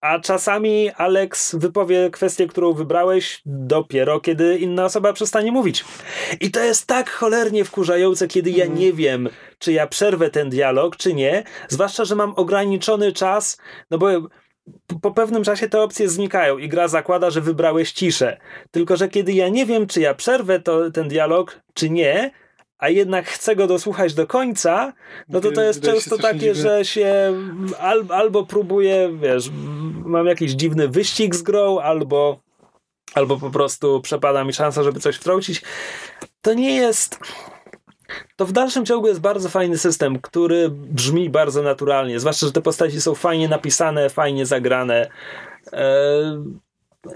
a czasami Alex wypowie kwestię, którą wybrałeś dopiero, kiedy inna osoba przestanie mówić. I to jest tak cholernie wkurzające, kiedy ja nie wiem, czy ja przerwę ten dialog, czy nie. Zwłaszcza, że mam ograniczony czas, no bo po pewnym czasie te opcje znikają i gra zakłada, że wybrałeś ciszę. Tylko, że kiedy ja nie wiem, czy ja przerwę to, ten dialog, czy nie, a jednak chcę go dosłuchać do końca, no to to jest często takie, że się al, albo próbuję, wiesz, mam jakiś dziwny wyścig z grą, albo, albo po prostu przepada mi szansa, żeby coś wtrącić. To nie jest... To w dalszym ciągu jest bardzo fajny system, który brzmi bardzo naturalnie. Zwłaszcza, że te postaci są fajnie napisane, fajnie zagrane. Eee,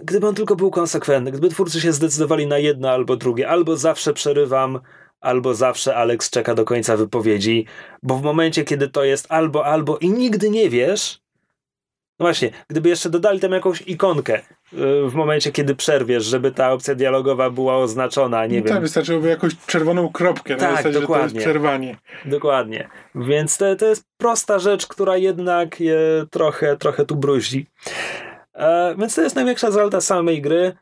gdyby on tylko był konsekwentny, gdyby twórcy się zdecydowali na jedno albo drugie, albo zawsze przerywam, albo zawsze Alex czeka do końca wypowiedzi, bo w momencie, kiedy to jest albo, albo i nigdy nie wiesz, no właśnie, gdyby jeszcze dodali tam jakąś ikonkę yy, w momencie, kiedy przerwiesz, żeby ta opcja dialogowa była oznaczona, nie no wiem, Tak, wystarczyłoby jakąś czerwoną kropkę Tak, na zasadzie, że to dokładnie. jest przerwanie. Dokładnie. Więc to, to jest prosta rzecz, która jednak je trochę, trochę tu bruździ. E, więc to jest największa zaleta samej gry.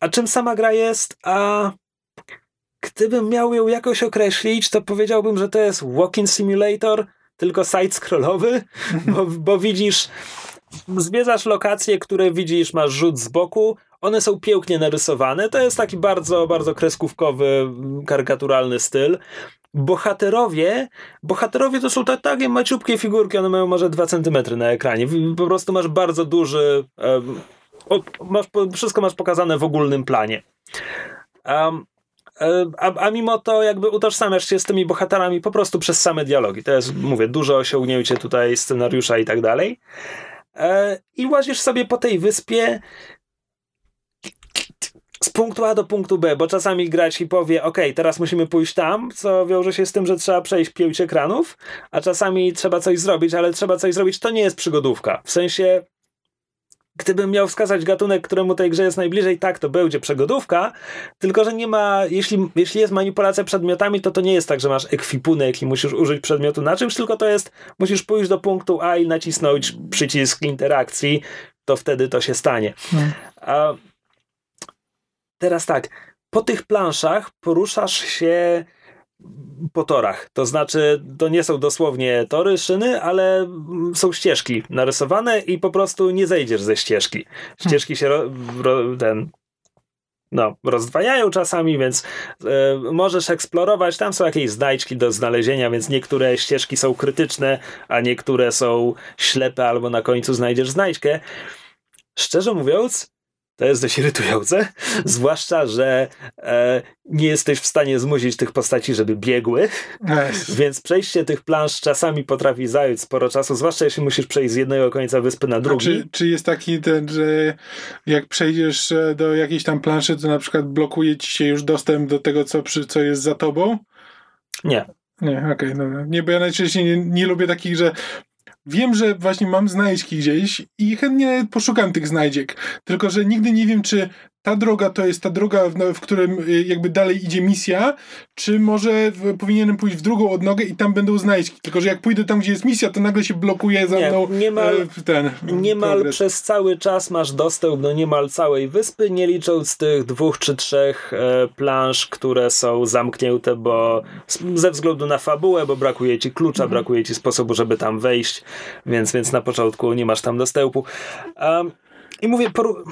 A czym sama gra jest? A gdybym miał ją jakoś określić, to powiedziałbym, że to jest walking simulator, tylko side-scrollowy, bo, bo widzisz, zwiedzasz lokacje, które widzisz, masz rzut z boku, one są pięknie narysowane, to jest taki bardzo, bardzo kreskówkowy, karykaturalny styl. Bohaterowie, bohaterowie to są tak, takie maciupkie figurki, one mają może 2 cm na ekranie. Po prostu masz bardzo duży, o, masz, wszystko masz pokazane w ogólnym planie. E, a, a mimo to jakby utożsamiasz się z tymi bohaterami po prostu przez same dialogi. To jest, mówię, duże osiągnięcie tutaj scenariusza i tak dalej. E, I łazisz sobie po tej wyspie z punktu A do punktu B, bo czasami grać i powie, ok, teraz musimy pójść tam, co wiąże się z tym, że trzeba przejść pięć ekranów, a czasami trzeba coś zrobić, ale trzeba coś zrobić, to nie jest przygodówka. W sensie, gdybym miał wskazać gatunek, któremu tej grze jest najbliżej, tak, to będzie przygodówka, tylko, że nie ma, jeśli, jeśli jest manipulacja przedmiotami, to to nie jest tak, że masz ekwipunek i musisz użyć przedmiotu na czymś, tylko to jest, musisz pójść do punktu A i nacisnąć przycisk interakcji, to wtedy to się stanie. A teraz tak, po tych planszach poruszasz się po torach. To znaczy, to nie są dosłownie tory, szyny, ale są ścieżki narysowane i po prostu nie zejdziesz ze ścieżki. Ścieżki się ro, ro, ten no, rozdwajają czasami, więc e, możesz eksplorować. Tam są jakieś znajdźki do znalezienia, więc niektóre ścieżki są krytyczne, a niektóre są ślepe, albo na końcu znajdziesz znajdźkę. Szczerze mówiąc, To jest dość irytujące, zwłaszcza, że e, nie jesteś w stanie zmusić tych postaci, żeby biegły, więc przejście tych plansz czasami potrafi zająć sporo czasu, zwłaszcza jeśli musisz przejść z jednego końca wyspy na drugi. czy, czy jest taki ten, że jak przejdziesz e, do jakiejś tam planszy, to na przykład blokuje ci się już dostęp do tego, co, przy, co jest za tobą? Nie. Nie, okej, dobra. Nie, bo ja najczęściej nie, nie lubię takich, że wiem, że właśnie mam znajdźki gdzieś i chętnie poszukam tych znajdziek. Tylko, że nigdy nie wiem, czy ta droga to jest ta droga, w, w którym y, jakby dalej idzie misja, czy może w, powinienem pójść w drugą odnogę i tam będą znajdźki. Tylko, że jak pójdę tam, gdzie jest misja, to nagle się blokuje za Nie, mną niemal- e, ten Niemal progres. przez cały czas masz dostęp do niemal całej wyspy, nie licząc tych dwóch czy trzech e, plansz, które są zamknięte, bo ze względu na fabułę, bo brakuje ci klucza, Mhm. brakuje ci sposobu, żeby tam wejść, więc, więc na początku nie masz tam dostępu. Um, I mówię, poru-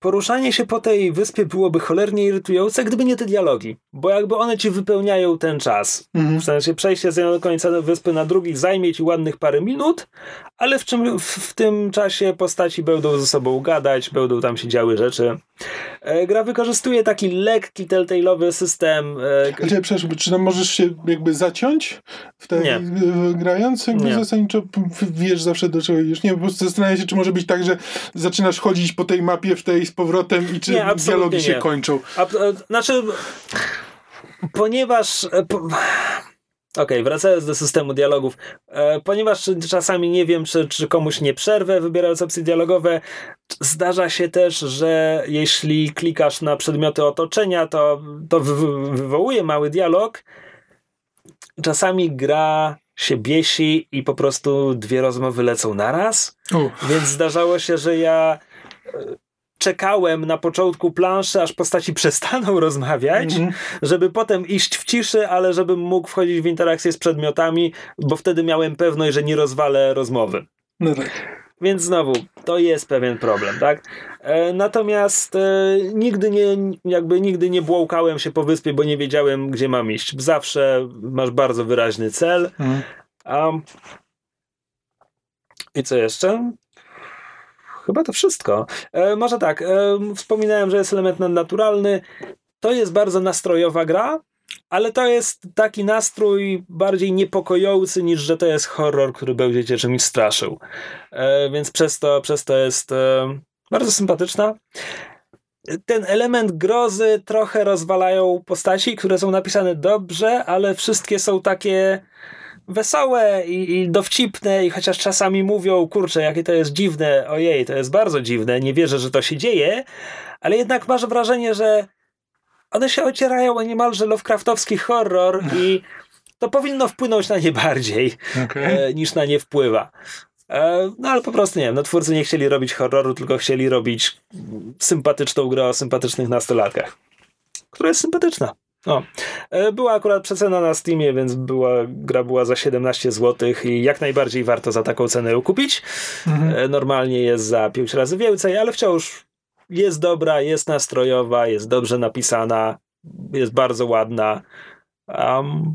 poruszanie się po tej wyspie byłoby cholernie irytujące, gdyby nie te dialogi, bo jakby one ci wypełniają ten czas. Mhm. W sensie przejście z jednego końca wyspy na drugi zajmie ci ładnych parę minut, ale w, czym, w, w tym czasie postaci będą ze sobą gadać, będą tam się działy rzeczy. E, gra wykorzystuje taki lekki telltale'owy system. E, Znaczy, przepraszam, czy tam możesz się jakby zaciąć w te, Nie. grając? Jakby Nie. zasadniczo wiesz zawsze do czego idziesz. Nie, po prostu zastanawiam się, czy może być tak, że zaczynasz chodzić po tej mapie w tej z powrotem i czy Nie, dialogi się nie. kończą. a, e, znaczy, ponieważ. E, po, Okej, wracając do systemu dialogów. E, ponieważ czasami nie wiem, czy, czy komuś nie przerwę, wybierając opcje dialogowe, zdarza się też, że jeśli klikasz na przedmioty otoczenia, to, to wy, wy- wywołuje mały dialog. Czasami gra się biesi i po prostu dwie rozmowy lecą naraz. U, Więc zdarzało się, że ja czekałem na początku planszy, aż postaci przestaną rozmawiać, Mhm. żeby potem iść w ciszy, ale żebym mógł wchodzić w interakcję z przedmiotami, bo wtedy miałem pewność, że nie rozwalę rozmowy. no tak. Więc znowu, to jest pewien problem, tak? E, natomiast e, nigdy nie, jakby nigdy nie błąkałem się po wyspie, bo nie wiedziałem, gdzie mam iść. Zawsze masz bardzo wyraźny cel. Mhm. Um, I co jeszcze? Chyba to wszystko. E, może tak, e, wspominałem, że jest element nadnaturalny. To jest bardzo nastrojowa gra, ale to jest taki nastrój bardziej niepokojący niż, że to jest horror, który będzie czymś straszył. E, więc przez to, przez to jest e, bardzo sympatyczna. Ten element grozy trochę rozwalają postaci, które są napisane dobrze, ale wszystkie są takie wesołe i, i dowcipne i chociaż czasami mówią, kurczę, jakie to jest dziwne, ojej, to jest bardzo dziwne, nie wierzę, że to się dzieje, ale jednak masz wrażenie, że one się ocierają o niemalże Lovecraftowski horror i to powinno wpłynąć na nie bardziej Okej. e, niż na nie wpływa. E, no ale po prostu nie wiem, no twórcy nie chcieli robić horroru, tylko chcieli robić sympatyczną grę o sympatycznych nastolatkach, która jest sympatyczna. O. E, Była akurat przecena na Steamie, więc była, gra była za 17 zł i jak najbardziej warto za taką cenę ją kupić. Mhm. E, Normalnie jest za 5 razy więcej, ale wciąż jest dobra, jest nastrojowa, jest dobrze napisana, jest bardzo ładna. Um,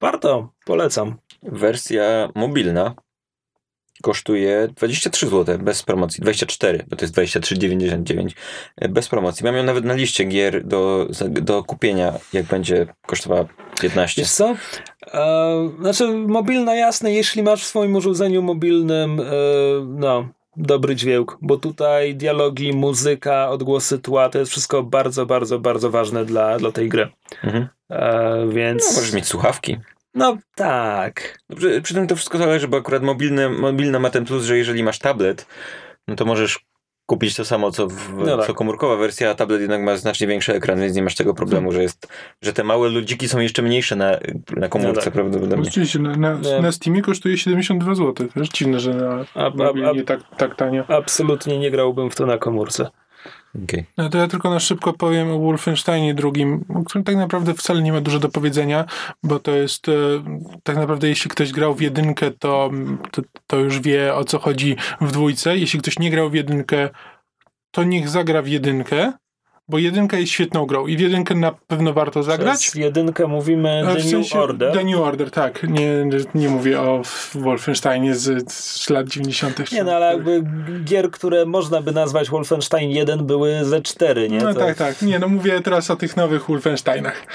warto, polecam. Wersja mobilna kosztuje 23 zł bez promocji. 24, bo to jest 23,99 e, bez promocji. Mam ją nawet na liście gier do, do kupienia, jak będzie kosztowała 15. Wiesz co? E, znaczy, mobilna jasne, jeśli masz w swoim urządzeniu mobilnym e, no, dobry dźwięk, bo tutaj dialogi, muzyka, odgłosy tła, to jest wszystko bardzo, bardzo, bardzo ważne dla, dla tej gry. Mhm. E, No, więc... możesz mieć słuchawki. No tak. No, Przy, przy tym to wszystko zależy, bo akurat mobilne, mobilna ma ten plus, że jeżeli masz tablet, no to możesz kupić to samo, co, w, No tak. co komórkowa wersja, a tablet jednak ma znacznie większy ekran, więc nie masz tego problemu, że jest, że te małe ludziki są jeszcze mniejsze na, na komórce No tak. prawdopodobnie. Oczywiście, na, na, Nie. na Steamie kosztuje 72 zł. Dziwne, że na A, a, mobilnie tak, tak tanio. a, absolutnie nie grałbym w to na komórce. Okej. No to ja tylko na szybko powiem o Wolfensteinie drugim, o którym tak naprawdę wcale nie ma dużo do powiedzenia, bo to jest e, tak naprawdę jeśli ktoś grał w jedynkę, to, to, to już wie o co chodzi w dwójce. Jeśli ktoś nie grał w jedynkę, to niech zagra w jedynkę, bo jedynka jest świetną grą i w jedynkę na pewno warto zagrać. Przez jedynkę mówimy The w New sensie Order. The New Order, tak. Nie, nie mówię o Wolfensteinie z, z lat 90. Nie, no ale jakby gier, które można by nazwać Wolfenstein 1 były ze 4, nie? No To- tak, tak. Nie, no mówię teraz o tych nowych Wolfensteinach.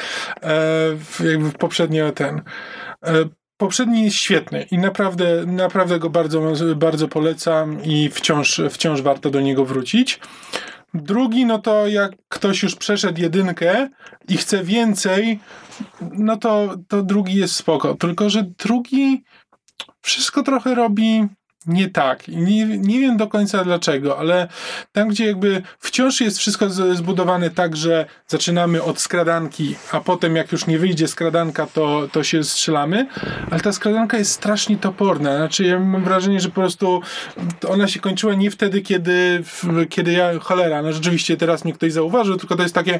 E, jakby poprzednio ten. E, poprzedni jest świetny i naprawdę, naprawdę go bardzo, bardzo polecam i wciąż, wciąż warto do niego wrócić. Drugi, no to jak ktoś już przeszedł jedynkę i chce więcej, no to, to drugi jest spoko. Tylko, że drugi wszystko trochę robi nie tak. Nie, nie wiem do końca dlaczego, ale tam, gdzie jakby wciąż jest wszystko zbudowane tak, że zaczynamy od skradanki, a potem jak już nie wyjdzie skradanka, to, to się strzelamy, ale ta skradanka jest strasznie toporna. Znaczy ja mam wrażenie, że po prostu ona się kończyła nie wtedy, kiedy, kiedy ja, cholera, no rzeczywiście teraz mnie ktoś zauważył, tylko to jest takie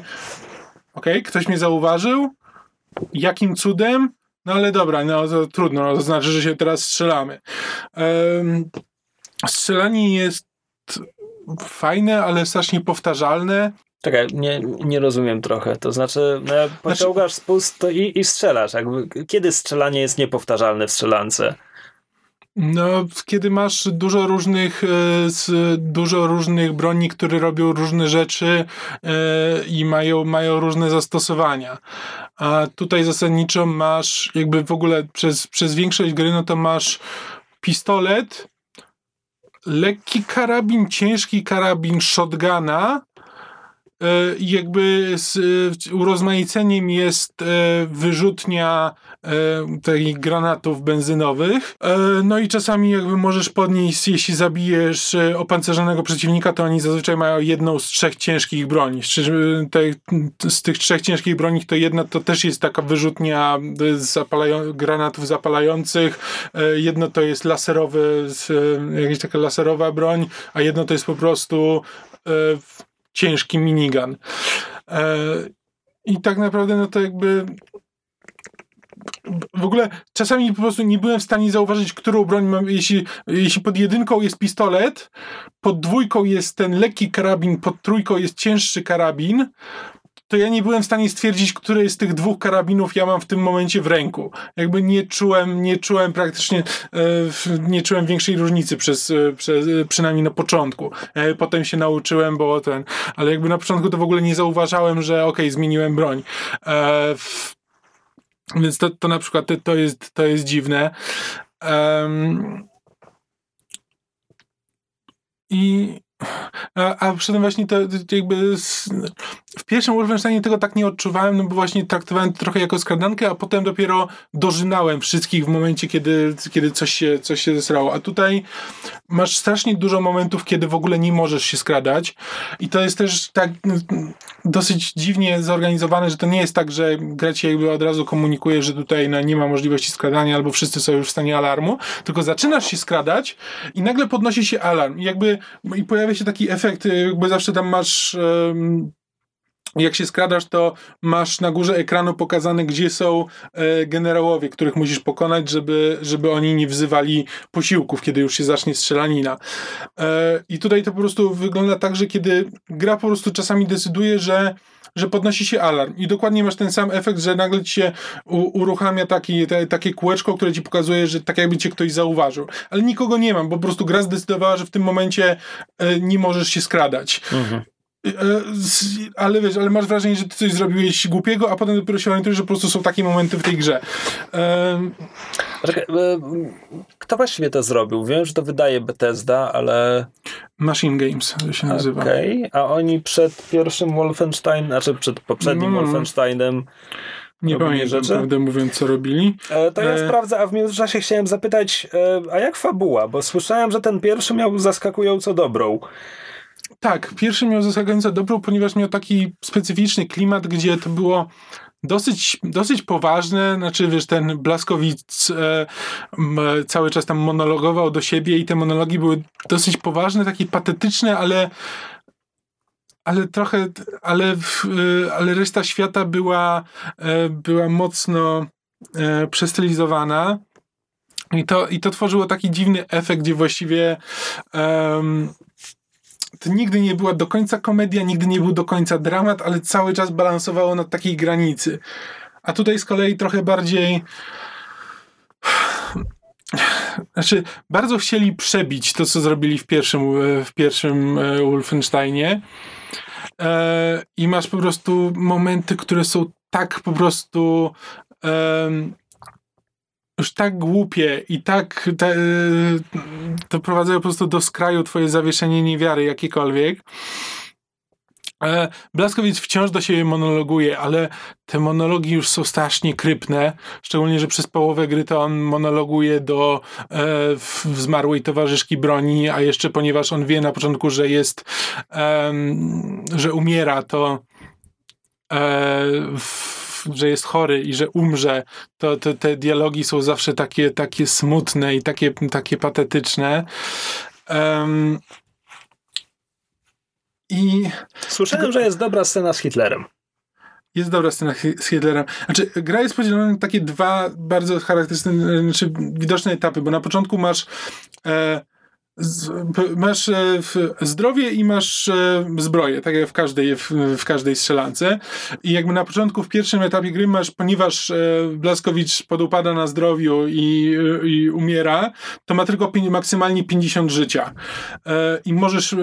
okej, ktoś mnie zauważył, jakim cudem? No ale dobra, no to trudno, no to znaczy, że się teraz strzelamy. Em, strzelanie jest fajne, ale strasznie powtarzalne. Czekaj, nie, nie rozumiem trochę. To znaczy, no, jak pociągasz spust to i, i strzelasz. Jakby, kiedy strzelanie jest niepowtarzalne w strzelance? No, kiedy masz dużo różnych, e, dużo różnych broni, które robią różne rzeczy e, i mają, mają różne zastosowania. A tutaj zasadniczo masz jakby w ogóle przez, przez większość gry, no to masz pistolet, lekki karabin, ciężki karabin shotguna, jakby z e, urozmaiceniem jest e, wyrzutnia e, takich granatów benzynowych. E, No i czasami jakby możesz podnieść, jeśli zabijesz e, opancerzonego przeciwnika, to oni zazwyczaj mają jedną z trzech ciężkich broni. Z tych trzech ciężkich broni to jedna to też jest taka wyrzutnia e, zapalają, granatów zapalających. E, Jedno to jest laserowy, e, jakaś taka laserowa broń, a jedno to jest po prostu e, ciężki minigun. E, I tak naprawdę, no to jakby. W ogóle czasami po prostu nie byłem w stanie zauważyć, którą broń mam. Jeśli, jeśli pod jedynką jest pistolet, pod dwójką jest ten lekki karabin, pod trójką jest cięższy karabin, to ja nie byłem w stanie stwierdzić, który z tych dwóch karabinów ja mam w tym momencie w ręku. Jakby nie czułem, nie czułem praktycznie, e, nie czułem większej różnicy przez, e, przez e, przynajmniej na początku. Potem się nauczyłem, bo ten, ale jakby na początku to w ogóle nie zauważałem, że okej, zmieniłem broń. Więc to, to na przykład to- jest, to jest dziwne. I a, a przy tym właśnie to, to jakby z, w pierwszym Wolfensteinie tego tak nie odczuwałem, no bo właśnie traktowałem to trochę jako skradankę, a potem dopiero dożynałem wszystkich w momencie, kiedy, kiedy coś, się, coś się zesrało. A tutaj masz strasznie dużo momentów, kiedy w ogóle nie możesz się skradać i to jest też tak mm, dosyć dziwnie zorganizowane, że to nie jest tak, że gra ci jakby od razu komunikuje, że tutaj no, nie ma możliwości skradania albo wszyscy są już w stanie alarmu, tylko zaczynasz się skradać i nagle podnosi się alarm i jakby i pojawia się taki efekt, jakby zawsze tam masz em, jak się skradasz, to masz na górze ekranu pokazane, gdzie są e, generałowie, których musisz pokonać, żeby, żeby oni nie wzywali posiłków, kiedy już się zacznie strzelanina. E, I tutaj to po prostu wygląda tak, że kiedy gra po prostu czasami decyduje, że że podnosi się alarm i dokładnie masz ten sam efekt, że nagle ci się u, uruchamia taki, te, takie kółeczko, które ci pokazuje, że tak jakby cię ktoś zauważył. Ale nikogo nie mam, bo po prostu gra zdecydowała, że w tym momencie e, nie możesz się skradać. Z- Ale wiesz, ale masz wrażenie, że ty coś zrobiłeś głupiego, a potem dopiero się orientujesz, że po prostu są takie momenty w tej grze. Czekaj, e, kto właściwie to zrobił? Wiem, że to wydaje Bethesda, ale Machine Games się nazywa. okej. A oni przed pierwszym Wolfenstein, znaczy przed poprzednim No. Wolfensteinem Nie pamiętam, rzeczy? prawdę mówiąc, co robili. E, To ja E. sprawdzę, a w międzyczasie chciałem zapytać, e, a jak fabuła? Bo słyszałem, że ten pierwszy miał zaskakująco dobrą. Tak, pierwszy miał zaskakująco dobrą, ponieważ miał taki specyficzny klimat, gdzie to było dosyć, dosyć poważne, znaczy wiesz, ten Blaskowic e, m, cały czas tam monologował do siebie i te monologi były dosyć poważne, takie patetyczne, ale ale trochę, ale, e, ale reszta świata była, e, była mocno e, przestylizowana. I to, I to tworzyło taki dziwny efekt, gdzie właściwie em, to nigdy nie była do końca komedia, nigdy nie był do końca dramat, ale cały czas balansowało na takiej granicy. A tutaj z kolei trochę bardziej. Znaczy, bardzo chcieli przebić to, co zrobili w pierwszym, e, w pierwszym e, Wolfensteinie. E, I masz po prostu momenty, które są tak po prostu już tak głupie i tak te, doprowadzają po prostu do skraju twoje zawieszenie niewiary jakiekolwiek. E, Blaskowicz wciąż do siebie monologuje, ale te monologi już są strasznie krypne, szczególnie, że przez połowę gry to on monologuje do e, zmarłej towarzyszki broni, a jeszcze ponieważ on wie na początku, że jest, em, że umiera, to e, w, że jest chory i że umrze, to, to te dialogi są zawsze takie, takie smutne i takie, takie patetyczne. Em, I Słyszałem, że jest dobra scena z Hitlerem. jest dobra scena z Hitlerem. Znaczy, gra jest podzielona na takie dwa bardzo charakterystyczne, znaczy widoczne etapy, bo na początku masz e, z, masz e, zdrowie i masz e, zbroję, tak jak w każdej, w, w każdej strzelance. I jakby na początku, w pierwszym etapie gry masz, ponieważ e, Blaskowicz podupada na zdrowiu i, i umiera, to ma tylko maksymalnie 50 życia. I możesz,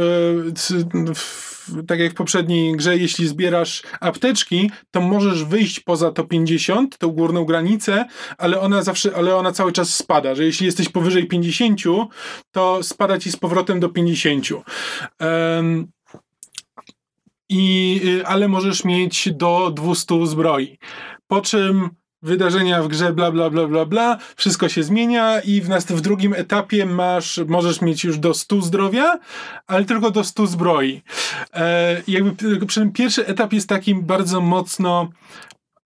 w, tak jak w poprzedniej grze, jeśli zbierasz apteczki, to możesz wyjść poza to 50, tą górną granicę, ale ona zawsze, ale ona cały czas spada, że jeśli jesteś powyżej 50, to spada ci z powrotem do 50. Em, i, y, ale możesz mieć do 200 zbroi. Po czym wydarzenia w grze, bla, bla, bla, bla, bla, wszystko się zmienia i w, nast- w drugim etapie masz, możesz mieć już do 100 zdrowia, ale tylko do 100 zbroi. E, jakby przy pierwszy etap jest takim bardzo mocno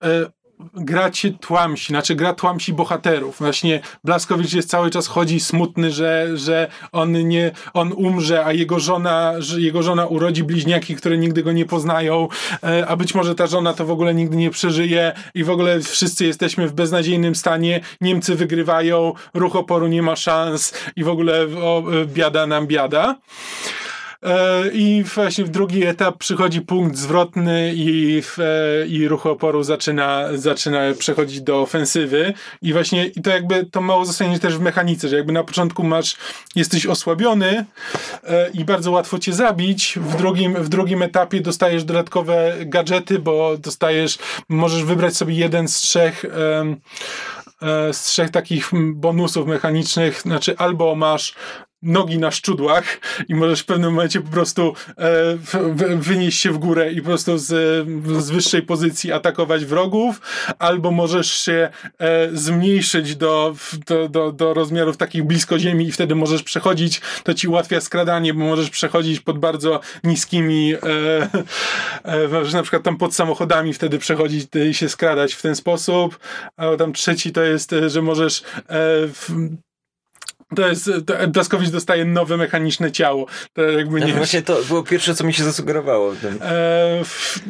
e, gra cię tłamsi, znaczy gra tłamsi bohaterów. Właśnie Blaskowicz jest cały czas chodzi smutny, że, że on nie, on umrze, a jego żona, jego żona urodzi bliźniaki, które nigdy go nie poznają, e, a być może ta żona to w ogóle nigdy nie przeżyje i w ogóle wszyscy jesteśmy w beznadziejnym stanie, Niemcy wygrywają, ruch oporu nie ma szans i w ogóle o, e, biada nam biada. E, I właśnie w drugi etap przychodzi punkt zwrotny i, w, e, i ruch oporu zaczyna, zaczyna przechodzić do ofensywy. I właśnie i to jakby to ma uzasadnienie też w mechanice, że jakby na początku masz, jesteś osłabiony e, i bardzo łatwo cię zabić. W drugim, w drugim etapie dostajesz dodatkowe gadżety, bo dostajesz, możesz wybrać sobie jeden z trzech. e, z trzech takich bonusów mechanicznych, znaczy albo masz nogi na szczudłach i możesz w pewnym momencie po prostu e, w- wynieść się w górę i po prostu z, z wyższej pozycji atakować wrogów, albo możesz się e, zmniejszyć do, do, do, do rozmiarów takich blisko ziemi i wtedy możesz przechodzić, to ci ułatwia skradanie, bo możesz przechodzić pod bardzo niskimi, e, e, możesz na przykład tam pod samochodami wtedy przechodzić i się skradać w ten sposób, a tam trzeci to jest, e, że możesz e, w, to jest, to Blaskowicz dostaje nowe mechaniczne ciało. To jakby No nie... właśnie to było pierwsze, co mi się zasugerowało. E,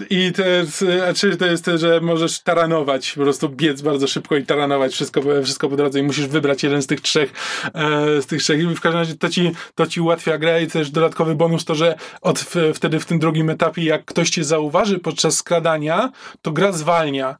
I to jest, a czy to jest, że możesz taranować, po prostu biec bardzo szybko i taranować wszystko, wszystko po drodze i musisz wybrać jeden z tych trzech, e, z tych trzech. I w każdym razie to ci, to ci ułatwia grę i też dodatkowy bonus to, że od, w, wtedy w tym drugim etapie, jak ktoś cię zauważy podczas skradania, to gra zwalnia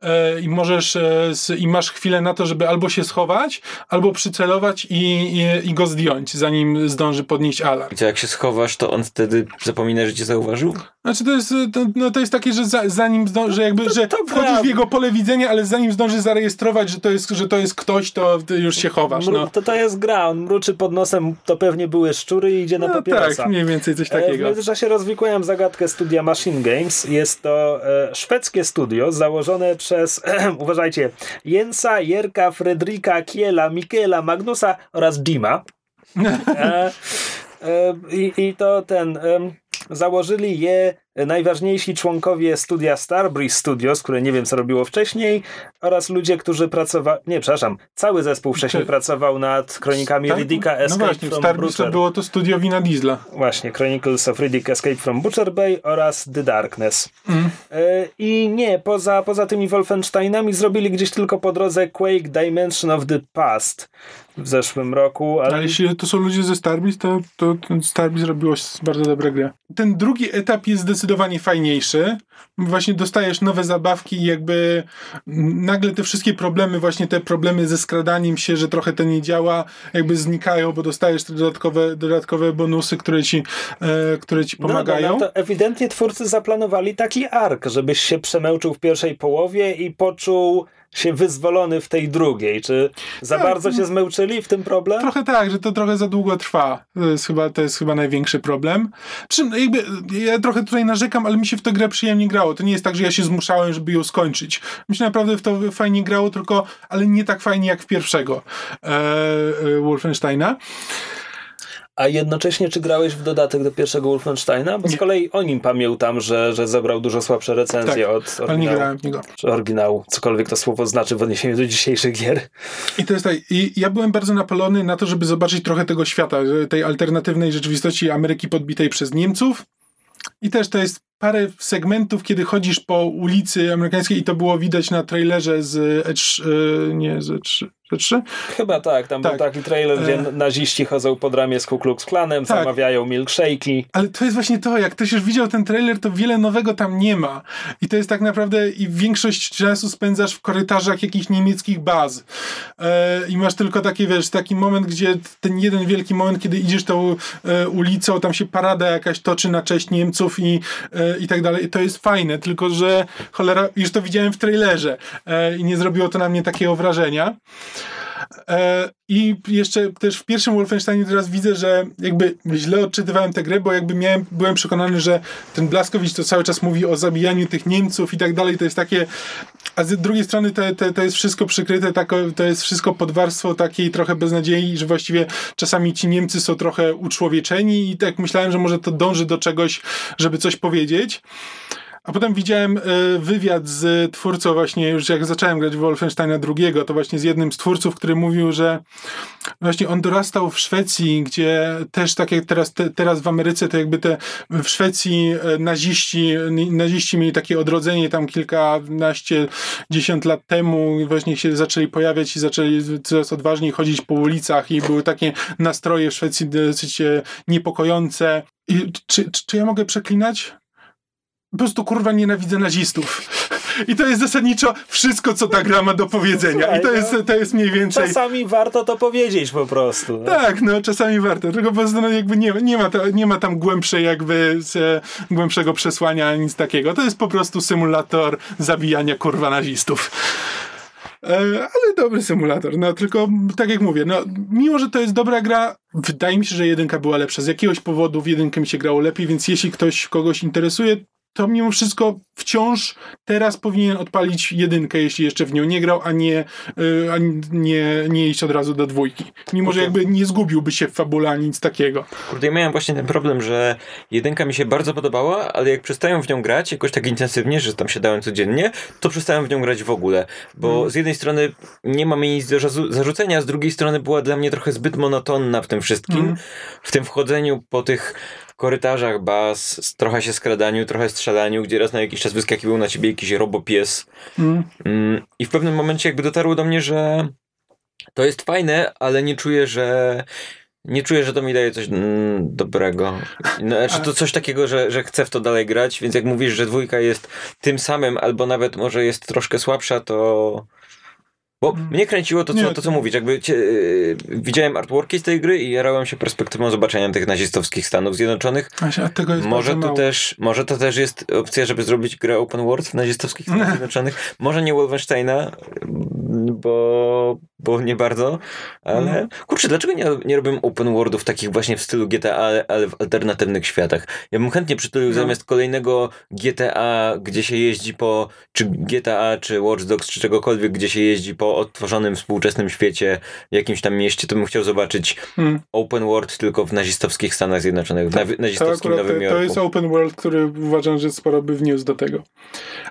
e, i możesz, e, i masz chwilę na to, żeby albo się schować, albo przycelować i, i, i go zdjąć, zanim zdąży podnieść alarm. I co, jak się schowasz, to on wtedy zapomina, że cię zauważył? Znaczy to jest, to, no to jest takie, że za, zanim zdąży, że jakby, że to wchodzisz w jego pole widzenia, ale zanim zdąży zarejestrować, że to jest, że to jest ktoś, to już się chowasz, Mru- no. To to jest gra, on mruczy pod nosem, to pewnie były szczury i idzie na no papierosa. tak, mniej więcej coś E, W takiego. międzyczasie rozwikłałem zagadkę studia Machine Games. Jest to e, szwedzkie studio założone przez, uważajcie, Jensa, Jerka, Fredrika, Kiela, Mikela, Magnusa oraz Jima. E, e, i, I to ten. em, założyli je najważniejsi członkowie studia Starbreeze Studios, które nie wiem co robiło wcześniej, oraz ludzie, którzy pracowali, nie, przepraszam, cały zespół wcześniej Czy- pracował nad kronikami Tak? Riddicka No Escape właśnie, w from Starbreeze to Butcher. było to studio Wina Diesla. Właśnie, Chronicles of Riddick Escape from Butcher Bay oraz The Darkness. Mm. E, I nie, poza, poza tymi Wolfensteinami zrobili gdzieś tylko po drodze Quake Dimension of the Past w zeszłym roku, ale Ale jeśli to są ludzie ze Starbreeze, to, to ten Starbreeze robiło bardzo dobre gry. Ten drugi etap jest zdecydowanie fajniejszy. Właśnie dostajesz nowe zabawki i jakby nagle te wszystkie problemy, właśnie te problemy ze skradaniem się, że trochę to nie działa, jakby znikają, bo dostajesz te dodatkowe, dodatkowe bonusy, które ci, e, które ci pomagają. No, no, to ewidentnie twórcy zaplanowali taki ark, żebyś się przemęczył w pierwszej połowie i poczuł się wyzwolony w tej drugiej. Czy za Tak, bardzo się zmęczyli w tym problem? Trochę tak, że to trochę za długo trwa. To jest chyba, to jest chyba największy problem. Czym jakby, ja trochę tutaj narzekam, ale mi się w tę grę przyjemnie grało. To nie jest tak, że ja się zmuszałem, żeby ją skończyć. Mi się naprawdę w to fajnie grało, tylko, ale nie tak fajnie jak w pierwszego e, e, Wolfensteina. A jednocześnie czy grałeś w dodatek do pierwszego Wolfensteina? Bo z Nie. kolei o nim pamiętam, że, że zebrał dużo słabsze recenzje Tak, od Ale nie oryginału. grałem niego. Czy oryginału, cokolwiek to słowo znaczy w odniesieniu do dzisiejszych gier. I to jest tak, i ja byłem bardzo napalony na to, żeby zobaczyć trochę tego świata, tej alternatywnej rzeczywistości Ameryki podbitej przez Niemców. I też to jest parę segmentów, kiedy chodzisz po ulicy amerykańskiej i to było widać na trailerze z E3, e, nie, z E3, E3? Chyba tak, tam Tak. był taki trailer, gdzie E. naziści chodzą pod ramię z Ku Klux Klanem, Tak. zamawiają milkshake'i. Ale to jest właśnie to, jak ktoś już widział ten trailer, to wiele nowego tam nie ma. I to jest tak naprawdę, i większość czasu spędzasz w korytarzach jakichś niemieckich baz. E, I masz tylko taki, wiesz, taki moment, gdzie ten jeden wielki moment, kiedy idziesz tą e, ulicą, tam się parada jakaś toczy na cześć Niemców i, e, i tak dalej. To jest fajne, tylko że cholera, już to widziałem w trailerze e, i nie zrobiło to na mnie takiego wrażenia. E, I jeszcze też w pierwszym Wolfensteinie teraz widzę, że jakby źle odczytywałem tę grę, bo jakby miałem, byłem przekonany, że ten Blaskowicz to cały czas mówi o zabijaniu tych Niemców i tak dalej. To jest takie. A z drugiej strony to, to, to jest wszystko przykryte, to jest wszystko pod warstwą takiej trochę beznadziei, że właściwie czasami ci Niemcy są trochę uczłowieczeni i tak myślałem, że może to dąży do czegoś, żeby coś powiedzieć. A potem widziałem e, wywiad z twórcą właśnie, już jak zacząłem grać w Wolfensteina II, to właśnie z jednym z twórców, który mówił, że właśnie on dorastał w Szwecji, gdzie też tak jak teraz, te, teraz w Ameryce, to jakby te w Szwecji e, naziści, naziści mieli takie odrodzenie tam kilkanaście, dziesiąt lat temu właśnie się zaczęli pojawiać i zaczęli coraz odważniej chodzić po ulicach i były takie nastroje w Szwecji dosyć e, niepokojące. I czy, czy, czy ja mogę przeklinać? Po prostu kurwa nienawidzę nazistów. I to jest zasadniczo wszystko, co ta gra ma do powiedzenia. I to jest, to jest mniej więcej. Czasami warto to powiedzieć po prostu. No. Tak, no czasami warto. Tylko po prostu no, jakby nie, nie, ma to, nie ma tam głębszej jakby z, głębszego przesłania, nic takiego. To jest po prostu symulator zabijania kurwa nazistów. E, ale dobry symulator, no tylko tak jak mówię, no mimo, że to jest dobra gra, wydaje mi się, że jedynka była lepsza. Z jakiegoś powodu w jedynkę mi się grało lepiej, więc jeśli ktoś kogoś interesuje, to mimo wszystko wciąż teraz powinien odpalić jedynkę, jeśli jeszcze w nią nie grał, a nie, y, a nie, nie iść od razu do dwójki. Mimo, że jakby nie zgubiłby się w fabule nic takiego. Kurde, ja miałem właśnie ten problem, że jedynka mi się bardzo podobała, ale jak przestałem w nią grać jakoś tak intensywnie, że tam siadałem codziennie, to przestałem w nią grać w ogóle. Bo z jednej strony nie ma mi nic do zarzucenia, z drugiej strony była dla mnie trochę zbyt monotonna w tym wszystkim. Mhm. W tym wchodzeniu po tych korytarzach baz, s- trochę się skradaniu, trochę strzelaniu, gdzie raz na jakiś czas wyskakiwał na ciebie jakiś robopies. Mm. Mm, I w pewnym momencie jakby dotarło do mnie, że to jest fajne, ale nie czuję, że nie czuję, że to mi daje coś mm, dobrego. No, znaczy to coś takiego, że, że chcę w to dalej grać, więc jak mówisz, że dwójka jest tym samym, albo nawet może jest troszkę słabsza, to... Bo mnie kręciło to, co, Nie. to, co mówić. Jakby cie, yy, widziałem artworki z tej gry i jarałem się perspektywą zobaczenia tych nazistowskich Stanów Zjednoczonych. A tego jest Może to, mało. też, może to też jest opcja, żeby zrobić grę open world w nazistowskich Stanach Zjednoczonych. Może nie Wolfensteina. bo, bo nie bardzo, ale Mhm. kurczę, dlaczego nie, nie robią open worldów takich właśnie w stylu GTA, ale, ale w alternatywnych światach? Ja bym chętnie przytulił No. zamiast kolejnego GTA, gdzie się jeździ po, czy GTA, czy Watch Dogs, czy czegokolwiek, gdzie się jeździ po odtworzonym współczesnym świecie, w jakimś tam mieście, to bym chciał zobaczyć Hmm. open world tylko w nazistowskich Stanach Zjednoczonych, w To nazistowskim akurat Nowym to, Jorku. to jest open world, który uważam, że sporo by wniósł do tego.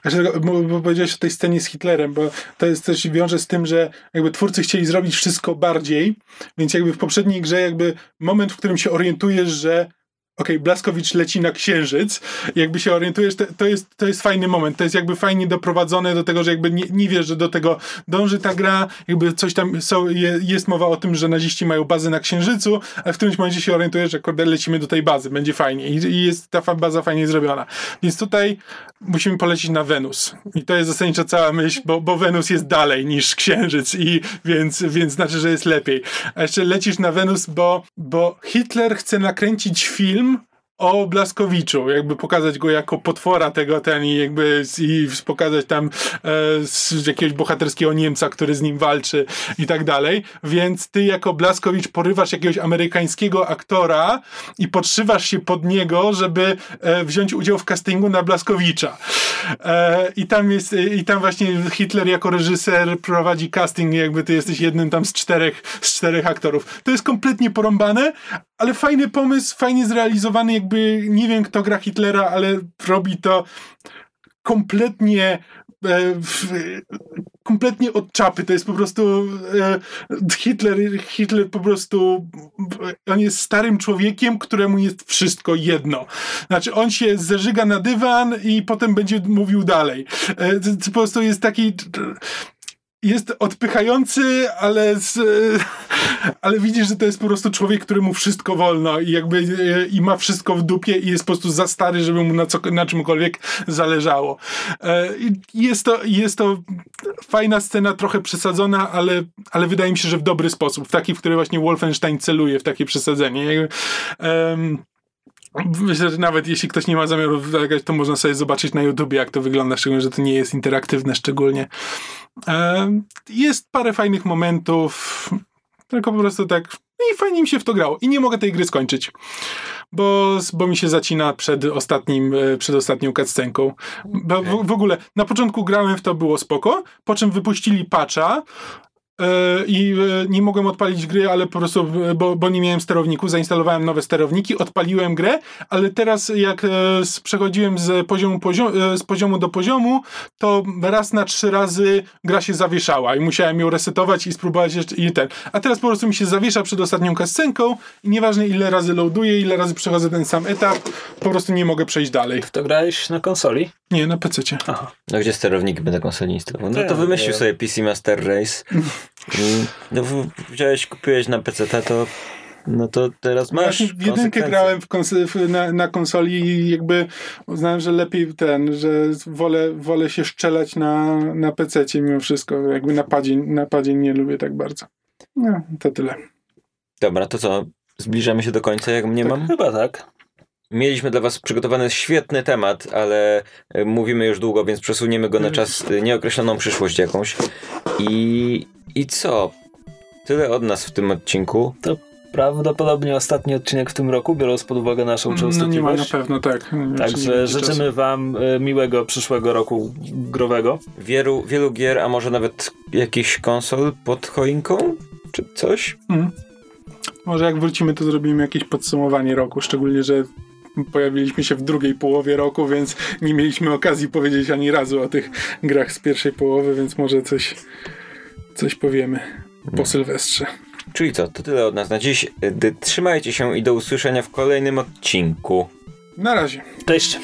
A że, bo, bo powiedziałeś o tej scenie z Hitlerem, bo to jest też wiąże z tym, że jakby twórcy chcieli zrobić wszystko bardziej, więc jakby w poprzedniej grze jakby moment, w którym się orientujesz, że okej, Blaskowicz leci na księżyc, jakby się orientujesz, to, to, jest, to jest fajny moment, to jest jakby fajnie doprowadzone do tego, że jakby nie, nie wiesz, że do tego dąży ta gra, jakby coś tam są, je, jest mowa o tym, że naziści mają bazę na księżycu, a w którymś momencie się orientujesz, że kurde, lecimy do tej bazy, będzie fajnie i, i jest ta baza fajnie zrobiona. Więc tutaj musimy polecieć na Wenus. I to jest zasadniczo cała myśl, bo, bo Wenus jest dalej niż księżyc i więc, więc znaczy, że jest lepiej. A jeszcze lecisz na Wenus, bo, bo Hitler chce nakręcić film o Blaskowiczu, jakby pokazać go jako potwora tego ten i jakby i pokazać tam e, jakiegoś bohaterskiego Niemca, który z nim walczy i tak dalej, więc ty jako Blaskowicz porywasz jakiegoś amerykańskiego aktora i podszywasz się pod niego, żeby e, wziąć udział w castingu na Blaskowicza. E, I tam jest, i tam właśnie Hitler jako reżyser prowadzi casting, jakby ty jesteś jednym tam z czterech, z czterech aktorów. To jest kompletnie porąbane, ale fajny pomysł, fajnie zrealizowany, jakby nie wiem kto gra Hitlera, ale robi to kompletnie e, w, kompletnie od czapy. To jest po prostu e, Hitler, Hitler po prostu on jest starym człowiekiem, któremu jest wszystko jedno. Znaczy on się zeżyga na dywan i potem będzie mówił dalej. E, to, to po prostu jest taki jest odpychający, ale, z, ale widzisz, że to jest po prostu człowiek, któremu wszystko wolno i jakby e, i ma wszystko w dupie i jest po prostu za stary, żeby mu na, co, na czymkolwiek zależało. E, Jest to, jest to fajna scena, trochę przesadzona, ale, ale wydaje mi się, że w dobry sposób, w taki, w który właśnie Wolfenstein celuje w takie przesadzenie. Em, Myślę, że nawet jeśli ktoś nie ma zamiaru zagrać, to można sobie zobaczyć na YouTubie, jak to wygląda, szczególnie, że to nie jest interaktywne szczególnie. Jest parę fajnych momentów, tylko po prostu tak no i fajnie mi się w to grało. I nie mogę tej gry skończyć, bo, bo mi się zacina przed ostatnim, e, przed ostatnią cutscenką. W, w ogóle na początku grałem w to, było spoko, po czym wypuścili patcha, i e, nie mogłem odpalić gry, ale po prostu, e, bo, bo nie miałem sterowniku, zainstalowałem nowe sterowniki, odpaliłem grę, ale teraz jak e, z- przechodziłem z poziomu, poziom, e, z poziomu do poziomu, to raz na trzy razy gra się zawieszała i musiałem ją resetować i spróbować jeszcze i ten. A teraz po prostu mi się zawiesza przed ostatnią kascenką i nieważne ile razy loaduję, ile razy przechodzę ten sam etap, po prostu nie mogę przejść dalej. To grałeś na konsoli? Nie, na PC. Aha. No gdzie sterownik by na konsoli instalował? No to wymyślił nie. sobie PC Master Race. I, No wziąłeś, kupiłeś na PC, to no to teraz masz Właśnie w jedynkę grałem w kons- w, na, na konsoli i jakby uznałem, że lepiej ten, że wolę, wolę się szczelać na, na PC mimo wszystko. Jakby na padzie, na padzie nie lubię tak bardzo. No, to tyle. Dobra, to co? Zbliżamy się do końca, jak mnie mam? Chyba tak. Mieliśmy dla was przygotowany świetny temat, ale e, mówimy już długo, więc przesuniemy go na czas e, nieokreśloną przyszłość jakąś. I, i co? Tyle od nas w tym odcinku. Prawdopodobnie ostatni odcinek w tym roku, biorąc pod uwagę naszą No nie ma na częstotliwość. pewno, tak. Także życzymy czasu. wam e, miłego przyszłego roku growego. Wielu, wielu gier, a może nawet jakiś konsol pod choinką? Czy coś? Mhm. Może jak wrócimy, to zrobimy jakieś podsumowanie roku, szczególnie, że pojawiliśmy się w drugiej połowie roku, więc nie mieliśmy okazji powiedzieć ani razu o tych grach z pierwszej połowy, więc może coś, coś powiemy po Sylwestrze. Czyli co? To tyle od nas na dziś. D- Trzymajcie się i do usłyszenia w kolejnym odcinku. Na razie. Cześć!